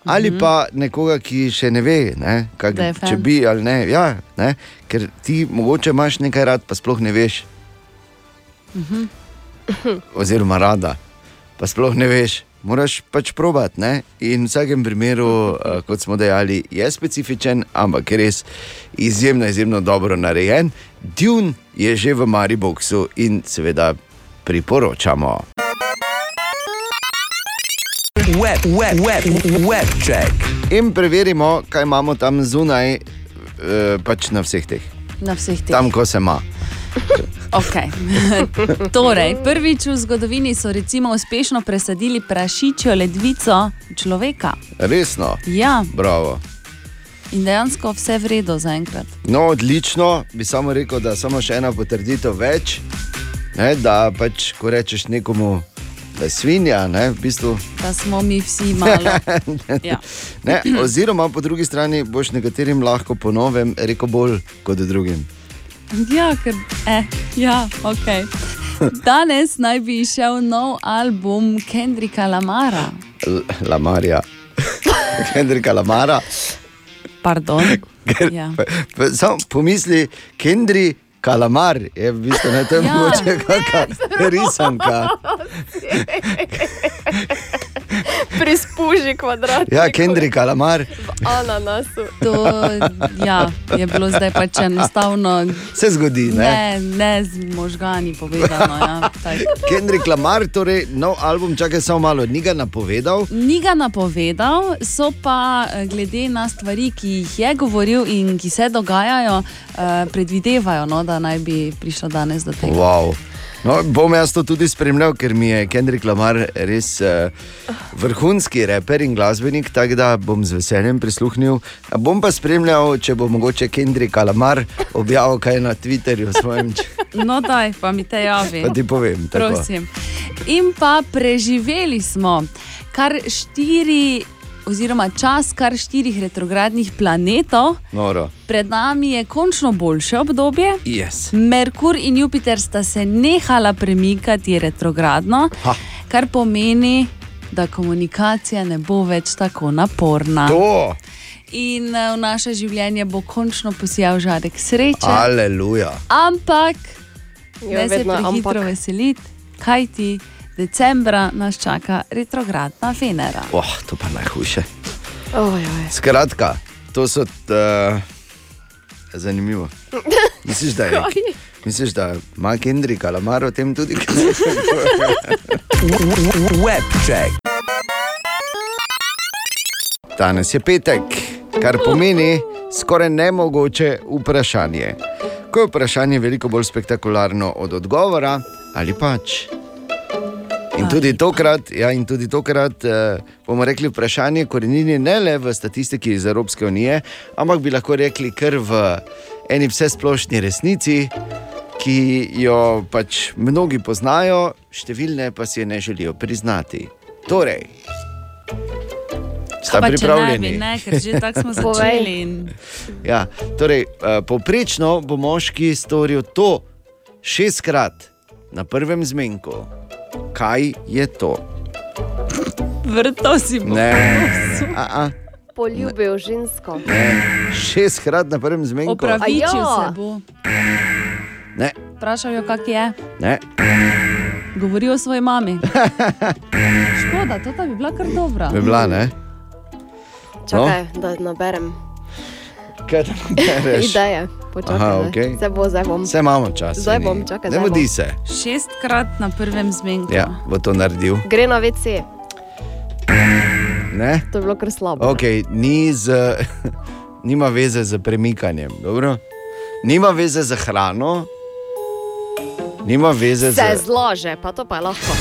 Ali Mhm. pa nekoga, ki še ne ve, ne, kak, če bi ali ne, ja, ne. Ker ti mogoče imaš nekaj rad, pa sploh ne veš, Mhm. oziroma rada, pa sploh ne veš. Moraš pač probati. Ne? In v vsakem primeru, uh, kot smo dejali, je specifičen, ampak je res izjemno, izjemno dobro narejen. Dune je že v Mariboku in seveda priporočamo. Web, web, web, web check. In preverimo, kaj imamo tam zunaj, eh, pač na vseh teh. Na vseh teh. Tam, ko se ima. Okay. torej, prvič v zgodovini so recimo uspešno presadili prašičjo ledvico človeka. Resno. Ja, Bravo. in dejansko vse v redu zaenkrat. No, odlično, bi samo rekel, da samo še ena potrditev več. Ne, da pač, ko rečeš nekomu, da je svinja, ne, v bistvu. Da smo mi vsi malo. Ja. ne, oziroma, po drugi strani boš nekaterim lahko po novem rekel bolj kot drugim. Ja, ker, eh, ja, ok. Danes naj bi izšel nov album Kendrika Lamara. L- Lamarja. Hendrika Lamara. Pardon. Ja. Samo pomisli, Kendri Kalamar je v bistvu na tem Ja. mogoče kakšna risanka. Prispuži kvadrat. Ja, Kendri Kalamar. Ananasu. To ja, je bilo zdaj pač enostavno. Se zgodi, ne? Ne, ne z možgani povedano. Ja, tako. Kendrick Lamar, torej nov album, čakaj samo malo, ni ga napovedal. Ni ga napovedal, so pa eh, glede na stvari, ki jih je govoril in ki se dogajajo, eh, predvidevajo, no, da naj bi prišlo danes do tega. Wow. No, bom jaz to tudi spremljal, ker mi je Kendrick Lamar res uh, vrhunski reper in glasbenik, tako da bom z veseljem prisluhnil. A Bom pa spremljal, če bo mogoče Kendrick Lamar objavil kaj na Twitterju svojem, No, daj, pa mi te javi. pa ti povem. tako. Prosim. In pa preživeli smo kar štiri, oziroma čas kar štirih retrogradnih planetov. Noro. Pred nami je končno boljše obdobje. Yes. Merkur in Jupiter sta se nehala premikati retrogradno, Ha. kar pomeni, da komunikacija ne bo več tako naporna. To. In eh, v naše življenje bo končno posijal žarek sreče. Aleluja. Ampak, Ja, ne se vedno prehitro veseliti, kaj ti decembra nas čaka retrogradna Venera. Oh, to pa najhujše. Oj, oj. Skratka, to so uh, zanimivo. Misliš, da je? Kaj? Misliš, da ima Kendrick Lamar o tem tudi? Web check. Danes je petek, kar pomeni skoraj nemogoče vprašanje. Ko je vprašanje veliko bolj spektakularno od odgovora, ali pač. In tudi tokrat, ja, in tudi tokrat eh, bomo rekli vprašanje korenini ne le v statistiki iz Evropske unije, ampak bi lahko rekli kar v eni vsesplošni resnici, ki jo pač mnogi poznajo, številne pa si je ne želijo priznati. Torej, sta Pa če ne pripravljeni? ne, ker že tako smo začeli. In... Ja, torej, uh, poprečno bo moški storil to šestkrat na prvem zmenku. Kaj je to? Vrto si bo. Ne, a, a, Poljubil žensko. ne. šestkrat na prvem zmenku. Opravičil ja. se bo. Ne, Vprašal jo, kak je. ne. Govori o svoji mami. Škoda, to bi bila kar dobra. Bi bila, ne? Čakaj, da naberem Kaj tam bereš? ideje. Počakaj, Aha, ne. okej. Zdaj bo, zdaj bom. Vse imamo čas. Zdaj bom, čakaj, Ne mudi se. Šestkrat na prvem zmenku. Ja, bo to naredil. Gre na WC. Ne? To je bilo kar slabo. Okay, ni z, nima veze z premikanjem, dobro? nima veze z hrano, nima veze Se z. zlaže, pa to pa je lahko.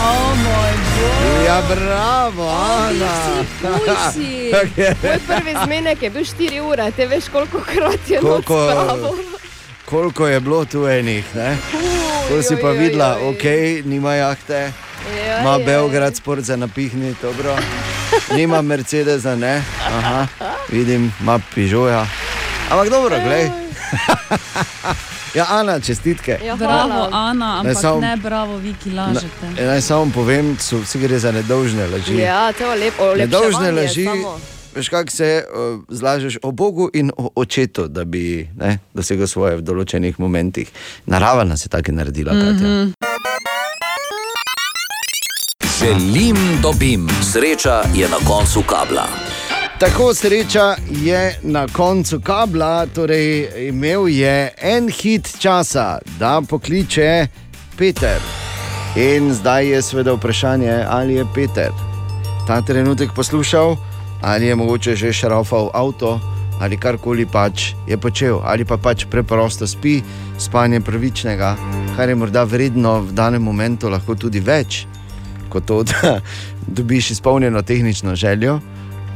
O moj bog. Ja, bravo, Ana. Pusi. Moj prvi zmenek je bil 4 ure, te veš, koliko krat je Koliko, koliko je bilo tu enih, ne? To si pa videla, ok, nima jahte, Ja, ima ja. Beograd sport za napihni, dobro. Nima Mercedesa, ne, aha, vidim, ima Pižoja. Ampak dobro, glej. Ja, Ana, čestitke. Ja, Bravo. Ana, ampak samo- ne, bravo, vi, ki lažete. Na- Naj samo povem, so, vsi gre za nedolžne laži. Ja, to je lepo. Nedolžne olepševanje laži, samo. veš, kako se uh, zlažeš o Bogu in o očetu, da bi ne, dosegel svoje v določenih momentih. Narava nas je tako naredila. Mhm. Katja. Želim, dobim. Sreča je na koncu kabla. Tako sreča je na koncu kabla, torej imel je en hit časa, da pokliče Peter. In zdaj je seveda vprašanje, ali je Peter ta trenutek poslušal, ali je mogoče že šrafal avto, ali karkoli pač je počel, ali pa pač preprosto spi, spanje pravičnega, kar je morda vredno v danem momentu, lahko tudi več kot to, da dobiš izpolnjeno tehnično željo.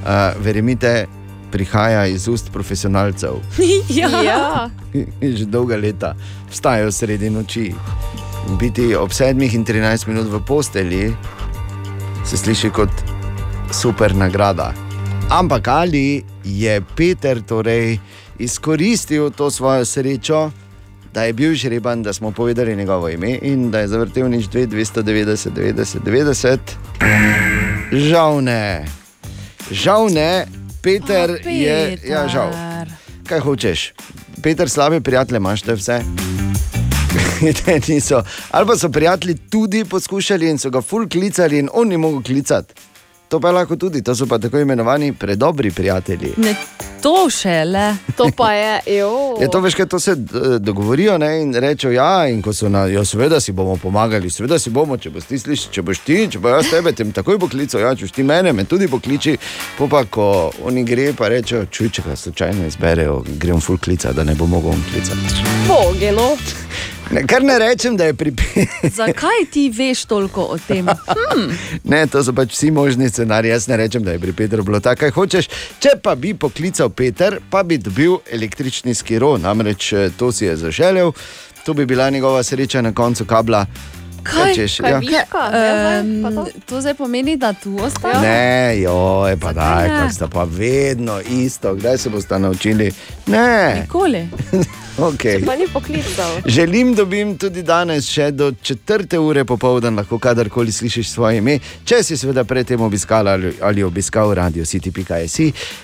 Uh, verjemite, prihaja iz ust profesionalcev. ja. Ja. Že dolga leta vstajajo sredi noči. Biti ob 7 in 13 minut v posteli se sliši kot super nagrada. Ampak ali je Peter torej izkoristil to svojo srečo, da je bil žreben, da smo povedali njegovo ime in da je zavrtel nič 2, 290, 90, 90? Žal ne. Žal ne, Peter, O, je. Ja, žal. Kaj hočeš? Peter, slabe prijatelje imaš, te vse. Te niso. Ali pa so prijatelji tudi poskušali in so ga ful klicali, in on ni mogel klicati. To pa je lahko tudi, to so pa tako imenovani predobri prijatelji. Ne, to šele. To pa je, jo. Je to veš, kaj to se eh, dogovorijo ne, in rečejo, ja, in ko so na, ja, seveda si bomo pomagali, seveda si bomo, če boš ti slišal, če boš ti, če bo jaz tebe, tem takoj poklical, ja, če boš ti mene, me tudi pokliči. Po pa, ko oni gre, pa rečejo, čuj, če ga slučajno izberejo, grem full klica, da ne bo mogel on klicati. Boge, no. Ne, kar ne rečem, da je pri Zakaj ti veš toliko o tem? Hm. Ne, to so pač vsi možni scenariji. Jaz ne rečem, da je pri Petru bilo tako, kaj hočeš. Če pa bi poklical Peter, pa bi dobil električni skiro, namreč eh, to si je zaželel, to bi bila njegova sreča na koncu kabla. Kaj, češ, Kaj ja. viška? Um, to zdaj pomeni, da tu ostaja. Ne, joj, pa daj, ne? kak sta pa vedno isto, kdaj se boste naučili. Ne, Nikoli. okay. Pa ni poklical. Želim, da bi tudi danes, še do četrte ure popoldan, lahko kadarkoli slišiš svoje ime. Če si seveda predtem obiskal ali, ali obiskal radio city.js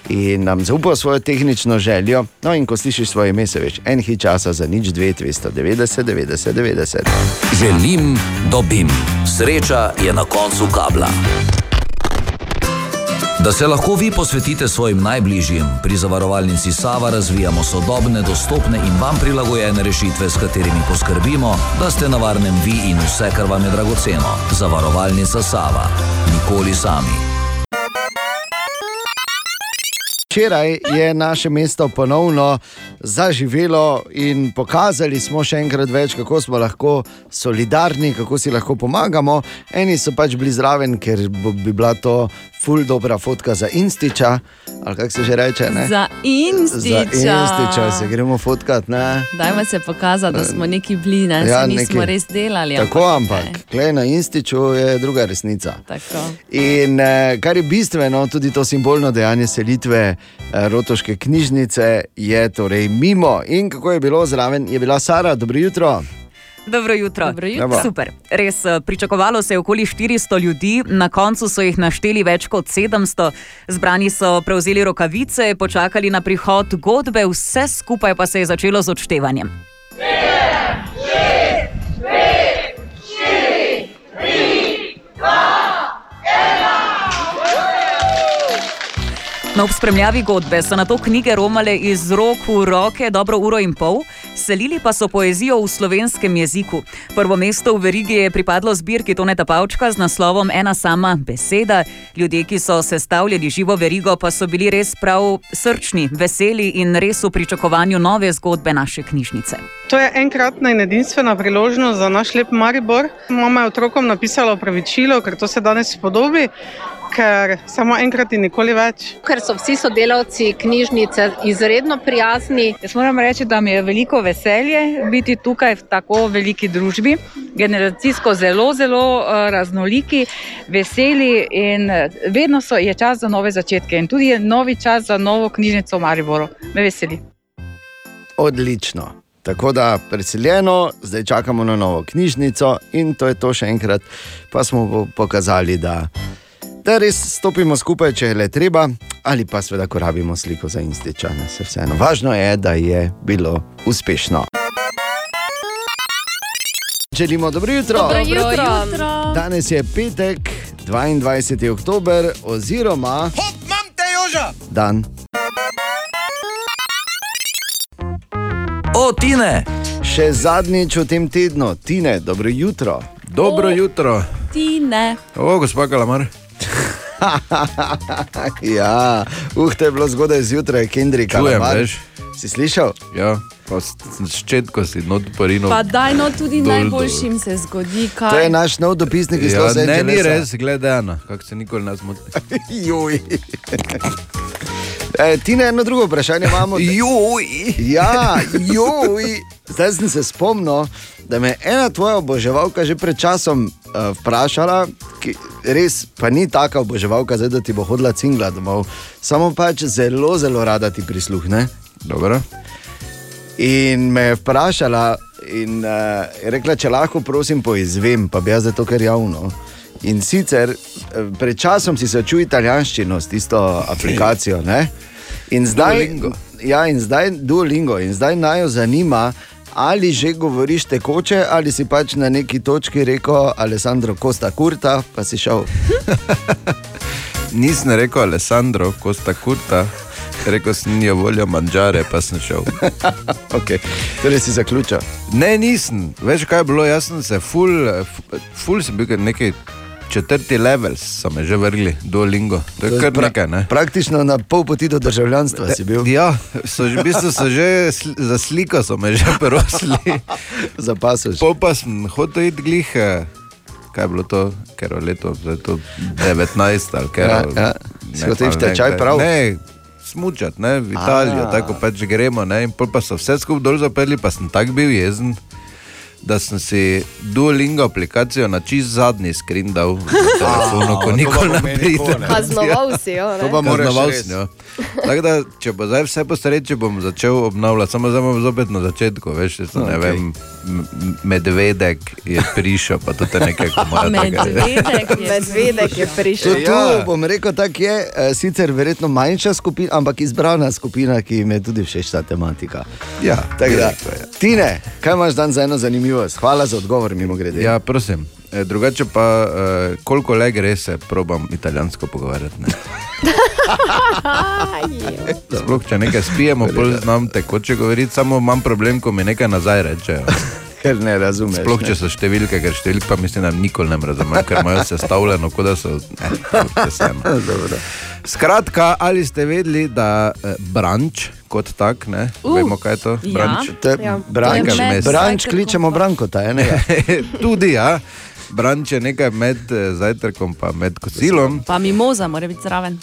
in nam zaupal svojo tehnično željo. No, in ko slišiš svoje ime, se veš, en hit časa za nič 2, 290, 90, 90. Želim, dobim. Sreča je na koncu kabla. Da se lahko vi posvetite svojim najbližjim, pri zavarovalnici Sava razvijamo sodobne, dostopne in vam prilagojene rešitve, s katerimi poskrbimo, da ste na varnem vi in vse, kar vam je dragoceno. Zavarovalnica Sava. Nikoli sami. Včeraj je naše mesto ponovno zaživelo in pokazali smo še enkrat več, kako smo lahko solidarni, kako si lahko pomagamo. Eni so pač bili zraven, ker bi bila to ful dobra fotka za Instiča, ali kako se že reče. Ne? Za Instiča. Za Instiča se gremo fotkat. Ne? Dajmo se pokazati, da smo neki bili, ne, ja, nismo nekaj- res delali. Tako, ampak klej na Instiču je druga resnica. Tako. In eh, kar je bistveno, tudi to simbolno dejanje selitve eh, Rotoške knjižnice je torej mimo. In kako je bilo zraven, je bila Sara, dobro jutro. Dobro jutro. Dobro jutro. Super. Res, eh, pričakovalo se je okoli 400 ljudi, na koncu so jih našteli več kot 700. Zbrani so prevzeli rokavice, počakali na prihod godbe, vse skupaj pa se je začelo z odštevanjem. No, ob spremljavi godbe so na to knjige romale iz rok v roke dobro uro in pol. Selili pa so poezijo v slovenskem jeziku. Prvo mesto v verigi je pripadlo zbirki Toneta Pavčka z naslovom Ena sama beseda. Ljudje, ki so sestavljali živo verigo, pa so bili res prav srčni, veseli in res v pričakovanju nove zgodbe naše knjižnice. To je enkratna in edinstvena priložnost za naš lep Maribor. Mama je otrokom napisala opravičilo, ker to se danes spodobi, ker samo enkrat in nikoli več. Ker so vsi sodelavci knjižnice izredno prijazni. Jaz moram reči, da mi je veliko veselje biti tukaj v tako veliki družbi, generacijsko zelo, zelo eh, raznoliki, veseli in eh, vedno so, je čas za nove začetke in tudi je novi čas za novo knjižnico v Mariboru. Me veseli. Odlično. Tako da preseljeno, zdaj čakamo na novo knjižnico in to je to še enkrat, pa smo po- pokazali, da, da res stopimo skupaj, če je le treba, ali pa seveda, ko rabimo sliko za instičane. Se vseeno. Važno je, da je bilo uspešno. Želimo dobro jutro. Dobro jutro. jutro. Danes je petek, 22. oktober, oziroma Mam te joža! dan. O, Tine! Še zadnjič v tem tednu, Tine, dobro jutro. Dobro O. jutro. Ti ne. O, gospod Kalamar. ja, uh, to je bilo zgodaj zjutraj, Kendrick. Čujem, veš. Si slišal? Ja, ščetko si not porino. Pa daj, no tudi dol, najboljšim se zgodi. Kaj? To je naš nov dopisnik iz Ja, Los ne, ni Angelesa. res, gledano, kako se nikoli ne zmoti. Juj. E, ti na eno drugo vprašanje imamo. Juj. Ja, juj. Zdaj sem se spomnil, da me je ena tvoja oboževalka že pred časom uh, vprašala, ki res pa ni taka oboževalka, zdaj, da ti bo hodila cingla domov, samo pač zelo, zelo rada ti prisluhne. Dobro. In me je vprašala, in uh, je rekla, če lahko prosim poizvem, pa bi jaz zato ker javno. In sicer eh, pred časom si se učil italijanščino s tisto aplikacijo. Ne? In zdaj, Duolingo. ja, in zdaj Duolingo. In zdaj naj jo zanima, ali že govoriš tekoče, ali si pač na neki točki rekel Alessandro Costa Curta, pa si šel. Nisem rekel Alessandro, Costa Curta, rekel sem jo voljo manžare, pa sem šel. okay. Torej si zaključil. Ne, nisem. Veš kaj je bilo, jaz sem se full, full sem bil neki četrti level, so me že vrgli, Duolingo. To je kar nekaj, ne? Praktično na pol poti do državljanstva si bil. Ja, so v bistvu so že za sliko so me že prosili. Zapasuš. Pol pa sem hotel iti glih, eh, kaj je bilo to, ker je leto, zdaj to 19 ali kaj. Ja, ja. Si hotel iti tečaj prav? Ne, smučati, ne, v Italijo, A. tako pač gremo, ne, in pol pa so vse skupaj dol zaprli, pa sem tak bil jezen. Da sem si Duolingo aplikacijo na čist zadnji skrin dal na telefonu, ko nikoli ne pride. Kaznoval si jo, ne? To pa moraš jo. Tako da, če bo zdaj vse po sreči, bom začel obnavljati, samo zdaj bom zopet na začetku, veš, okay. ne vem, medvedek je prišel, pa to je nekaj, ko mora tega. Medvedek je To, prišel. tu bom rekel, tako je, eh, sicer verjetno manjša skupina, ampak izbrana skupina, ki jim je tudi všeč ta tematika. Ja, Tako da, je, je. Tine, kaj imaš dan za eno zanimivost? Hvala za odgovor, mimo grede. Ja, prosim. E, drugače pa, e, koliko le gre, se probam italijansko pogovarjati. Ne? Sploh, če nekaj spijemo, pol znam tekoče govoriti, samo imam problem, ko mi nekaj nazaj rečejo. Ker ne razumeš. Sploh, če ne. so številke, ker številk pa mislim, da nikoli ne razumem, ker imajo sestavljeno, kot da so. Dobro. Skratka, ali ste vedeli, da eh, branč kot tak, ne? Uh, Vemo, kaj je to? ja. Branč. To je Ja. branč. Branč kličemo Brankota, enega. Tudi ja. Branč je nekaj med eh, zajtrkom pa med kosilom. Pa mimoza mora biti zraven.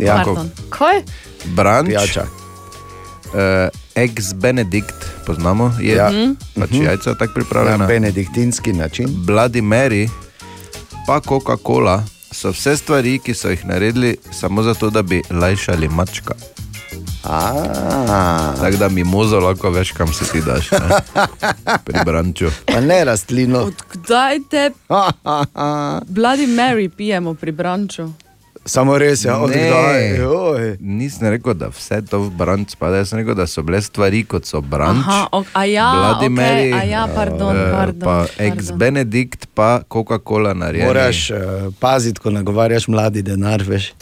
Ja, Pardon. Kaj? Branč. Pijača. Uh, ex Benedikt, poznamo, je Ja. ja. pač Mhm. jajca tako pripravljena. Na benediktinski način. Bloody Mary, pa Coca-Cola so vse stvari, ki so jih naredili samo zato, da bi lajšali mačka. Tako da mimozo lahko veš, kam se ti daš. Ne? Pri branču. Pa ne rastlino. Kdaj te Bloody Mary pijemo pri branču? Samo res, ja, odkdaj. Nisem rekel, da vse to v brand spada, jaz sem rekel, da so bile stvari kot so brand. Aha, ok, a ja, Vladimiri, okay, a ja, pardon, eh, pardon. Pa ex-Benedikt, pa Coca-Cola narejena. Moraš uh, paziti, ko nagovarjaš mladi denar, veš.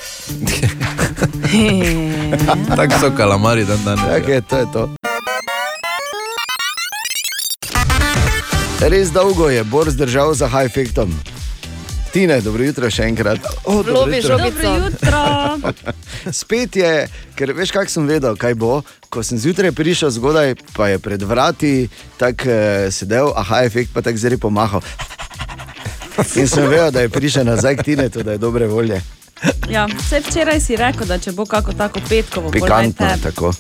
Tako so kalamari dan danes. Ja. Tako je, to je to. Res dolgo je Bor zdržal za high-fektom. Tine, dobro jutro še enkrat. O, dobro Lovi jutro. Dobro jutro. Spet je, ker veš, kako sem vedel, kaj bo. Ko sem zjutraj prišel zgodaj, pa je pred vrati tako eh, sedel, aha, efekt pa tako zelo pomahal. In sem vedel, da je prišel nazaj k Tinetu, da je dobre volje. Ja, vse včeraj si rekel, da če bo kako tako petkovo, Pikantno, tebi. tako.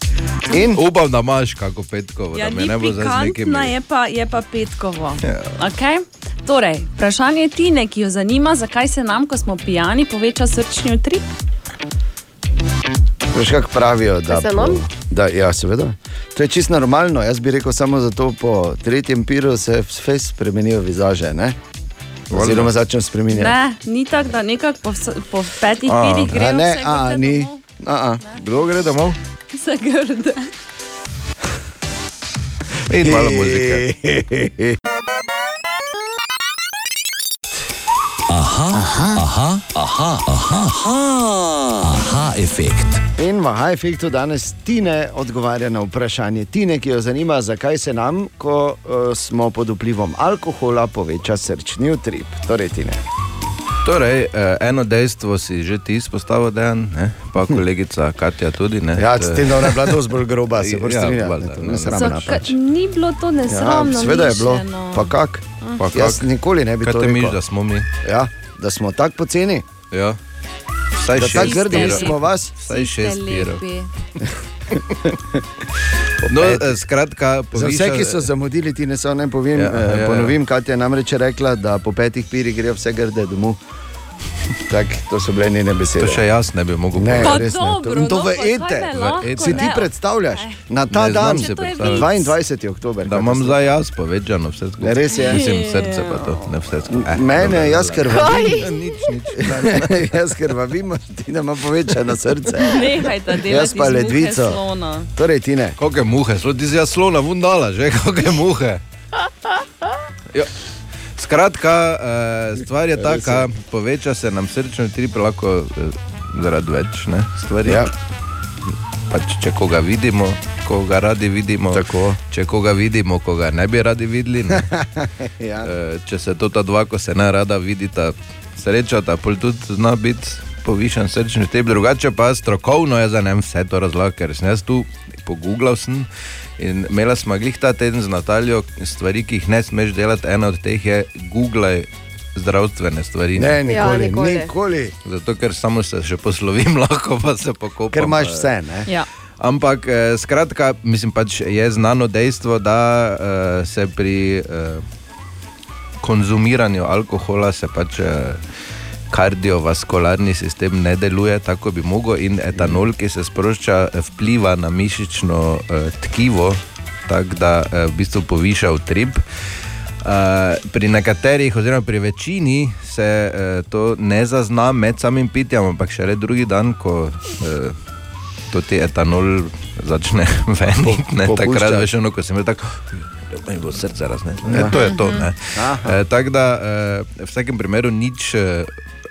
In upam, da imaš kako petkovo, Ja, da me ne bo zdaj nekimi. je pa, je pa petkovo. Ja. Okay? Torej, vprašanje Tine, ki jo zanima, zakaj se nam, ko smo pijani, poveča srčni utrip? Veš, kako pravijo, da, Se po, nam? da ja, seveda. To je čisto normalno. Jaz bi rekel, samo zato po tretjem piru se fez spremenijo vizaže. Ne? Oziroma začnejo spremenjati. Ne, ni tako, da nekako po, po petih A, a grejo ne, a, grde ni. A, a. Kdo gre domov? Vse grde. In malo muzike. Aha, aha, aha, aha, aha, aha, aha efekt. In v Aha efektu danes Tine odgovarja na vprašanje Tine, ki jo zanima, zakaj se nam, ko uh, smo pod vplivom alkohola, poveča srčni utrip. Torej, Tine. Torej, eh, eno dejstvo si že ti izpostavil, Dejan, ne? pa kolegica Katja tudi. Ne? Ja, s tem, da je bila dosti bolj groba, se boš Ja, strinjal, to sramna Zakaj ni bilo to nesramno? Ja, Sveda je bilo, pa kak. Pa Jaz kak? nikoli ne bi Kaj to te rekel. misliš, da smo mi? Ja, da smo tako poceni. Ja. Vsaj Da šest tako grdi pirov. smo vas. Vsaj šest pirov. Lepi. No, eh, skratka, Za vse, poviša- ki so zamudili, ti ne so ne povem, Ja, ja, ja, eh, ja. ponovim, kaj je namreč rekla, da po petih pirih grejo vse grde domov. Tak, to so bile njene besede. To še jaz ne bi mogel Ne, povedati. ne. To- in to v ete. Si ti predstavljaš na ta Ne dan, znam si predstavljati. 22. oktober. Da imam zdaj jaz povečano vse skupaj. Ne, res je. Mislim, srce pa to, ne vse skupaj. Eh, Mene, dobro, jaz krvavim. Nič, nič. jaz krvavim, ti da ima povečano srce. Nehajte delati Jaz pa ledvico. Torej, ti ne. Koliko je muhe, so ti zdaj slona vundala, že koliko je muhe. Jo. Skratka, eh, stvar je taka, poveča se nam srčni utrip lahko eh, zaradi več ne, stvari. Ja. Pač, če koga vidimo, koga radi vidimo, Tako. če koga vidimo, koga ne bi radi videli. Ne. ja. Eh, če se to ta dva, ko se ne rada vidita, srečata, pol tudi zna biti povišen srčni utrip, drugače pa strokovno je za nem vse to razlagal, ker sem jaz tu pogooglal sem in imela smo glih ta teden z Nataljo stvari, ki jih ne smeš delati, ena od teh je googlaj zdravstvene stvari. Ne, nikoli, Ja, nikoli. nikoli. Zato, ker samo se še poslovim, lahko pa se pokopam. Ker imaš pa- vse, ne? Ja. Ampak, eh, skratka, mislim pač je znano dejstvo, da eh, se pri eh, konzumiranju alkohola se pač eh, kardiovaskularni sistem ne deluje tako, bi mogel, in etanol, ki se sprošča, eh, vpliva na mišično eh, tkivo, tako da eh, v bistvu poviša utrip. Uh, pri nekaterih, oziroma pri večini, se uh, to ne zazna med samim pitjem, ampak šele drugi dan, ko uh, to ti etanol začne veniti. popušča. Takrat veš, ono, ko sem bil tako. Mi bo srce razneslo. Ja. E, to je to. E, Tako da e, v vsakem primeru nič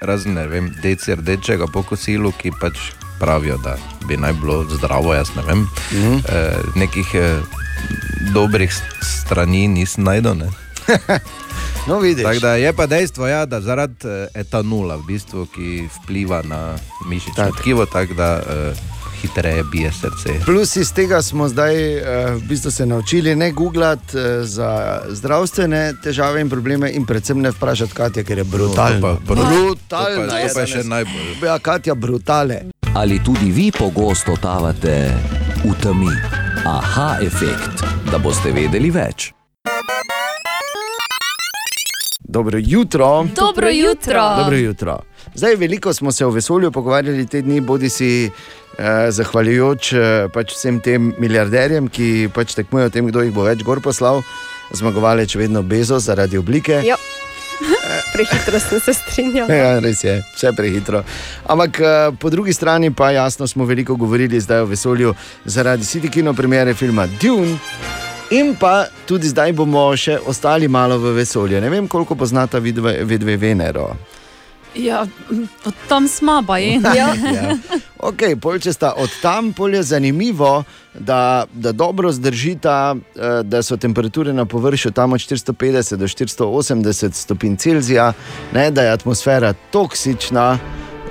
razen ne vem, deci rdečega po kosilu, ki pač pravijo, da bi naj bilo zdravo, jaz ne vem. Mhm. E, nekih e, dobrih strani nisem najdel. Ne. No, vidiš. Tako da je pa dejstvo, ja, da zaradi eh, etanola, v bistvu, ki vpliva na mišično Tak. tkivo, tako da uh, hitreje bije srce. Plus iz tega smo zdaj uh, v bistvu se naučili ne googlati uh, za zdravstvene težave in probleme, in predvsem ne vprašati Katja, ker je brutalna. No, to je pa je še najbolj. Ja, Katja, brutale. Ali tudi vi pogosto tavate v temi? Aha, efekt, da boste vedeli več. Dobro jutro. Dobro jutro. Dobro jutro. Zdaj, veliko smo se o vesolju pogovarjali te dni, bodi si eh, zahvaljujoč eh, pač vsem tem milijarderjem, ki pač tekmujejo o tem, kdo jih bo več gor poslal. Zmagovalec je vedno Bezos zaradi oblike. Ja. Prehitro sem se strinjal. Ja, res je, vse prehitro. Ampak eh, po drugi strani pa jasno smo veliko govorili zdaj o vesolju zaradi City Kino premiere filma Dune. In pa tudi zdaj bomo še ostali malo v vesolju. Ne vem, koliko poznata vidve, vidve Venero. Ja, od tam smo, pa je. Ja. Ok, pol če sta od tam, pol je zanimivo, da, da dobro zdržita, eh, da so temperature na površju tam od 450 do 480 stopinj Celzija, ne, da je atmosfera toksična.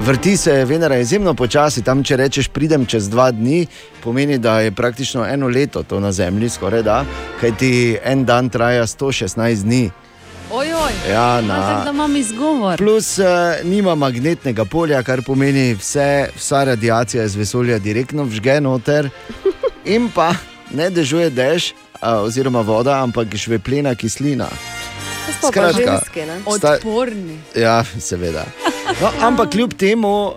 Vrti se Venera izjemno počasi, tam če rečeš, pridem čez dva dni, pomeni, da je praktično eno leto to na Zemlji, skoraj da, kajti en dan traja 116 dni. Ojoj, Ja, na- tako da imam izgovor. Plus uh, nima magnetnega polja, kar pomeni, vse, vsa radiacija iz vesolja direktno vžge noter, in pa ne dežuje dež, uh, oziroma voda, ampak žveplena kislina. Pa ženske, ne? sta- Odporni. Ja, seveda. No, ampak kljub temu uh,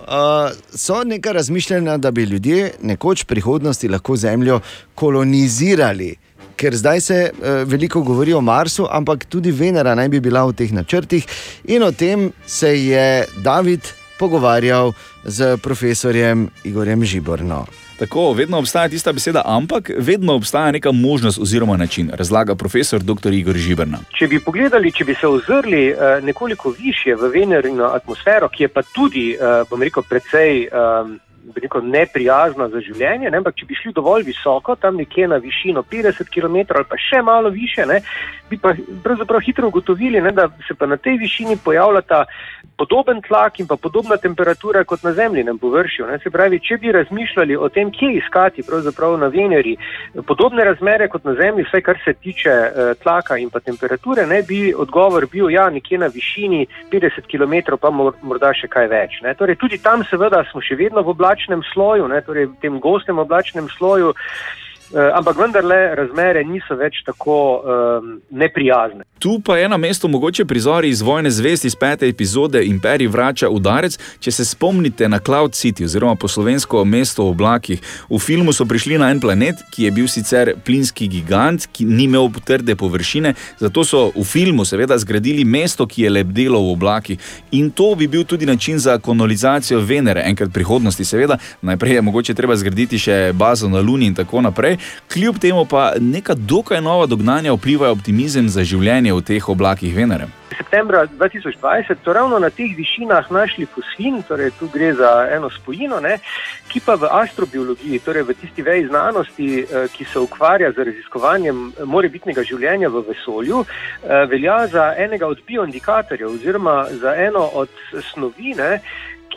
so neka razmišljanja, da bi ljudje nekoč v prihodnosti lahko Zemljo kolonizirali. Ker zdaj se uh, veliko govori o Marsu, ampak tudi Venera naj bi bila v teh načrtih. In o tem se je David pogovarjal z profesorjem Igorjem Žiborno. Tako, vedno obstaja tista beseda, ampak vedno obstaja neka možnost oziroma način, razlaga profesor dr. Igor Žiberna. Če bi pogledali, če bi se ozrli eh, nekoliko više v Venerino atmosfero, ki je pa tudi, eh, bom rekel, precej bi rekel, neprijazna za življenje, ne, ampak če bi šli dovolj visoko, tam nekje na višino 50 km ali pa še malo više, ne, bi pa pravzaprav hitro ugotovili, ne, da se pa na tej višini pojavljata podoben tlak in pa podobna temperatura kot na zemljinem površju. Ne. Se pravi, če bi razmišljali o tem, kje iskati pravzaprav na Veneri podobne razmere kot na Zemlji, vsaj kar se tiče eh, tlaka in pa temperature, ne bi odgovor bil, ja, nekje na višini 50 km, pa mor- morda še kaj več. Ne. Torej, tudi tam seveda smo še vedno v oblačnem sloju, ne, torej v tem gostem oblačnem sloju. Eh, ampak vendarle razmere niso več tako um, neprijazne. Tu pa je na mestu mogoče prizori iz Vojne zvesti iz pete epizode Imperij vrača udarec. Če se spomnite na Cloud City, oziroma po slovensko mesto v oblakih, v filmu so prišli na en planet, ki je bil sicer plinski gigant, ki ni imel trde površine, zato so v filmu seveda zgradili mesto, ki je lebdelo v oblakih. In to bi bil tudi način za kolonizacijo Venere, enkrat v prihodnosti, seveda. Najprej je mogoče treba zgraditi še bazo na Luni in tako naprej. Kljub temu pa neka dokaj nova dognanja vplivajo optimizem za življenje v teh oblakih Venere. Septembra 2020 so ravno na teh višinah našli fosfin, torej tu gre za eno spojino, ne, ki pa v astrobiologiji, torej v tisti veji znanosti, eh, ki se ukvarja z raziskovanjem morebitnega življenja v vesolju, eh, velja za enega od bioindikatorjev oziroma za eno od snovi, ne,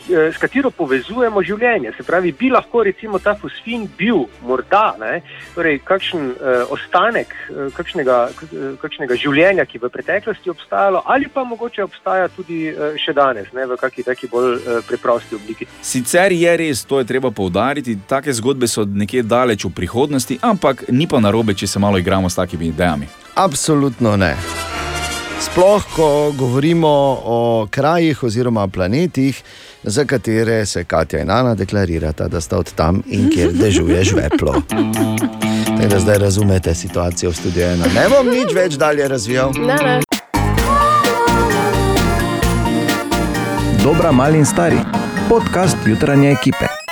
s katero povezujemo življenje. Se pravi, bi lahko recimo ta fosfin bil morda ne, torej kakšen eh, ostanek eh, kakšnega, eh, kakšnega življenja, ki v preteklosti obstajalo, ali pa mogoče obstaja tudi eh, še danes ne, v kakšni taki bolj eh, preprosti obliki. Sicer je res, to je treba poudariti, take zgodbe so nekje daleč v prihodnosti, ampak ni pa narobe, če se malo igramo s takimi idejami. Absolutno ne. Sploh, ko govorimo o krajih oziroma planetih, za katere se Katja in Ana deklarirata, da sta od tam in kjer dežuje žveplo. Tako da zdaj razumete situacijo v studiu ena. Ne bom nič več dalje razvijal. Ne, ne. Dobra, mali in stari. Podcast jutranje ekipe.